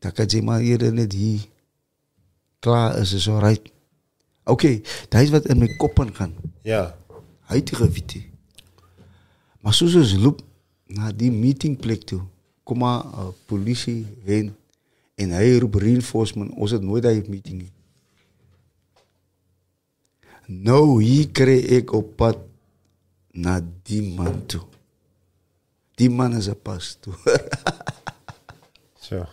C: Dat kan jy maar hier net hier klaar is is alright. Okay, dit is wat in my kop ingaan.
B: Ja
C: huidige viti. Maar zoals ze loop naar die meetingplek toe. Kom maar eh, politie heen. En hij roept reinforcement. Ons het nooit uit meeting Nou, hier kreeg ik op pad naar die man toe. Die man is een pas
B: Zo.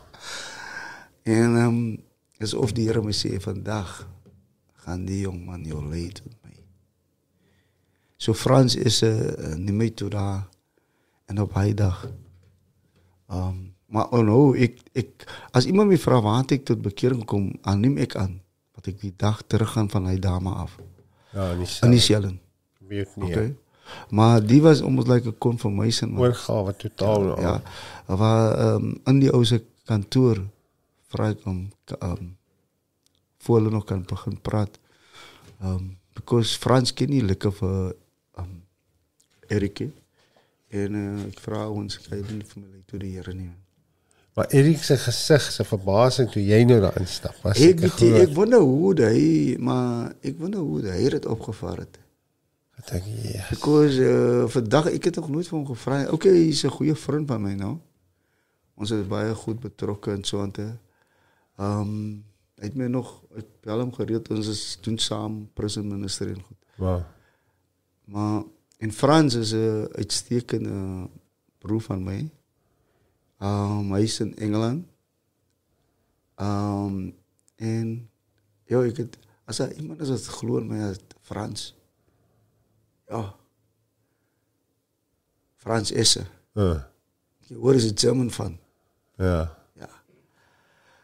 C: En ehm, um, alsof die Heer me zei, vandaag gaan die jongman jou leiden. So Frans is 'n uh, meer toe daar en op hy dag. Ehm um, maar oh no, ek ek as iemand my vra waar ek tot bekering kom, aanneem ek aan wat ek die dag terug gaan van hy dame af.
B: Ja, nie
C: In die
B: so.
C: Shelling.
B: Weet nie.
C: Okay.
B: Okay.
C: Maar die was almost like a confirmation.
B: Oorgawe totaal.
C: Ja, waar ehm um, in die ou se kantoor vra ek hom ehm um, voor hulle nog kan begin praat. Ehm um, because Frans ken nie lekker vir Erikie. En uh, ek vra ons kyk nie vir my toe die Here nie.
B: Maar Erik se gesig, se verbasing toe jy nou daar instap, was
C: Ek
B: seker
C: weet nie,
B: groot.
C: ek wonder hoe hy maar ek wonder hoe hy dit opgevaar het.
B: Ek dink, yes.
C: Because uh, vandag ek het nog nooit vir hom gevra. nie. Okay, hy's 'n goeie vriend van my nou. Ons is baie goed betrokke en so aan te. Ehm um, hy het my nog ek bel hom gereeld ons is doen saam prison ministry en goed.
B: Wow.
C: Maar en Frans is 'n uitstekende broer van my. Um hy is in Engeland. Um en ja, ek het as hy iemand is in my as Frans. Ja. Frans Esse.
B: Uh,
C: Jy hoor is 'n German van.
B: ja.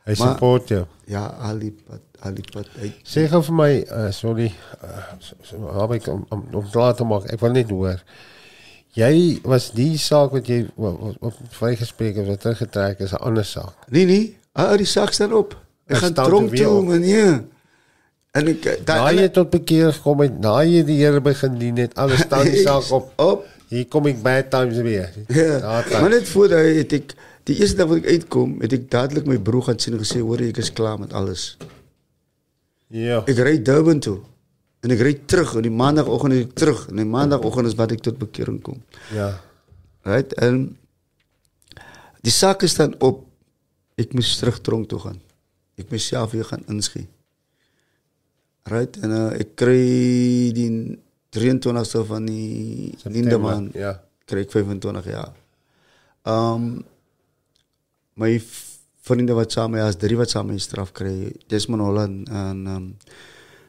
C: Ja.
B: Hy
C: Maar-
B: support jou.
C: Ja, Alipad, Alipad. Hy,
B: Sê gou vir my, uh, sorry, uh, so, so, ek om, om, om klaar te maak. Ek wil net hoor. Jy was die saak wat jy op, op, op vrygespreek het wat teruggetrek is 'n ander saak.
C: nee nee, ah die sak staan op. Ek gaan tronk toe,
B: op.
C: meneer. En ek
B: Na jy tot bekeer gekom het, na jy die Here begin dien het, alles staan die saak op.
C: Op.
B: Hier kom ek bad times weer.
C: Ja. Maar net voor daai het ek die eerste dag wat ek uitkom, het ek dadelik my broer gaan sien en gesê, "Hoor, ek is klaar met alles."
B: Ja.
C: Ek ry Durban toe. En ek ry terug en die maandagooggend is ek terug en die maandagooggend is wat ek tot bekering kom.
B: Ja.
C: Right? En die sake staan op. Ek moet terug tronk toe gaan. Ek moet self weer gaan inskie. Right? En uh, ek kry die 23ste van die Linde maand
B: Ja.
C: kry ek 25 jaar. Um mijn vrienden wat samen, als drie wat samen in straf kry. Desmond Holland en um,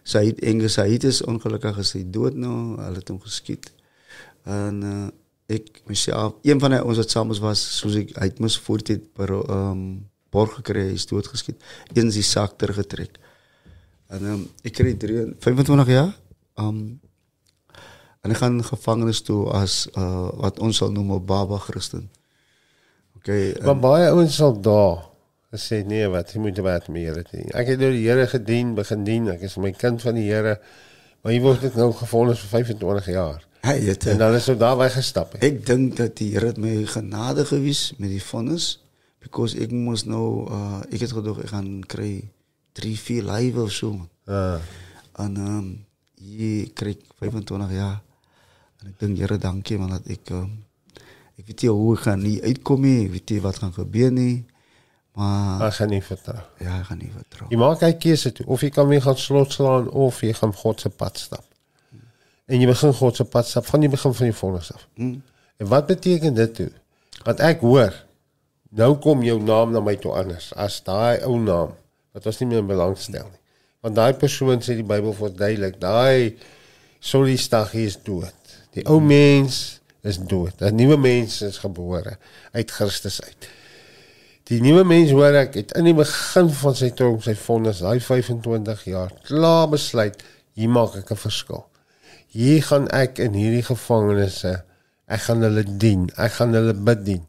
C: Said Inge. Said is ongelukkig is hij dood nou. hulle het hom geskiet. En eh, uh, ik, myself, een van ons wat samen was, zoals ik, hij moest voortijd per um, borg gekry is doodgeskiet. In zijn zak getrek. En ehm, um, ik kreeg drie, 25 jaar. Um, en ik ga naar gevangenis toe als eh, wat ons zal noemen Baba-Christen. Okay.
B: Maar baie ouens sal daar gesê nee, wat jy moet wat met die Here dien. Ek het deur die Here gedien, begin dien. Ek is my kind van die Here. Maar hier word ek nou gevolg vir 25 jaar.
C: Hy het
B: En dan is hy daar weggestap. hè.
C: ek dink dat die Here my genade gewys met die vonnis because ek moes nou uh, ek het gedoog ek gaan kry 3 4 live of so. man.
B: Ja.
C: En ehm um, hier kry ek 25 jaar. En ek dink Here dankie man dat ek um, ek weet nie hoe ek gaan nie uitkom nie, ek weet nie wat gaan gebeur nie. Maar
B: Ek gaan nie vertrou.
C: ja, ek gaan nie vertrou.
B: Jy maak hy keuse toe of jy kan weer gaan slot slaan of jy gaan God se pad stap. En jy begin God se pad stap van die begin van die vonnis af.
C: Hmm.
B: En wat beteken dit toe? Want ek hoor nou kom jou naam na my toe anders as daai ou naam wat ons nie meer belangstel nie. Want daai persoon sê die Bybel vir ons duidelik, daai solistaggie is dood. Die ou mens is dood. 'n Nuwe mens is gebore uit Christus uit. Die nuwe mens hoor ek het in die begin van sy tronk sy vonnis, daai 25 jaar, klaar besluit hier maak ek 'n verskil. Hier gaan ek in hierdie gevangenisse, ek gaan hulle dien, ek gaan hulle bedien.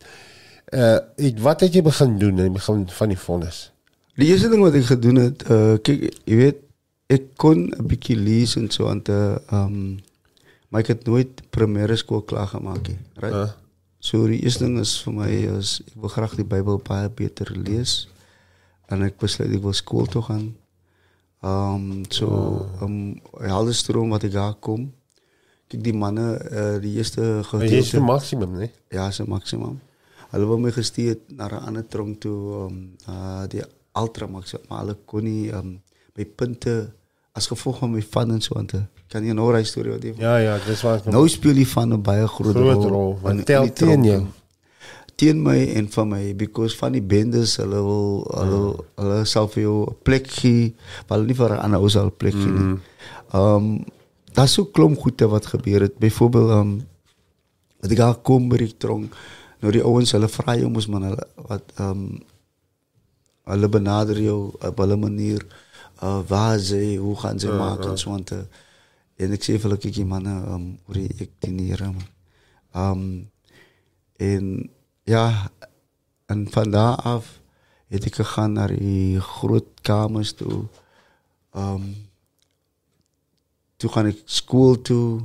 B: Uh het- wat het jy begin doen in die begin van die vonnis?
C: Die eerste ding wat ek gedoen het, uh kyk, jy weet, ek kon 'n bietjie lees en so aan te ehm Maar ik heb nooit primaire school klaargemaakt. Right?
B: Uh.
C: So die eerste ding is voor mij is, ik wil graag die Bijbel baie beter lees. En ik besluit, ik wil school toe gaan. Um, so, ah. um, stroom wat ik ga komen. Kijk, die mannen, uh, eh, die eerste
B: gedeelte... is
C: een
B: maximum, nee?
C: Ja, is het maximum. Hulle wil my gestuur naar 'n andere tronk toe, um, uh, die ultra maximum. Maar kon niet um, my punten as gevolg van my van en so aan te. Kan jy nou daai storie wat jy
B: Ja, ja, dis wat
C: Nou speel die van 'n baie groot,
B: Groot rol, want tel teen jou.
C: Teen my en van my because van die bendes hulle wil hulle hulle sal vir jou 'n plek gee, maar hulle nie vir 'n ander ou sal 'n plek gee nie. Um daar's so klomp goede wat gebeur het. Byvoorbeeld um wat ek daar kom by die tronk, nou die ouens hulle vra jou mos man hulle wat um hulle benader jou op hulle manier uh, waar ze, hoe gaan ze maken. Want eh, en ik zei van kijk mannen, um, hoe ik die hier, ehm, en ja, en van daar af heb ik gegaan naar die grootkamers toe. Ehm, um, toen ga ik school toe.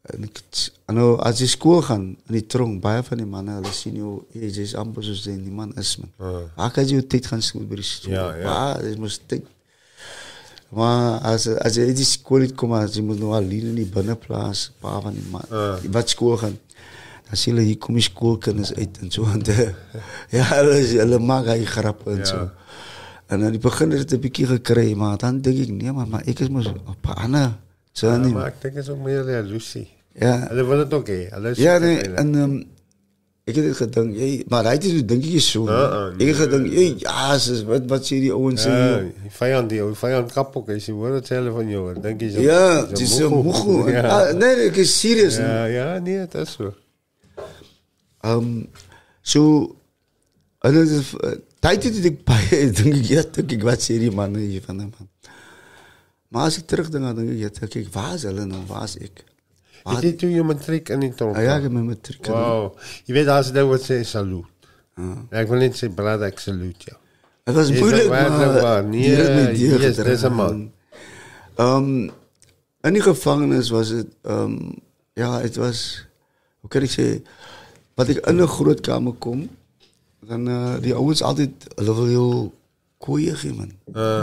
C: En, ik, en nou, als je school gaan, in die tronk, bij van die mannen, hulle sien jou, je is amper soos die man is man.
B: Uh.
C: Waar kan jy jou gaan skool by die school?
B: Ja, ja.
C: Waar, jy moet tijd. Maar als, als je die school niet komt, als je moet nog alleen in die binnenplaats, een paar van die man,
B: uh.
C: wat scoren. Dan zie je, hier komen scorekenners uit en zo. En de, ja, ze maakt hij grappen en zo. En aan het begin is het een beetje gekregen, maar dan denk ik, nee, maar, ik is maar op
B: een.
C: Zo
B: maar ik denk het meer is.
C: Ja.
B: Hulle wil het.
C: Ja, en... Ehm, ik heb gedacht, hey, maar hij is denk
B: je
C: zo. ik heb gedacht, hey, jezus, wat, wat zie die Owens
B: uh,
C: Vijand,
B: die vijand kapok is, je hoort hetzelfde van jou. Denk je zo,
C: ja, het is een moegoe.
B: Ja.
C: Ah, nee, ik is serieus.
B: Ja, ja, nee, dat is
C: zo. Um, zo, tijd dat ik bij, denk ik, ja, denk ik, wat zie die man hier van hem. Maar als ik terug denk denk ik, ja, denk ik, waar is Ellen nou? en waar is ik?
B: Het jy toe jou matriek in die tronk?
C: Ah, ja, my matriek.
B: Wow. Jy weet 'n ding wat sê salute.
C: Ah.
B: Ek wil net sê brother, ek salute jou.
C: Het was
B: Is dit
C: moeilijk,
B: werkelijk
C: maar
B: waar? Nee,
C: die het my
B: yes, dis een man.
C: Ehm, in die gevangenis was het, ehm, ja, het was, hoe kan ik zeggen, wat ik in een groot kamer kom, dan uh, die ouens altijd, hulle wil jou koeien geven, man.
B: Uh,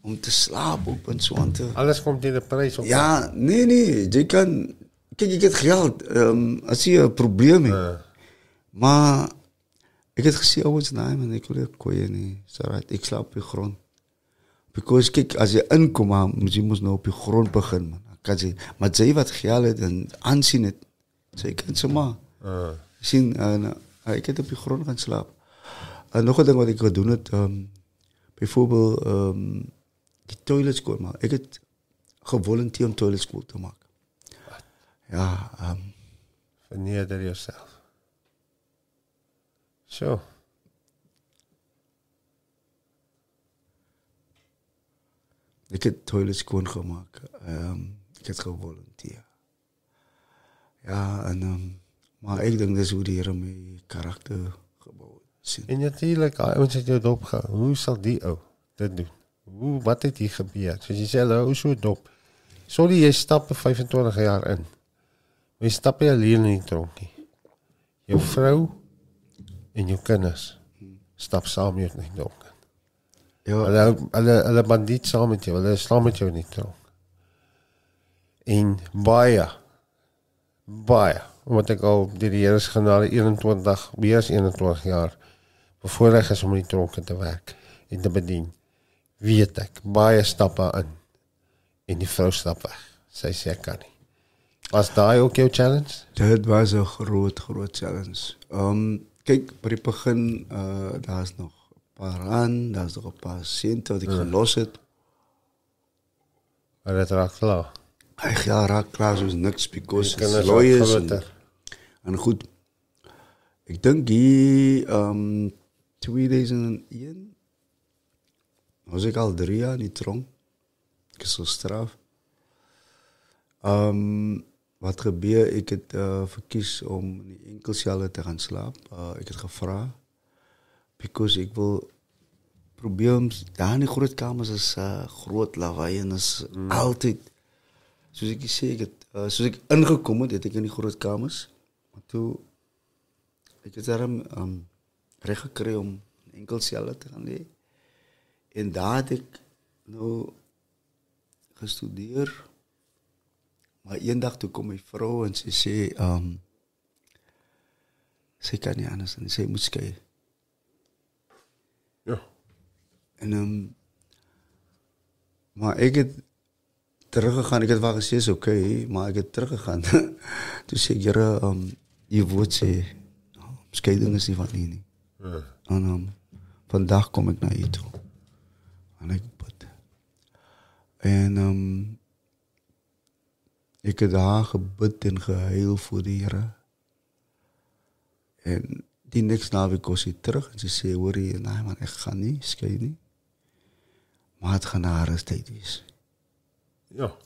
C: Om te slapen op en zo te...
B: alles komt in de prijs op.
C: Ja, nee, nee, je kan, kijk, ik heb geld, ehm, als je een probleem hebt.
B: Uh,
C: Maar ik heb gezien, ouwens, nee man, ik wil het kooien niet. Ik slaap op de grond. Because kijk, als je inkomt, moet je moet nou op je grond beginnen, man. Kan ze, maar zij wat geld heeft en aanzien het, zij kan ze maar.
B: uh,
C: Zien, en, uh, ik heb op je grond gaan slapen. En nog een ding wat ik gedaan heb, um, bijvoorbeeld um, die toilet. Ik heb gevolunteerd om toilet school te maken. Ja, um,
B: verneder jezelf. Zo.
C: Ik heb toilet schoongemaakt. Ehm ik heb gevolunteerd. Ja, en, ehm, maar ik denk dat is hoe die mijn karakter gebouwd is.
B: En natuurlijk, ouens het jou dop Hoe zal die ou dit doen? Hoe, wat het hier gebeur? Soos jy sê, hulle ou so dop. Sorry, jy stap 25 jaar in. Jy stap nie alleen in die tronk nie. Jou vrou en jou kinders stap saam met jou in die tronk.
C: Ja,
B: Hulle hulle hulle bandiet saam met jou. Hulle slaan met jou in die tronk. En baie baie omdat ek al deur die Here se genade 21 meer as 21 jaar bevoorreg is om in die tronke te werk en te bedien. Weet ek baie stappe in en die vrou stap weg. Sy sê ek kan nie. Was daai ook jou challenge?
C: dit was een groot, groot challenge. Um, kijk, bij het begin, uh, daar is nog een paar aan, daar is nog een paar centen wat ik gelost heb.
B: Maar dit raak klaar.
C: Ach ja, raak klaar zoals niks, because
B: raak
C: lawyers. En, en goed, ik denk die um, 2001 was ik al drie jaar in die tronk. Ik is zo straf. Um, wat gebeurt, ik het uh, verkies om in die enkelcellen te gaan slapen. Uh, ik het gevraagd. Because ik wil probeer om daar in die groot kamers is uh, groot lawaai en is mm. altyd soos ek sê ek het uh, soos ek ingekom het, het ek in die groot kamers. Maar toe ek het daarom um, reg gekry om in enkel selle te gaan lê. En daar het ek nou gestudeer. Maar één toen kom mijn vrouw en ze zei, ze kan niet anders en ze moet scheiden.
B: Ja.
C: En, ehm, maar ik heb teruggegaan, ik heb wel gezegd, oké, maar ik heb teruggegaan. toen zei ik, je woord zei, um, scheiding is niet van hier.
B: Ja.
C: En ehm, vandaag kom ik naar je toe. En ik bed En... Ehm, ik heb haar gebed in geheel voor de En die niks na ik was terug. En ze zei, hoor je, nee man, ik ga niet, schijn niet. Maar het gaan haar tijd is.
B: Ja.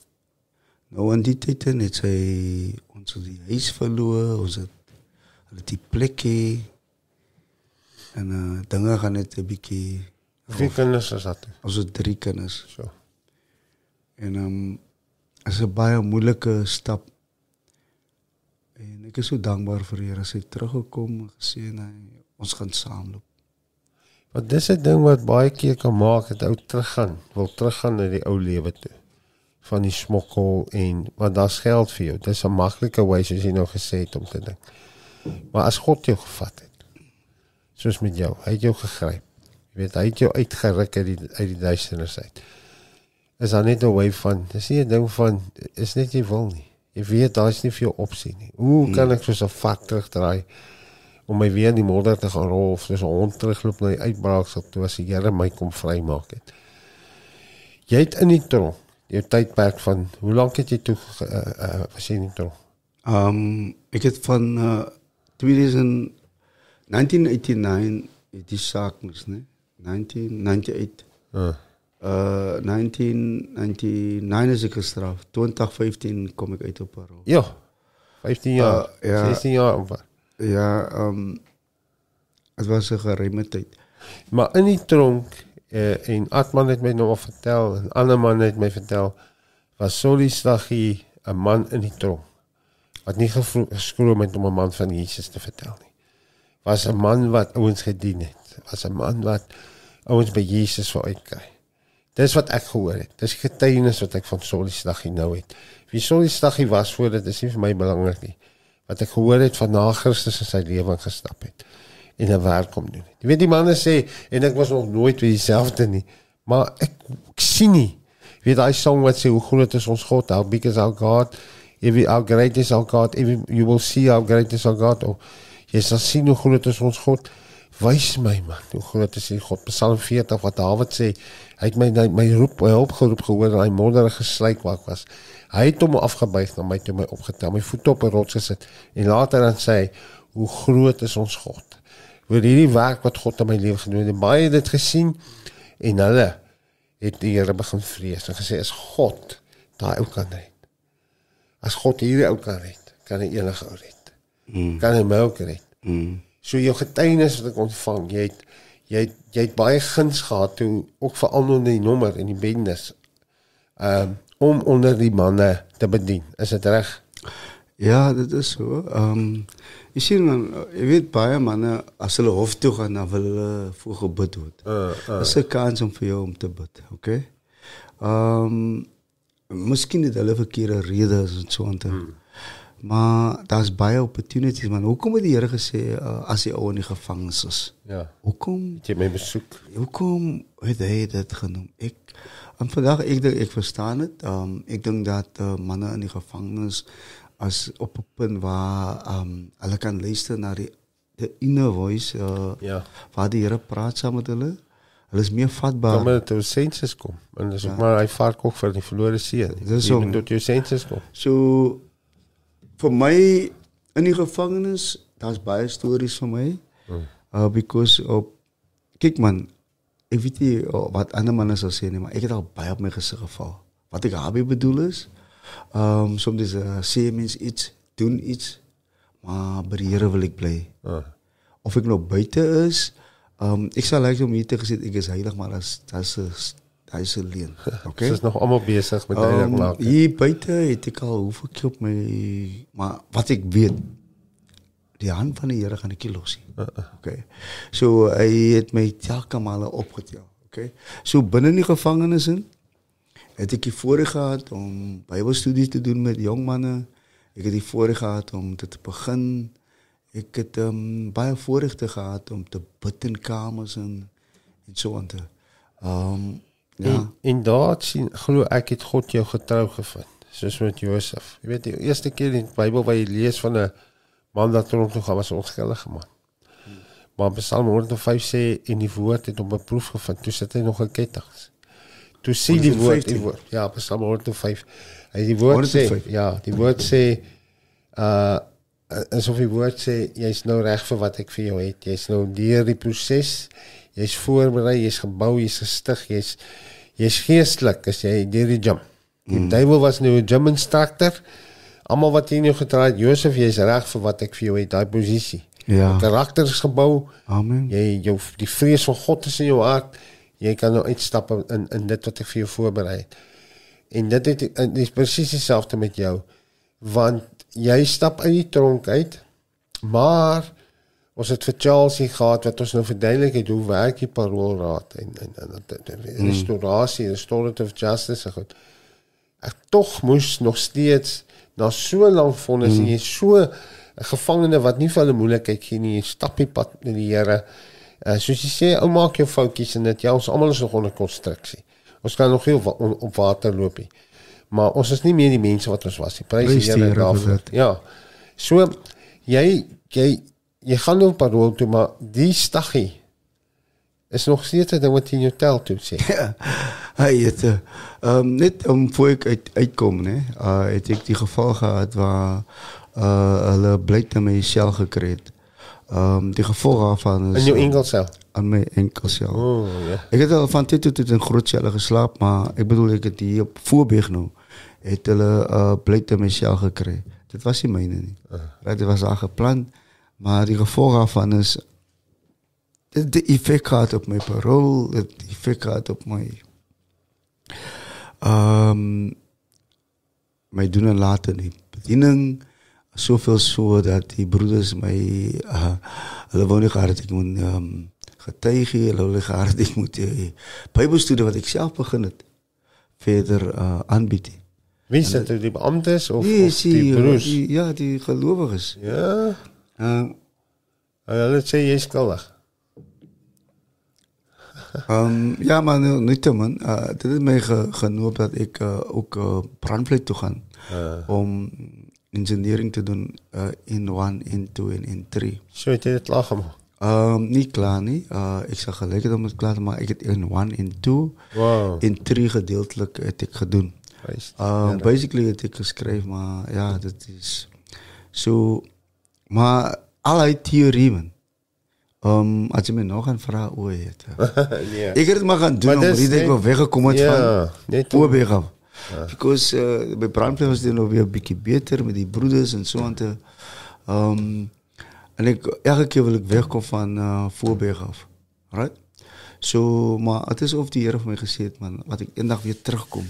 C: Nou, in die tijd het zij ons die huis verloren, ons het, die plekje. En eh, dan dingen gaan het
B: een beetje... Drie kinderen
C: zat Onze drie kennissen
B: Zo.
C: En um, is 'n baie moeilike stap. En ek is so dankbaar vir Here sy het teruggekom en ons gaan saamloop.
B: Want dis 'n ding wat baie keer kan maak dat ou teruggaan, wil teruggaan na die ou lewe toe. Van die smokkel en want daar's geld vir jou. Dis 'n maklike wyse as jy nou gesê het om te dink. Maar as God jou gevat het, soos met jou, hy het jou gegryp. Jy weet, hy het jou uitgeruk uit die uit die duisternis uit. Is daar net 'n way van, dis nie 'n ding van is net jy wil nie. Jy weet daar's nie veel opsie nie. Hoe kan ek soos 'n vat terugdraai om my weer in die modder te gaan rol of soos 'n hond terugloop na die uitbraaksel toe as die Here my kom vrymaak het. Jy het in die tronk jou tydperk van hoe lank het jy toe uh, uh, was jy in die tronk?
C: Um ek het van uh, 2000 1989 het die saak mos, né? 1998
B: Uh,
C: uh 1999 is ek gestraf. 2015 kom ek uit op parol.
B: ja. 15 jaar.
C: Uh, ja.
B: 16 jaar of wat?
C: Ja, um dit was 'n geruime tyd.
B: Maar in die tronk uh, en Atman het my nog vertel en ander man het my vertel was Solly Staggie 'n man in die tronk wat nie geskroom het om 'n man van Jesus te vertel nie. Was 'n man wat ouens gedien het. Was 'n man wat ouens by Jesus wou uitkry. Dis wat ek gehoor het. Dis getuienis wat ek van Solly Staggie nou het. Wie Solly Staggie was voor dit is nie vir my belangrik nie. Wat ek gehoor het van na Christus in sy lewe gestap het en 'n werk kom doen. Jy weet die manne sê en ek was nog nooit weer dieselfde nie, maar ek, ek sien nie. Jy weet daai song wat sê hoe groot is ons God, how big is our God? If we how great is our God, if you will see how great is our God. Oh, jy sal sien hoe groot is ons God. Wys my man, hoe groot is die God. Psalm 40 wat Dawid sê, hy het my my, my roep, my hulp geroep gehoor en hy modderige sluik waar ek was. Hy het hom afgebuig na my toe my opgetel, my voete op 'n rots gesit en later dan sê hy, hoe groot is ons God oor hierdie werk wat God in my lewe gedoen het. En Baie het dit gesien en hulle het die Here begin vrees en gesê is God daai ou kan red. As God hierdie ou kan red, kan hy enige ou red. Mm. Kan hy my ook red.
C: Mm.
B: So jou getuienis wat ek ontvang, jy het jy het, jy het baie guns gehad toe ook veral onder die nommer en die bendes. Um om onder die manne te bedien. Is dit reg?
C: Ja, dit is so. Ehm jy sien man, jy weet baie manne as hulle hof toe gaan, dan wil hulle voor gebid word.
B: Uh, uh.
C: Dis 'n kans om vir jou om te bid, okay? Ehm miskien het hulle verkeerde redes en so aan te. Hmm. Maar daar's baie opportunities man. Hoekom het die Here gesê uh, as die ou in die gevangenis is?
B: Ja.
C: Hoekom
B: Het jy my besoek?
C: Hoekom het hy dit genoem? Ek en vandag ek dink ek verstaan dit. Um ek dink dat uh, manne in die gevangenis as op 'n punt waar um hulle kan luister na die the inner voice uh,
B: Ja.
C: waar die Here praat saam met hulle. Hulle is meer vatbaar.
B: Dan moet jy sensus kom. En dis ook maar hy vark ook vir die verlore seun. Jy moet tot jou sensus kom.
C: So vir my in die gevangenis, daar's baie stories vir my.
B: Hmm.
C: Uh because op kyk man, ek weet nie uh, wat ander manne sal sê nie, maar ek het al baie op my gesig geval. Wat ek daarmee bedoel is, ehm um, soms uh, sê mens iets, doen iets, maar by die Here wil ek bly.
B: Ah.
C: Of ek nou buite is, ehm um, ek sal like om hier te gesê ek is heilig, maar as daai is 'n leuen. Okay?
B: Ons is nog almal besig met duidelik
C: Um,
B: maak.
C: hier buite het ek al hoeveel keer op my maar wat ek weet die hand van die Here gaan ek nie los nie. Uh -uh. Okay. So hy het my telke male opgetel. Okay. So binne in die gevangenis in het ek die voorreg gehad om Bybelstudie te doen met jong manne. Ek het die voorreg gehad om dit te begin. Ek het um, baie voorregte gehad om te bid in kamers en en so aan te. Ehm um, ja.
B: En, en daar sien glo ek het God jou getrou gevind, soos met Josef. Jy weet die eerste keer in die Bybel waar jy lees van 'n man wat tronk toe gaan was 'n onskuldige man. Maar Psalm 105 sê en die woord het hom beproef gevind. Toe sit hy nog in kettinge. Toe sien die woord, die
C: 115.
B: woord. Ja, Psalm 105. Hy die woord sê,
C: 105.
B: ja, die woord sê uh asof die woord sê jy's nou reg vir wat ek vir jou het. Jy's nou deur die proses. Jy's voorberei, jy's gebou, jy's gestig, jy's jy's geestelik as jy deur die gym. Die mm. duiwel was nou 'n gym instructor. Almal wat hier nou getraai het, Josef, jy's reg vir wat ek vir jou het, daai posisie.
C: Ja.
B: Karakter is gebou.
C: Amen.
B: Jy jou die vrees van God is in jou hart. Jy kan nou uitstap in in dit wat ek vir jou voorberei het. En dit het en is presies dieselfde met jou. Want jy stap uit die tronk uit. Maar ons het vir hier gehad wat ons nou verduidelik het hoe werk die paroolraad en en en, en, en, en restaurasie, restorative justice en goed. Ek tog moes nog steeds na so lank vonnis mm. jy is so 'n gevangene wat nie vir hulle moeilikheid gee nie, jy stap die pad met die Here. Uh, soos jy sê, ou maak jou foutjies en dit ja, ons almal is nog onder konstruksie. Ons kan nog heel wa- on, op water loop. nie. Maar ons is nie meer die mense wat ons was nie. Prys die Here daarvoor. Ja. So jy jy je gaat nu een parool toe, maar die stachie is nog steeds het wat in je taal toe
C: het, uh, net om voor ik uit, uitkom, hè, uh, eh, het ik die geval gehad waar uh, hulle naar aan mijn cel die gevolgen van is...
B: In
C: enkel
B: enkelcel?
C: Aan mijn
B: enkelcel. Oh.
C: Ik heb al van dit tot tijd in groot cellen geslapen, maar ik bedoel, ik het die op voorbeeld nou Het hulle uh, blijkt aan mijn cel. Dit was niet mijn Dat was al gepland. Maar die gevolgen van is de effect gaat op mijn parool, het effect gaat op mijn, um, ehm, mijn doen en laten in bediening. Zoveel zo dat die broeders mij, uh, eh, hulle ik moet ehm, um, getuigen. hulle ik moet die bijbelstudie wat ik zelf begin het, verder eh, aanbieden.
B: Wie is dat, die ambtenis of, die,
C: die
B: broers?
C: Ja, die gelovigen.
B: Ja?
C: Ehm
B: Hulle sê jy is skuldig.
C: Um, ja, maar nou, niet man. Uh, dit is mij ge, genoeg dat ik uh, ook uh, brandvleit toe gaan. Om engineering te doen uh, in 1, in 2 en in 3.
B: So het jy dit klaar gemaak.
C: Um, niet klaar, niet. Uh, ik zag gelijk om het klaar te maken. Ik heb in 1, in 2,
B: Wow.
C: in 3 gedeeltelijk heb ik gedaan. Um,
B: Here.
C: basically heb ik geschreven, maar ja, dat is zo. Maar allerlei theorieën. Um, als je me nog een vraag ooit hebt. Ik heb het maar gaan doen
B: Maar
C: omdat ik wel weggekomen van
B: net om-
C: Oorbeeg af. Because uh, bij Brandplein was het nog weer een beetje beter met die broeders en zo. aan te- Um, en ik, elke keer wil ik wegkomen van uh, Voorbeeg af. Right? So, maar het is of die Heer van mij gezegd, man, wat ik een dag weer terugkom.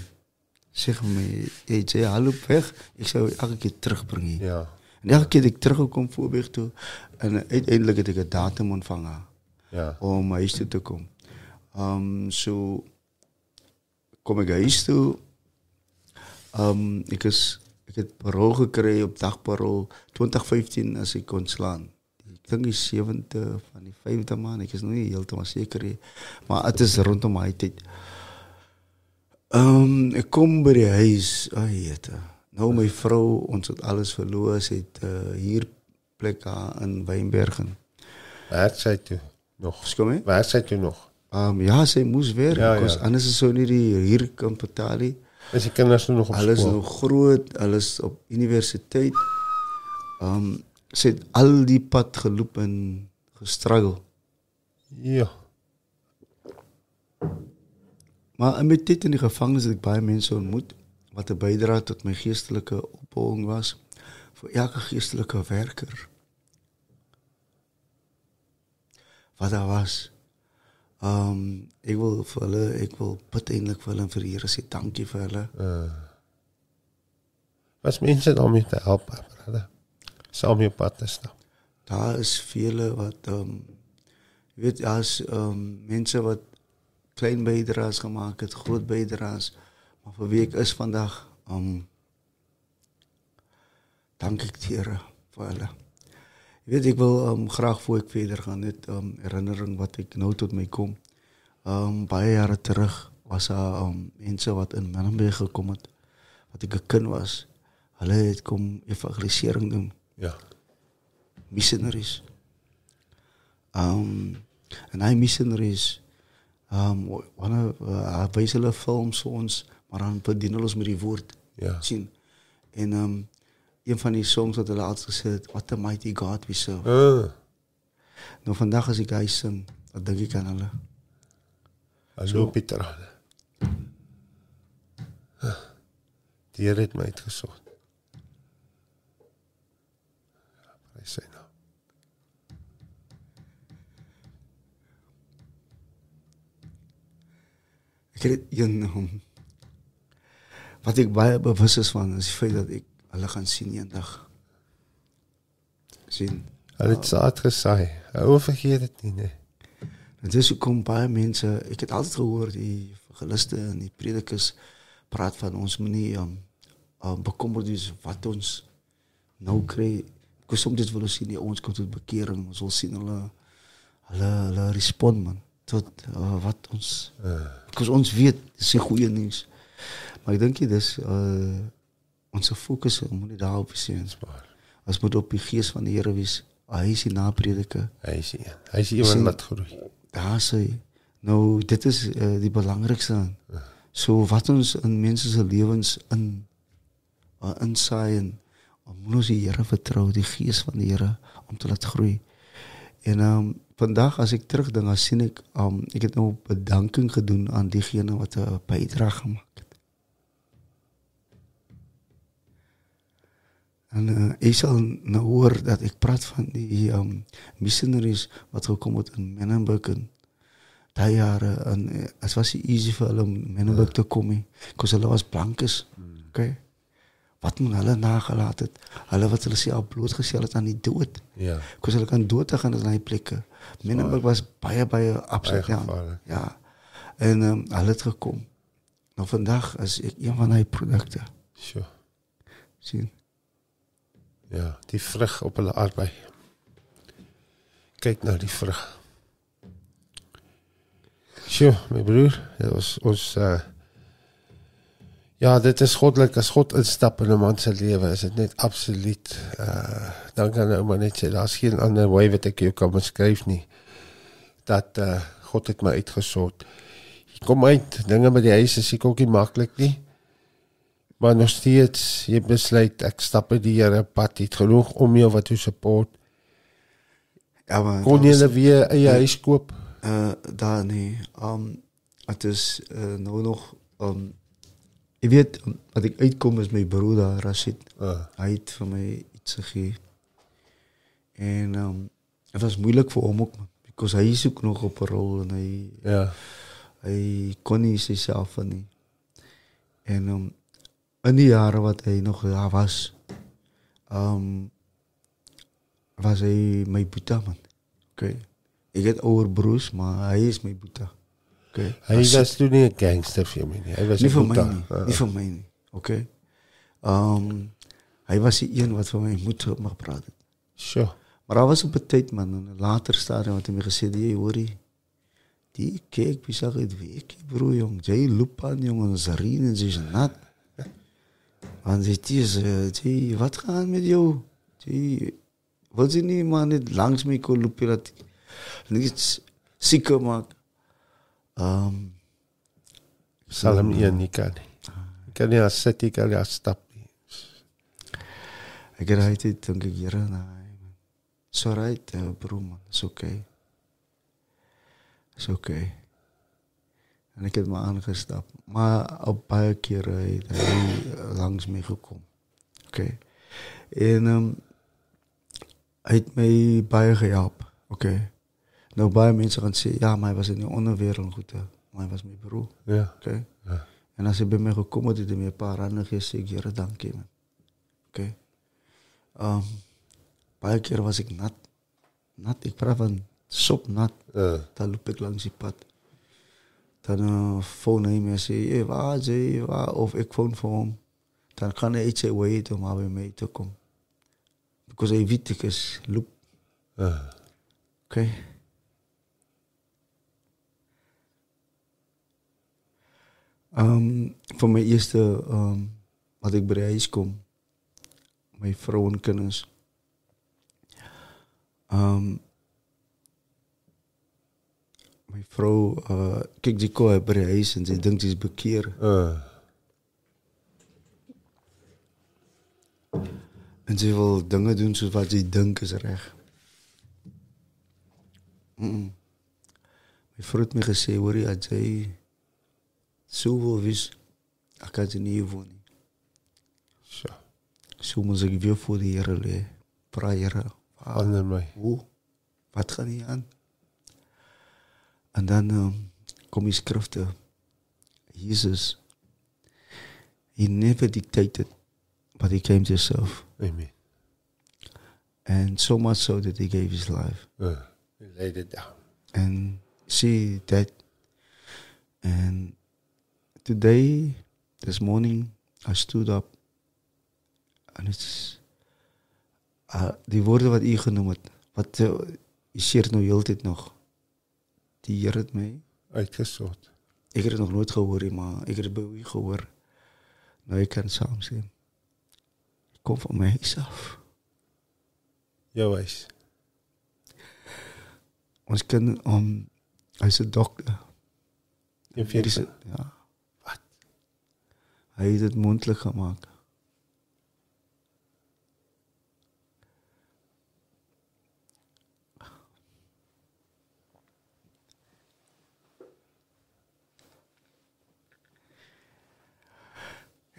C: Zeg me, hey hallo weg. Ik zou je elke keer terugbrengen.
B: Ja.
C: En elke keer dat ik terugkom Voorbeeg toe. En uiteindelijk heb ik een datum ontvangen
B: Ja.
C: om huis toe te komen. Um, so kom ik huis toe. Um, ik, is, ik heb parool gekregen op dagparool 2015 als ik kon slaan. Ik denk die zevende van die vijfde maand. Ik is nog niet helemaal zeker. Maar het is rondom mijn tijd. Um, ik kom bij die huis. Oh, jette. Nou, mijn vrouw, ons het alles verloren. Ze heeft uh, hier plek aan in Wijnbergen.
B: Waar sy toe nog?
C: Skom je?
B: Waar sy toe nog?
C: Um, ja, sy moes werk,
B: Ja,
C: ja,
B: ja.
C: anders is sy nie die hier kan betaal nie.
B: Is die kinders nou nog op
C: Hulle is
B: skool?
C: nou groot, hulle is op universiteit. Um sy het al die pad geloop en gestruggle.
B: Ja.
C: Maar my tyd in die gevangenis het ek baie mense ontmoet wat 'n bydrae tot my geestelike opbouing was vir elke geestelike werker. Wat daar was. Um ek wil vir hulle, ek wil bid eintlik vir hulle en vir die Here sê dankie vir hulle.
B: Mense daarmee te help, brother. Saam jou pad te stap.
C: Daar is vele wat ehm um, weet ehm um, mense wat klein bydraes gemaak het, groot bydraes, maar vir wie ek is vandag ehm um, dank Here vir hulle. Jy weet ek wil ehm um, graag voor ek verder gaan net um, herinnering wat ek nou tot my kom. Ehm um, baie jare terug was daar ehm um, mense wat in Menenberg gekom het wat ek 'n kind was. Hulle het kom evangelisering doen
B: Ja.
C: missionaries. Um, en hy missionaries, um, wanneer uh, hulle films vir ons, maar dan bedien hulle ons met die woord.
B: Ja.
C: sien. En um, een van die songs wat hulle altyd gesê het, what a mighty God we serve.
B: Uh,
C: Nou vandag as ek hy sing, dan dink ek aan hulle.
B: hallo Pieter. Die Here het my uitgesoek. Ja, prys sy naam.
C: Ek het een um, wat ek baie bewus is van is die feit dat ek hulle gaan sien eendag. sien.
B: Hulle het saad gesaai. Hou vergeet dit nie, nee.
C: Dit is hoekom baie mense, ek het altyd gehoor die evangeliste en die predikers praat van ons moenie um, um bekommerd wees wat ons nou kry. Ek soms dit wil ons sien die ons kom tot bekering, ons wil sien hulle hulle hulle respond man tot uh, wat ons because ons weet dis die goeie nuus. Maar ek dink jy dis uh ons fokus moet nie daarop wees Ons moet op die gees van die Here wees. Hy is die naprediker.
B: hy is. Hy is iemand wat groei.
C: Daar sê nou dit is uh, die belangrikste. So wat ons in mense se lewens in uh, insaai en om moet ons die Here vertrou, die gees van die Here om te laat groei. En ehm um, vandag as ek terugdink, dan sien ek um ek het nou bedanking gedoen aan diegene wat 'n bydrae gemaak het. En eh, uh, Esel, nou dat ik praat van die um, missionaries wat gekomen in Menenbeken. Dat jaar, en, eh, het was easy voor hen Menenbek te komen. Want ze was blankes. Okay? Wat men hulle nagelaten Hulle wat hulle al blootgesteld aan die dood.
B: Ja.
C: Want hulle kan dood te gaan naar die plekken. Menenbek was baie, baie
B: absoluut.
C: Ja. En um, hulle het gekomen. Nou vandaag is ik een van die producten.
B: Sure.
C: Zien.
B: Ja, die vrug op hulle arbei. Kyk nou die vrug. Sjoe, my broer, dit was ons uh Ja, dit is goddelik as God instap in 'n man se lewe, is dit net absoluut uh dan kan nou maar net sê daar's geen ander wy wat ek jou kan beskryf nie. Dat uh God het my uitgesort. Jy kom uit, dinge by die huis is ek ook nie maklik nie. Maar nog steeds, jy besluit ek stap uit die Here pad, jy het genoeg om jou wat jou support.
C: Ja, maar
B: Kon
C: daar
B: jy
C: was-
B: weer eie huis koop?
C: Uh daar nie. Um het is uh, nou nog um ek weet wat ek uitkom is my broer Rashid.
B: Uh,
C: Hy het vir my iets gegee. En um dit was moeilik vir hom ook man, because hy soek nog op 'n rol en hy
B: ja.
C: hy kon nie sigself van nie. En um in die jaren wat hij nog daar was, ehm, was hij mijn buta, man. Ik heb over maar hij is mijn boetha. Okay. Hij
B: was, toen niet een gangster voor mij. Hij was
C: niet voor
B: mij
C: niet.
B: Ah.
C: Niet. voor mij niet. Oké. Ehm, hij was die een wat van mijn moeder mag praten.
B: Sure.
C: Maar hij was op een tijd, man. In later stadium wat hij me gezegd, heeft, hoorie, die kijk, wie zag het weekje, broer, jong. Jij loopt aan, jongen, Zarine, ze is nat. Dann sagt diese, die, äh, was kann mit jou? Die, wollen niet niet maar niet langs mij kon lopen dat ik niets
B: Salam iya nikah nih. Kan ya seti kali
C: astap. Ik rijd dit een keer naar. It's alright, bro man. Eh, okay. Okay. En ik heb me aangestapt. Maar een paar keer heeft hij langs mij gekomen. Oké. En ehm, hij heeft mij bij geholpen. Oké. Okay. Nou, bij mensen gaan zeggen, ja, maar hij was in de onderwereld goed. Hè. Maar hij was mijn broer.
B: Oké.
C: En als hij bij mij gekomen is, een paar handen gezegd, dank je. Oké. Ehm, een paar keer was ik nat. Nat, ik praat van sopnat.
B: Ja.
C: Dan loop ik langs die pad. Dan phone eh, hij e e me en zei, hey, waar, zei, waar? Of ik phone voor hem. Dan kan hij iets weten om bij mij te komen. Because hij weet ik is loop.
B: Oké.
C: Ah. Okay. Um, voor mijn eerste, um, wat ik bij huis kom, mijn vrouwenkennis. Um, mijn vrouw, eh, kijkt kijk, die komt bij huis en ze denkt ze is bekeerd.
B: Uh.
C: En ze wil dingen doen zoals wat ze denkt is recht. Mijn vrouw heeft me gezegd, dat je, als jij zoveel wist, ik kan ze niet wonen.
B: Zo.
C: Zo moet ik weer voor de heren leiden. Praat, heren.
B: Wat, mij.
C: Hoe? Wat gaat niet aan? En dan um, kom die skrifte. Jesus, he never dictated, but he came to himself.
B: Amen.
C: And so much so that he gave his life.
B: Uh, he laid it down.
C: and see that. And today, this morning, I stood up, and it's uh, die woorde wat u genoem het, wat uh, u seer nou heeltyd nog. Die Here het my,
B: Uitgesort.
C: ek het dit nog nooit gehoor nie, maar ek het dit by u gehoor. Nou ek kan saam sê. Ek kom van my huis af.
B: Jou huis.
C: Ons kind om hy's 'n dokter.
B: En vir
C: Mediese, ja. Wat? Hy het dit moontlik gemaak.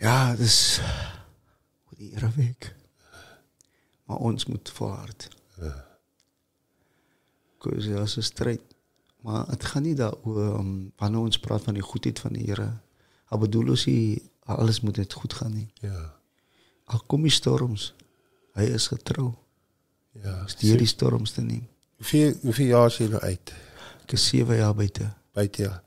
C: Ja, dis hoe die Here werk. Maar ons moet volhard. Kus ja, 'n stryd. Maar dit gaan nie daaroor um, wanneer ons praat van die goedheid van die Here. Al bedoel ons nie alles moet net goed gaan nie.
B: Ja.
C: Al kom die storms, hy is getrou.
B: Ja.
C: Steur die storms te neem.
B: Hoeveel hoeveel jaar is jy nou uit?
C: Ek is 7 jaar buite.
B: Buite ja.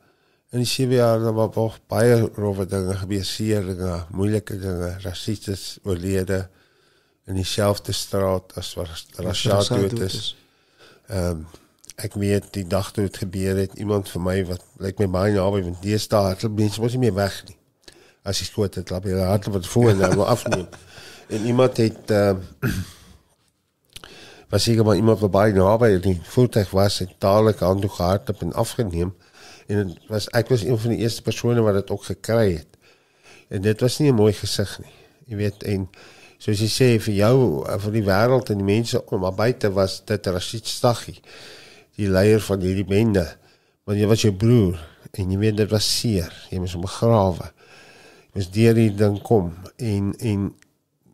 B: In die 7 jaar daar was nog baie rowwe dinge gebeur, seer dinge, moeilike dinge, rassisties oorlede in dieselfde straat as wat Rashad dood is. Ehm um, ek weet die dag toe dit gebeur het, iemand vir my wat lyk my baie naby want deesdae hardloop mense mos nie meer weg nie. As jy skoot het, laat jy hardloop wat voor en wil afneem. En iemand het ehm uh, was seker maar iemand wat baie naby die voertuig was, het dadelik aan toe gehardloop en afgeneem. En het was ek was een van die eerste persone wat dit ook gekry het. En dit was nie 'n mooi gesig nie. Jy weet en soos jy sê vir jou vir die wêreld en die mense om maar buite was dit Rashid Staghi die leier van hierdie bende want jy was jou broer en jy weet dit was seer jy moes hom begrawe jy moes deur die ding kom en en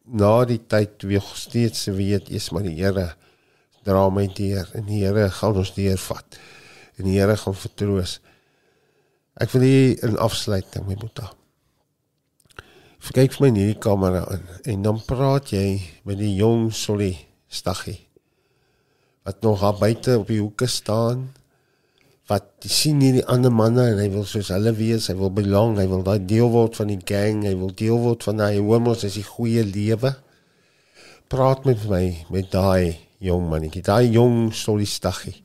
B: na die tyd weer steeds weet jy's maar die Here dra my deur en die Here gaan ons deurvat en die Here gaan vertroos ek wil hier 'n afsluiting my boetie kyk vir my in hierdie kamera in en dan praat jy met die jong Solly Staggie wat nog daar buite op die hoeke staan wat sien hierdie ander manne en hy wil soos hulle wees, hy wil belong, hy wil daai deel word van die gang, hy wil deel word van daai homos as die goeie lewe. Praat met my met daai jong mannetjie, daai jong Solly Staggie.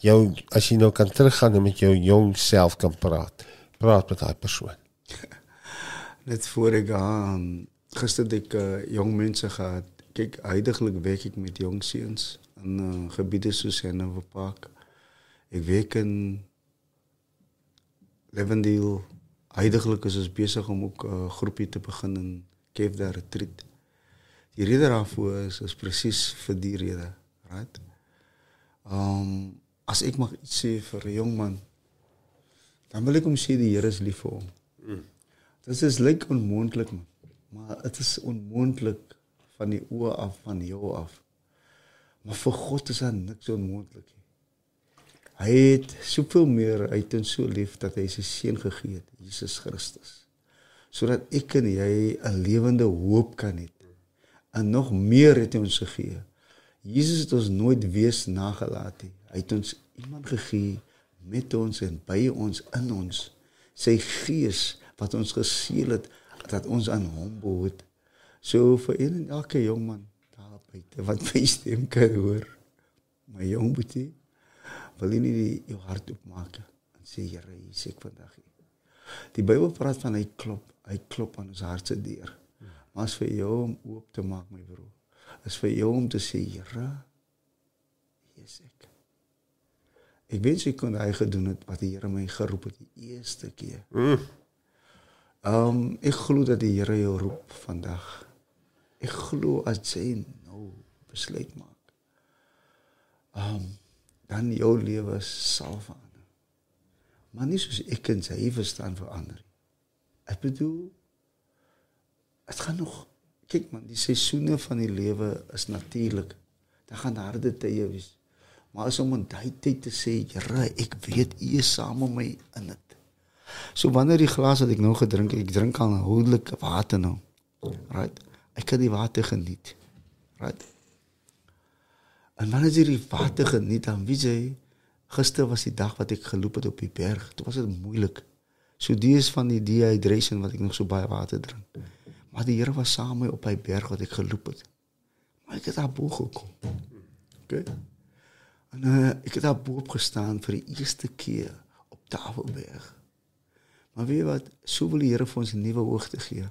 B: Jou as jy nou kan teruggaan en met jou jong self kan praat. Praat met daai persoon
C: net voor ek gaan gister het ek uh, jong mense gehad. Kyk, heidaglik werk ek met jong seuns in uh, gebiede soos Hanover Park. Ek werk in Levendale. Heidaglik is ons besig om ook 'n uh, eh, groepie te begin in Town Retreat. Die rede daarvoor is is presies vir die rede, right? Ehm um, as ek mag iets sê vir 'n jong man, dan wil ek hom sê die Here is lief vir hom. Mm. Dit is lyk onmoontlik man. Maar dit is onmoontlik van die oë af van jou af. Maar vir God is daar niks onmoontlik nie. Hy het soveel meer uit en so lief dat hy sy seun gegee het, Jesus Christus. Sodat ek en jy 'n lewende hoop kan hê. En nog meer het hy ons gegee. Jesus het ons nooit wees nagelaat nie. Hy het ons iemand gegee met ons en by ons in ons sy gees wat ons geseël het dat ons aan hom behoort. So vir een en elke jong man daar buite wat my stem kan hoor. My jong boetie, wil jy nie die, jou hart oopmaak en sê Here, hier is ek vandag hier. Die Bybel praat van hy klop, hy klop aan ons hart se deur. Maar as vir jou om oop te maak, my broer, is vir jou om te sê Here, hier is ek. Ek wens ek kon hy gedoen het wat die Here my geroep het die eerste keer. Mm. Ehm um, ek glo dat die Here jou roep vandag. Ek glo as jy nou besluit maak. Ehm um, dan jou lewe sal verander. Maar nie soos ek en jy verstaan verander. Ek bedoel dit gaan nog kyk man, die seisoene van die lewe is natuurlik. Daar gaan harde tye wees. Maar as om in daai tyd te sê, Here, ek weet U is saam met my in dit. So wanneer die glas wat ek nou gedrink, ek drink al houdelike water nou. Right? Ek kan die water geniet. Right? En wanneer jy die water geniet, dan weet jy gister was die dag wat ek geloop het op die berg. Dit was dit moeilik. So dis van die dehydration wat ek nog so baie water drink. Maar die Here was saam met my op hy berg wat ek geloop het. Maar ek het daar bo gekom. OK. En uh, ek het daar bo op gestaan vir die eerste keer op Tafelberg. Maar weet wat, so wil die Here vir ons 'n nuwe hoogte gee.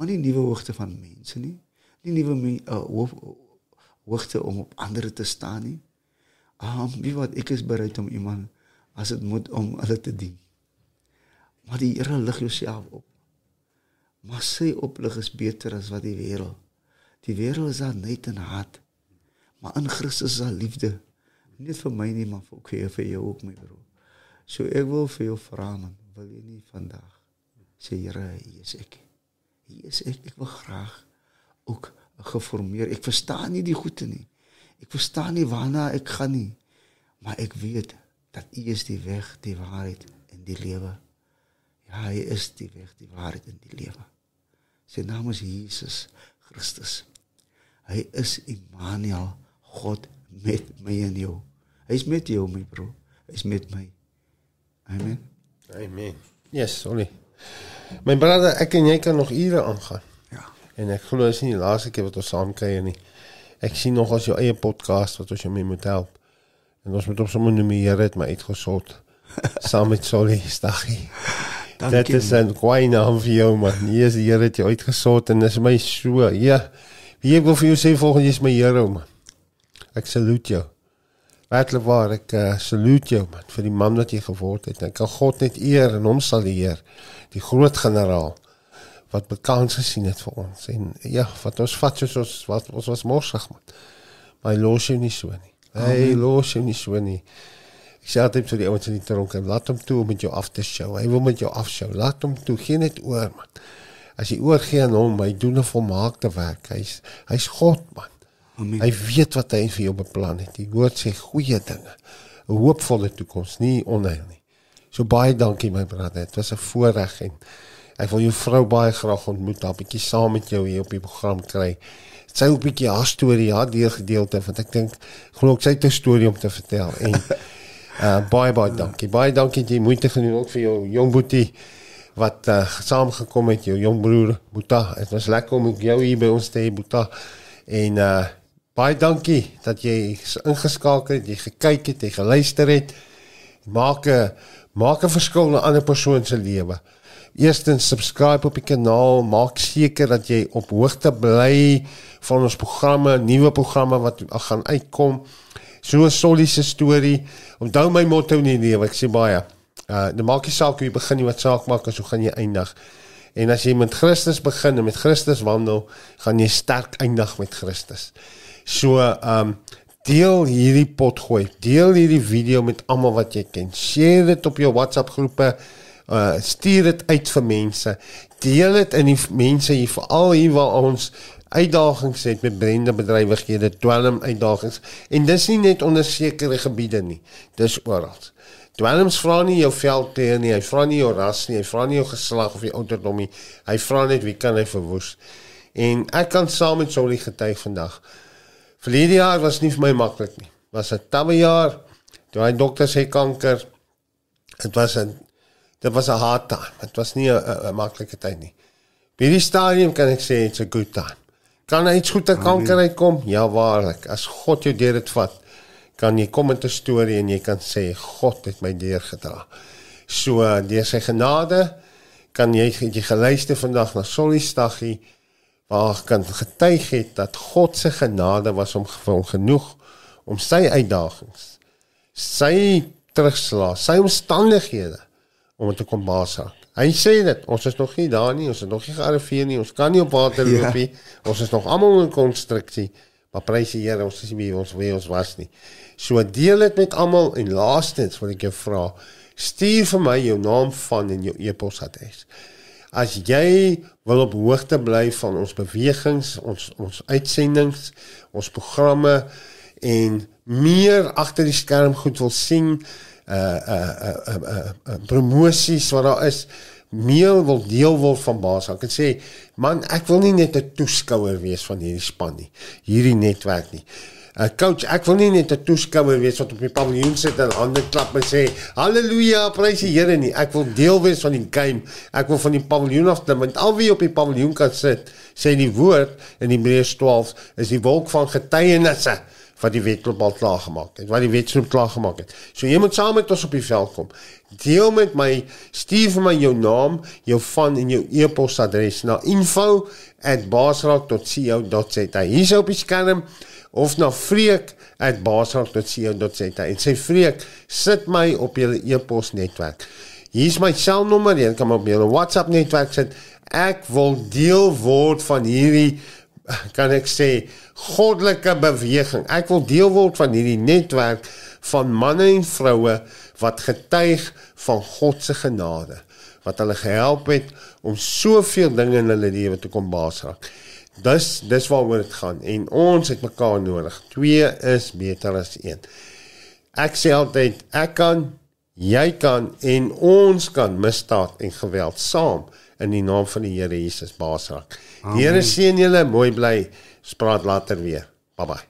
C: maar nie nuwe hoogte van mense nie. Nie nuwe uh, hoof, hoogte om op ander te staan nie. Um, wie wat ek is bereid om iemand as dit moet om hulle te dien. Maar die Here lig jouself op. Maar sy oplig is beter as wat die wêreld. Die wêreld is daar net en haat. Maar in Christus is daar liefde. Nie vir my nie, maar vir ook vir jou ook my broer. So ek wil vir jou vra man, wil jy nie vandag sê Here, hier is ek. Hier is ek. Ek wil graag ook geformeer. Ek verstaan nie die goeie nie. Ek verstaan nie waarna ek gaan nie. Maar ek weet dat U is die weg, die waarheid en die lewe. Ja, hy is die weg, die waarheid en die lewe. Sy naam is Jesus Christus. Hy is Immanuel, God met my en jou. Hy's met jou, my broer. Hy's met my. Amen.
B: Amen. Yes, sorry. My broer, ek en jy kan nog ure aangaan.
C: Ja.
B: En ek glo dit is nie die laaste keer wat ons saam kuier nie. Ek sien nog as jou eie podcast wat ons jou mee moet help. En ons moet op sommer Here het my uitgesort. saam met Solly Staggie. Dit
C: Dankie,
B: is 'n goeie naam vir jou man. Hier is die Here het jou uitgesort en dis my so. Ja. Wie ek wil vir jou sê volgens jy is my hero man. Ek salute jou. Werklik waar ek uh, salute jou man vir die man wat jy geword het. Ek kan God net eer en hom sal eer. Die groot generaal wat bekans gesien het vir ons en ja, wat ons vat soos ons wat ons was morsig man. Maar hy los jou nie so nie. Hy los jou nie so nie. Ek sê altyd vir die ouens in die tronk, laat hom toe om met jou af te show. Hy wil met jou afshow. Laat hom toe, gee net oor man. As jy oorgee aan hom, hy doen 'n volmaakte werk. Hy's hy's God man.
C: Amen.
B: Hy weet wat hy vir jou beplan het. Die woord sê goeie dinge. 'n Hoopvolle toekoms, nie onheil nie. So baie dankie my broer. Dit was 'n voorreg en ek wil jou vrou baie graag ontmoet, 'n bietjie saam met jou hier op die program kry. Sy het 'n bietjie haar storie, haar deelgedeelte want ek dink glo ek sy het 'n storie om te vertel en uh baie baie dankie. Baie dankie dat jy moeite gedoen ook vir jou jong boetie wat uh, saamgekom het, jou jong broer Boeta. Dit was lekker om jou hier by ons te hê Boeta. En uh baie dankie dat jy ingeskakel het, jy gekyk het, jy geluister het. Maak 'n maak 'n verskil in 'n ander persoon se lewe. Eerstens subscribe op die kanaal, maak seker dat jy op hoogte bly van ons programme, nuwe programme wat gaan uitkom. So 'n soliese storie. Onthou my motto in die lewe, ek sê baie. Uh dan maak jy saak hoe jy begin, jy wat saak maak en so gaan jy eindig. En as jy met Christus begin en met Christus wandel, gaan jy sterk eindig met Christus. So um deel hierdie pot gooi. Deel hierdie video met almal wat jy ken. Share dit op jou WhatsApp groepe. Uh stuur dit uit vir mense. Deel dit in die mense hier veral hier waar ons uitdagings het met brende bedrywighede, dwelm uitdagings en dis nie net onder sekere gebiede nie. Dis oral. Dwelms vra nie jou veldkleur nie, hy vra nie jou ras nie, hy vra nie jou geslag of jou ouderdom nie. Hy vra net wie kan hy verwoes. En ek kan saam met Solly getuig vandag. Verlede jaar was nie vir my maklik nie. Was 'n tawe jaar. Toe hy dokter sê kanker. Dit was 'n dit was 'n hard time. Dit was nie 'n- maklike tyd nie. By die stadium kan ek sê it's a good time. Kan hy iets goed uit kanker uitkom? Ja, waarlik. As God jou deur dit vat, kan jy kom met 'n storie en jy kan sê God het my deurgedra. So uh, deur sy genade kan jy jy geluister vandag na Solly Staggie waar kan getuig het dat God se genade was om vir hom genoeg om sy uitdagings, sy terugslag, sy omstandighede om te kom baasraak. Hy sê dit, ons is nog nie daar nie, ons is nog nie gearriveer nie, ons kan nie op water
C: Ja.
B: loop nie. Ons is nog almal in konstruksie. Maar prys die Here, ons is nie ons wie ons was nie. So deel dit met almal en laastens wil ek jou vra, stuur vir my jou naam van en jou e-posadres. As jy wil op hoogte bly van ons bewegings, ons ons uitsendings, ons programme en meer agter die skerm goed wil sien, uh uh uh, uh, uh, uh promosies wat daar is, meer wil deel word van Baas. Ek kan sê, man, ek wil nie net 'n toeskouer wees van hierdie span nie, hierdie netwerk nie. Uh, coach, ek wil nie net 'n toeskouer wees wat op die paviljoen sit en hande klap en sê haleluja, prys die Here nie. Ek wil deel wees van die game. Ek wil van die paviljoen af klim want al wie op die paviljoen kan sit, sê die woord in Hebreërs 12 is die wolk van getuienisse wat die wedloop al klaar gemaak het, wat die wedloop klaar gemaak het. So jy moet saam met ons op die veld kom. Deel met my, stuur vir my jou naam, jou van en jou e-posadres na info@basraak.co.za. Hier's op die skerm of na freek@basraak.co.za en sê freek, sit my op julle e-pos netwerk. Hier's my selnommer, jy kan op julle WhatsApp netwerk sit. Ek wil deel word van hierdie kan ek sê goddelike beweging. Ek wil deel word van hierdie netwerk van manne en vroue wat getuig van God se genade wat hulle gehelp het om soveel dinge in hulle lewe te kom baasraak. Dis dis waaroor dit gaan en ons het mekaar nodig. 2 is beter as 1. Ek sê altyd ek kan, jy kan en ons kan misdaad en geweld saam in die naam van die Here Jesus baasraak. Die Here seën julle, mooi bly. Spraak later weer. Bye.
C: Bye.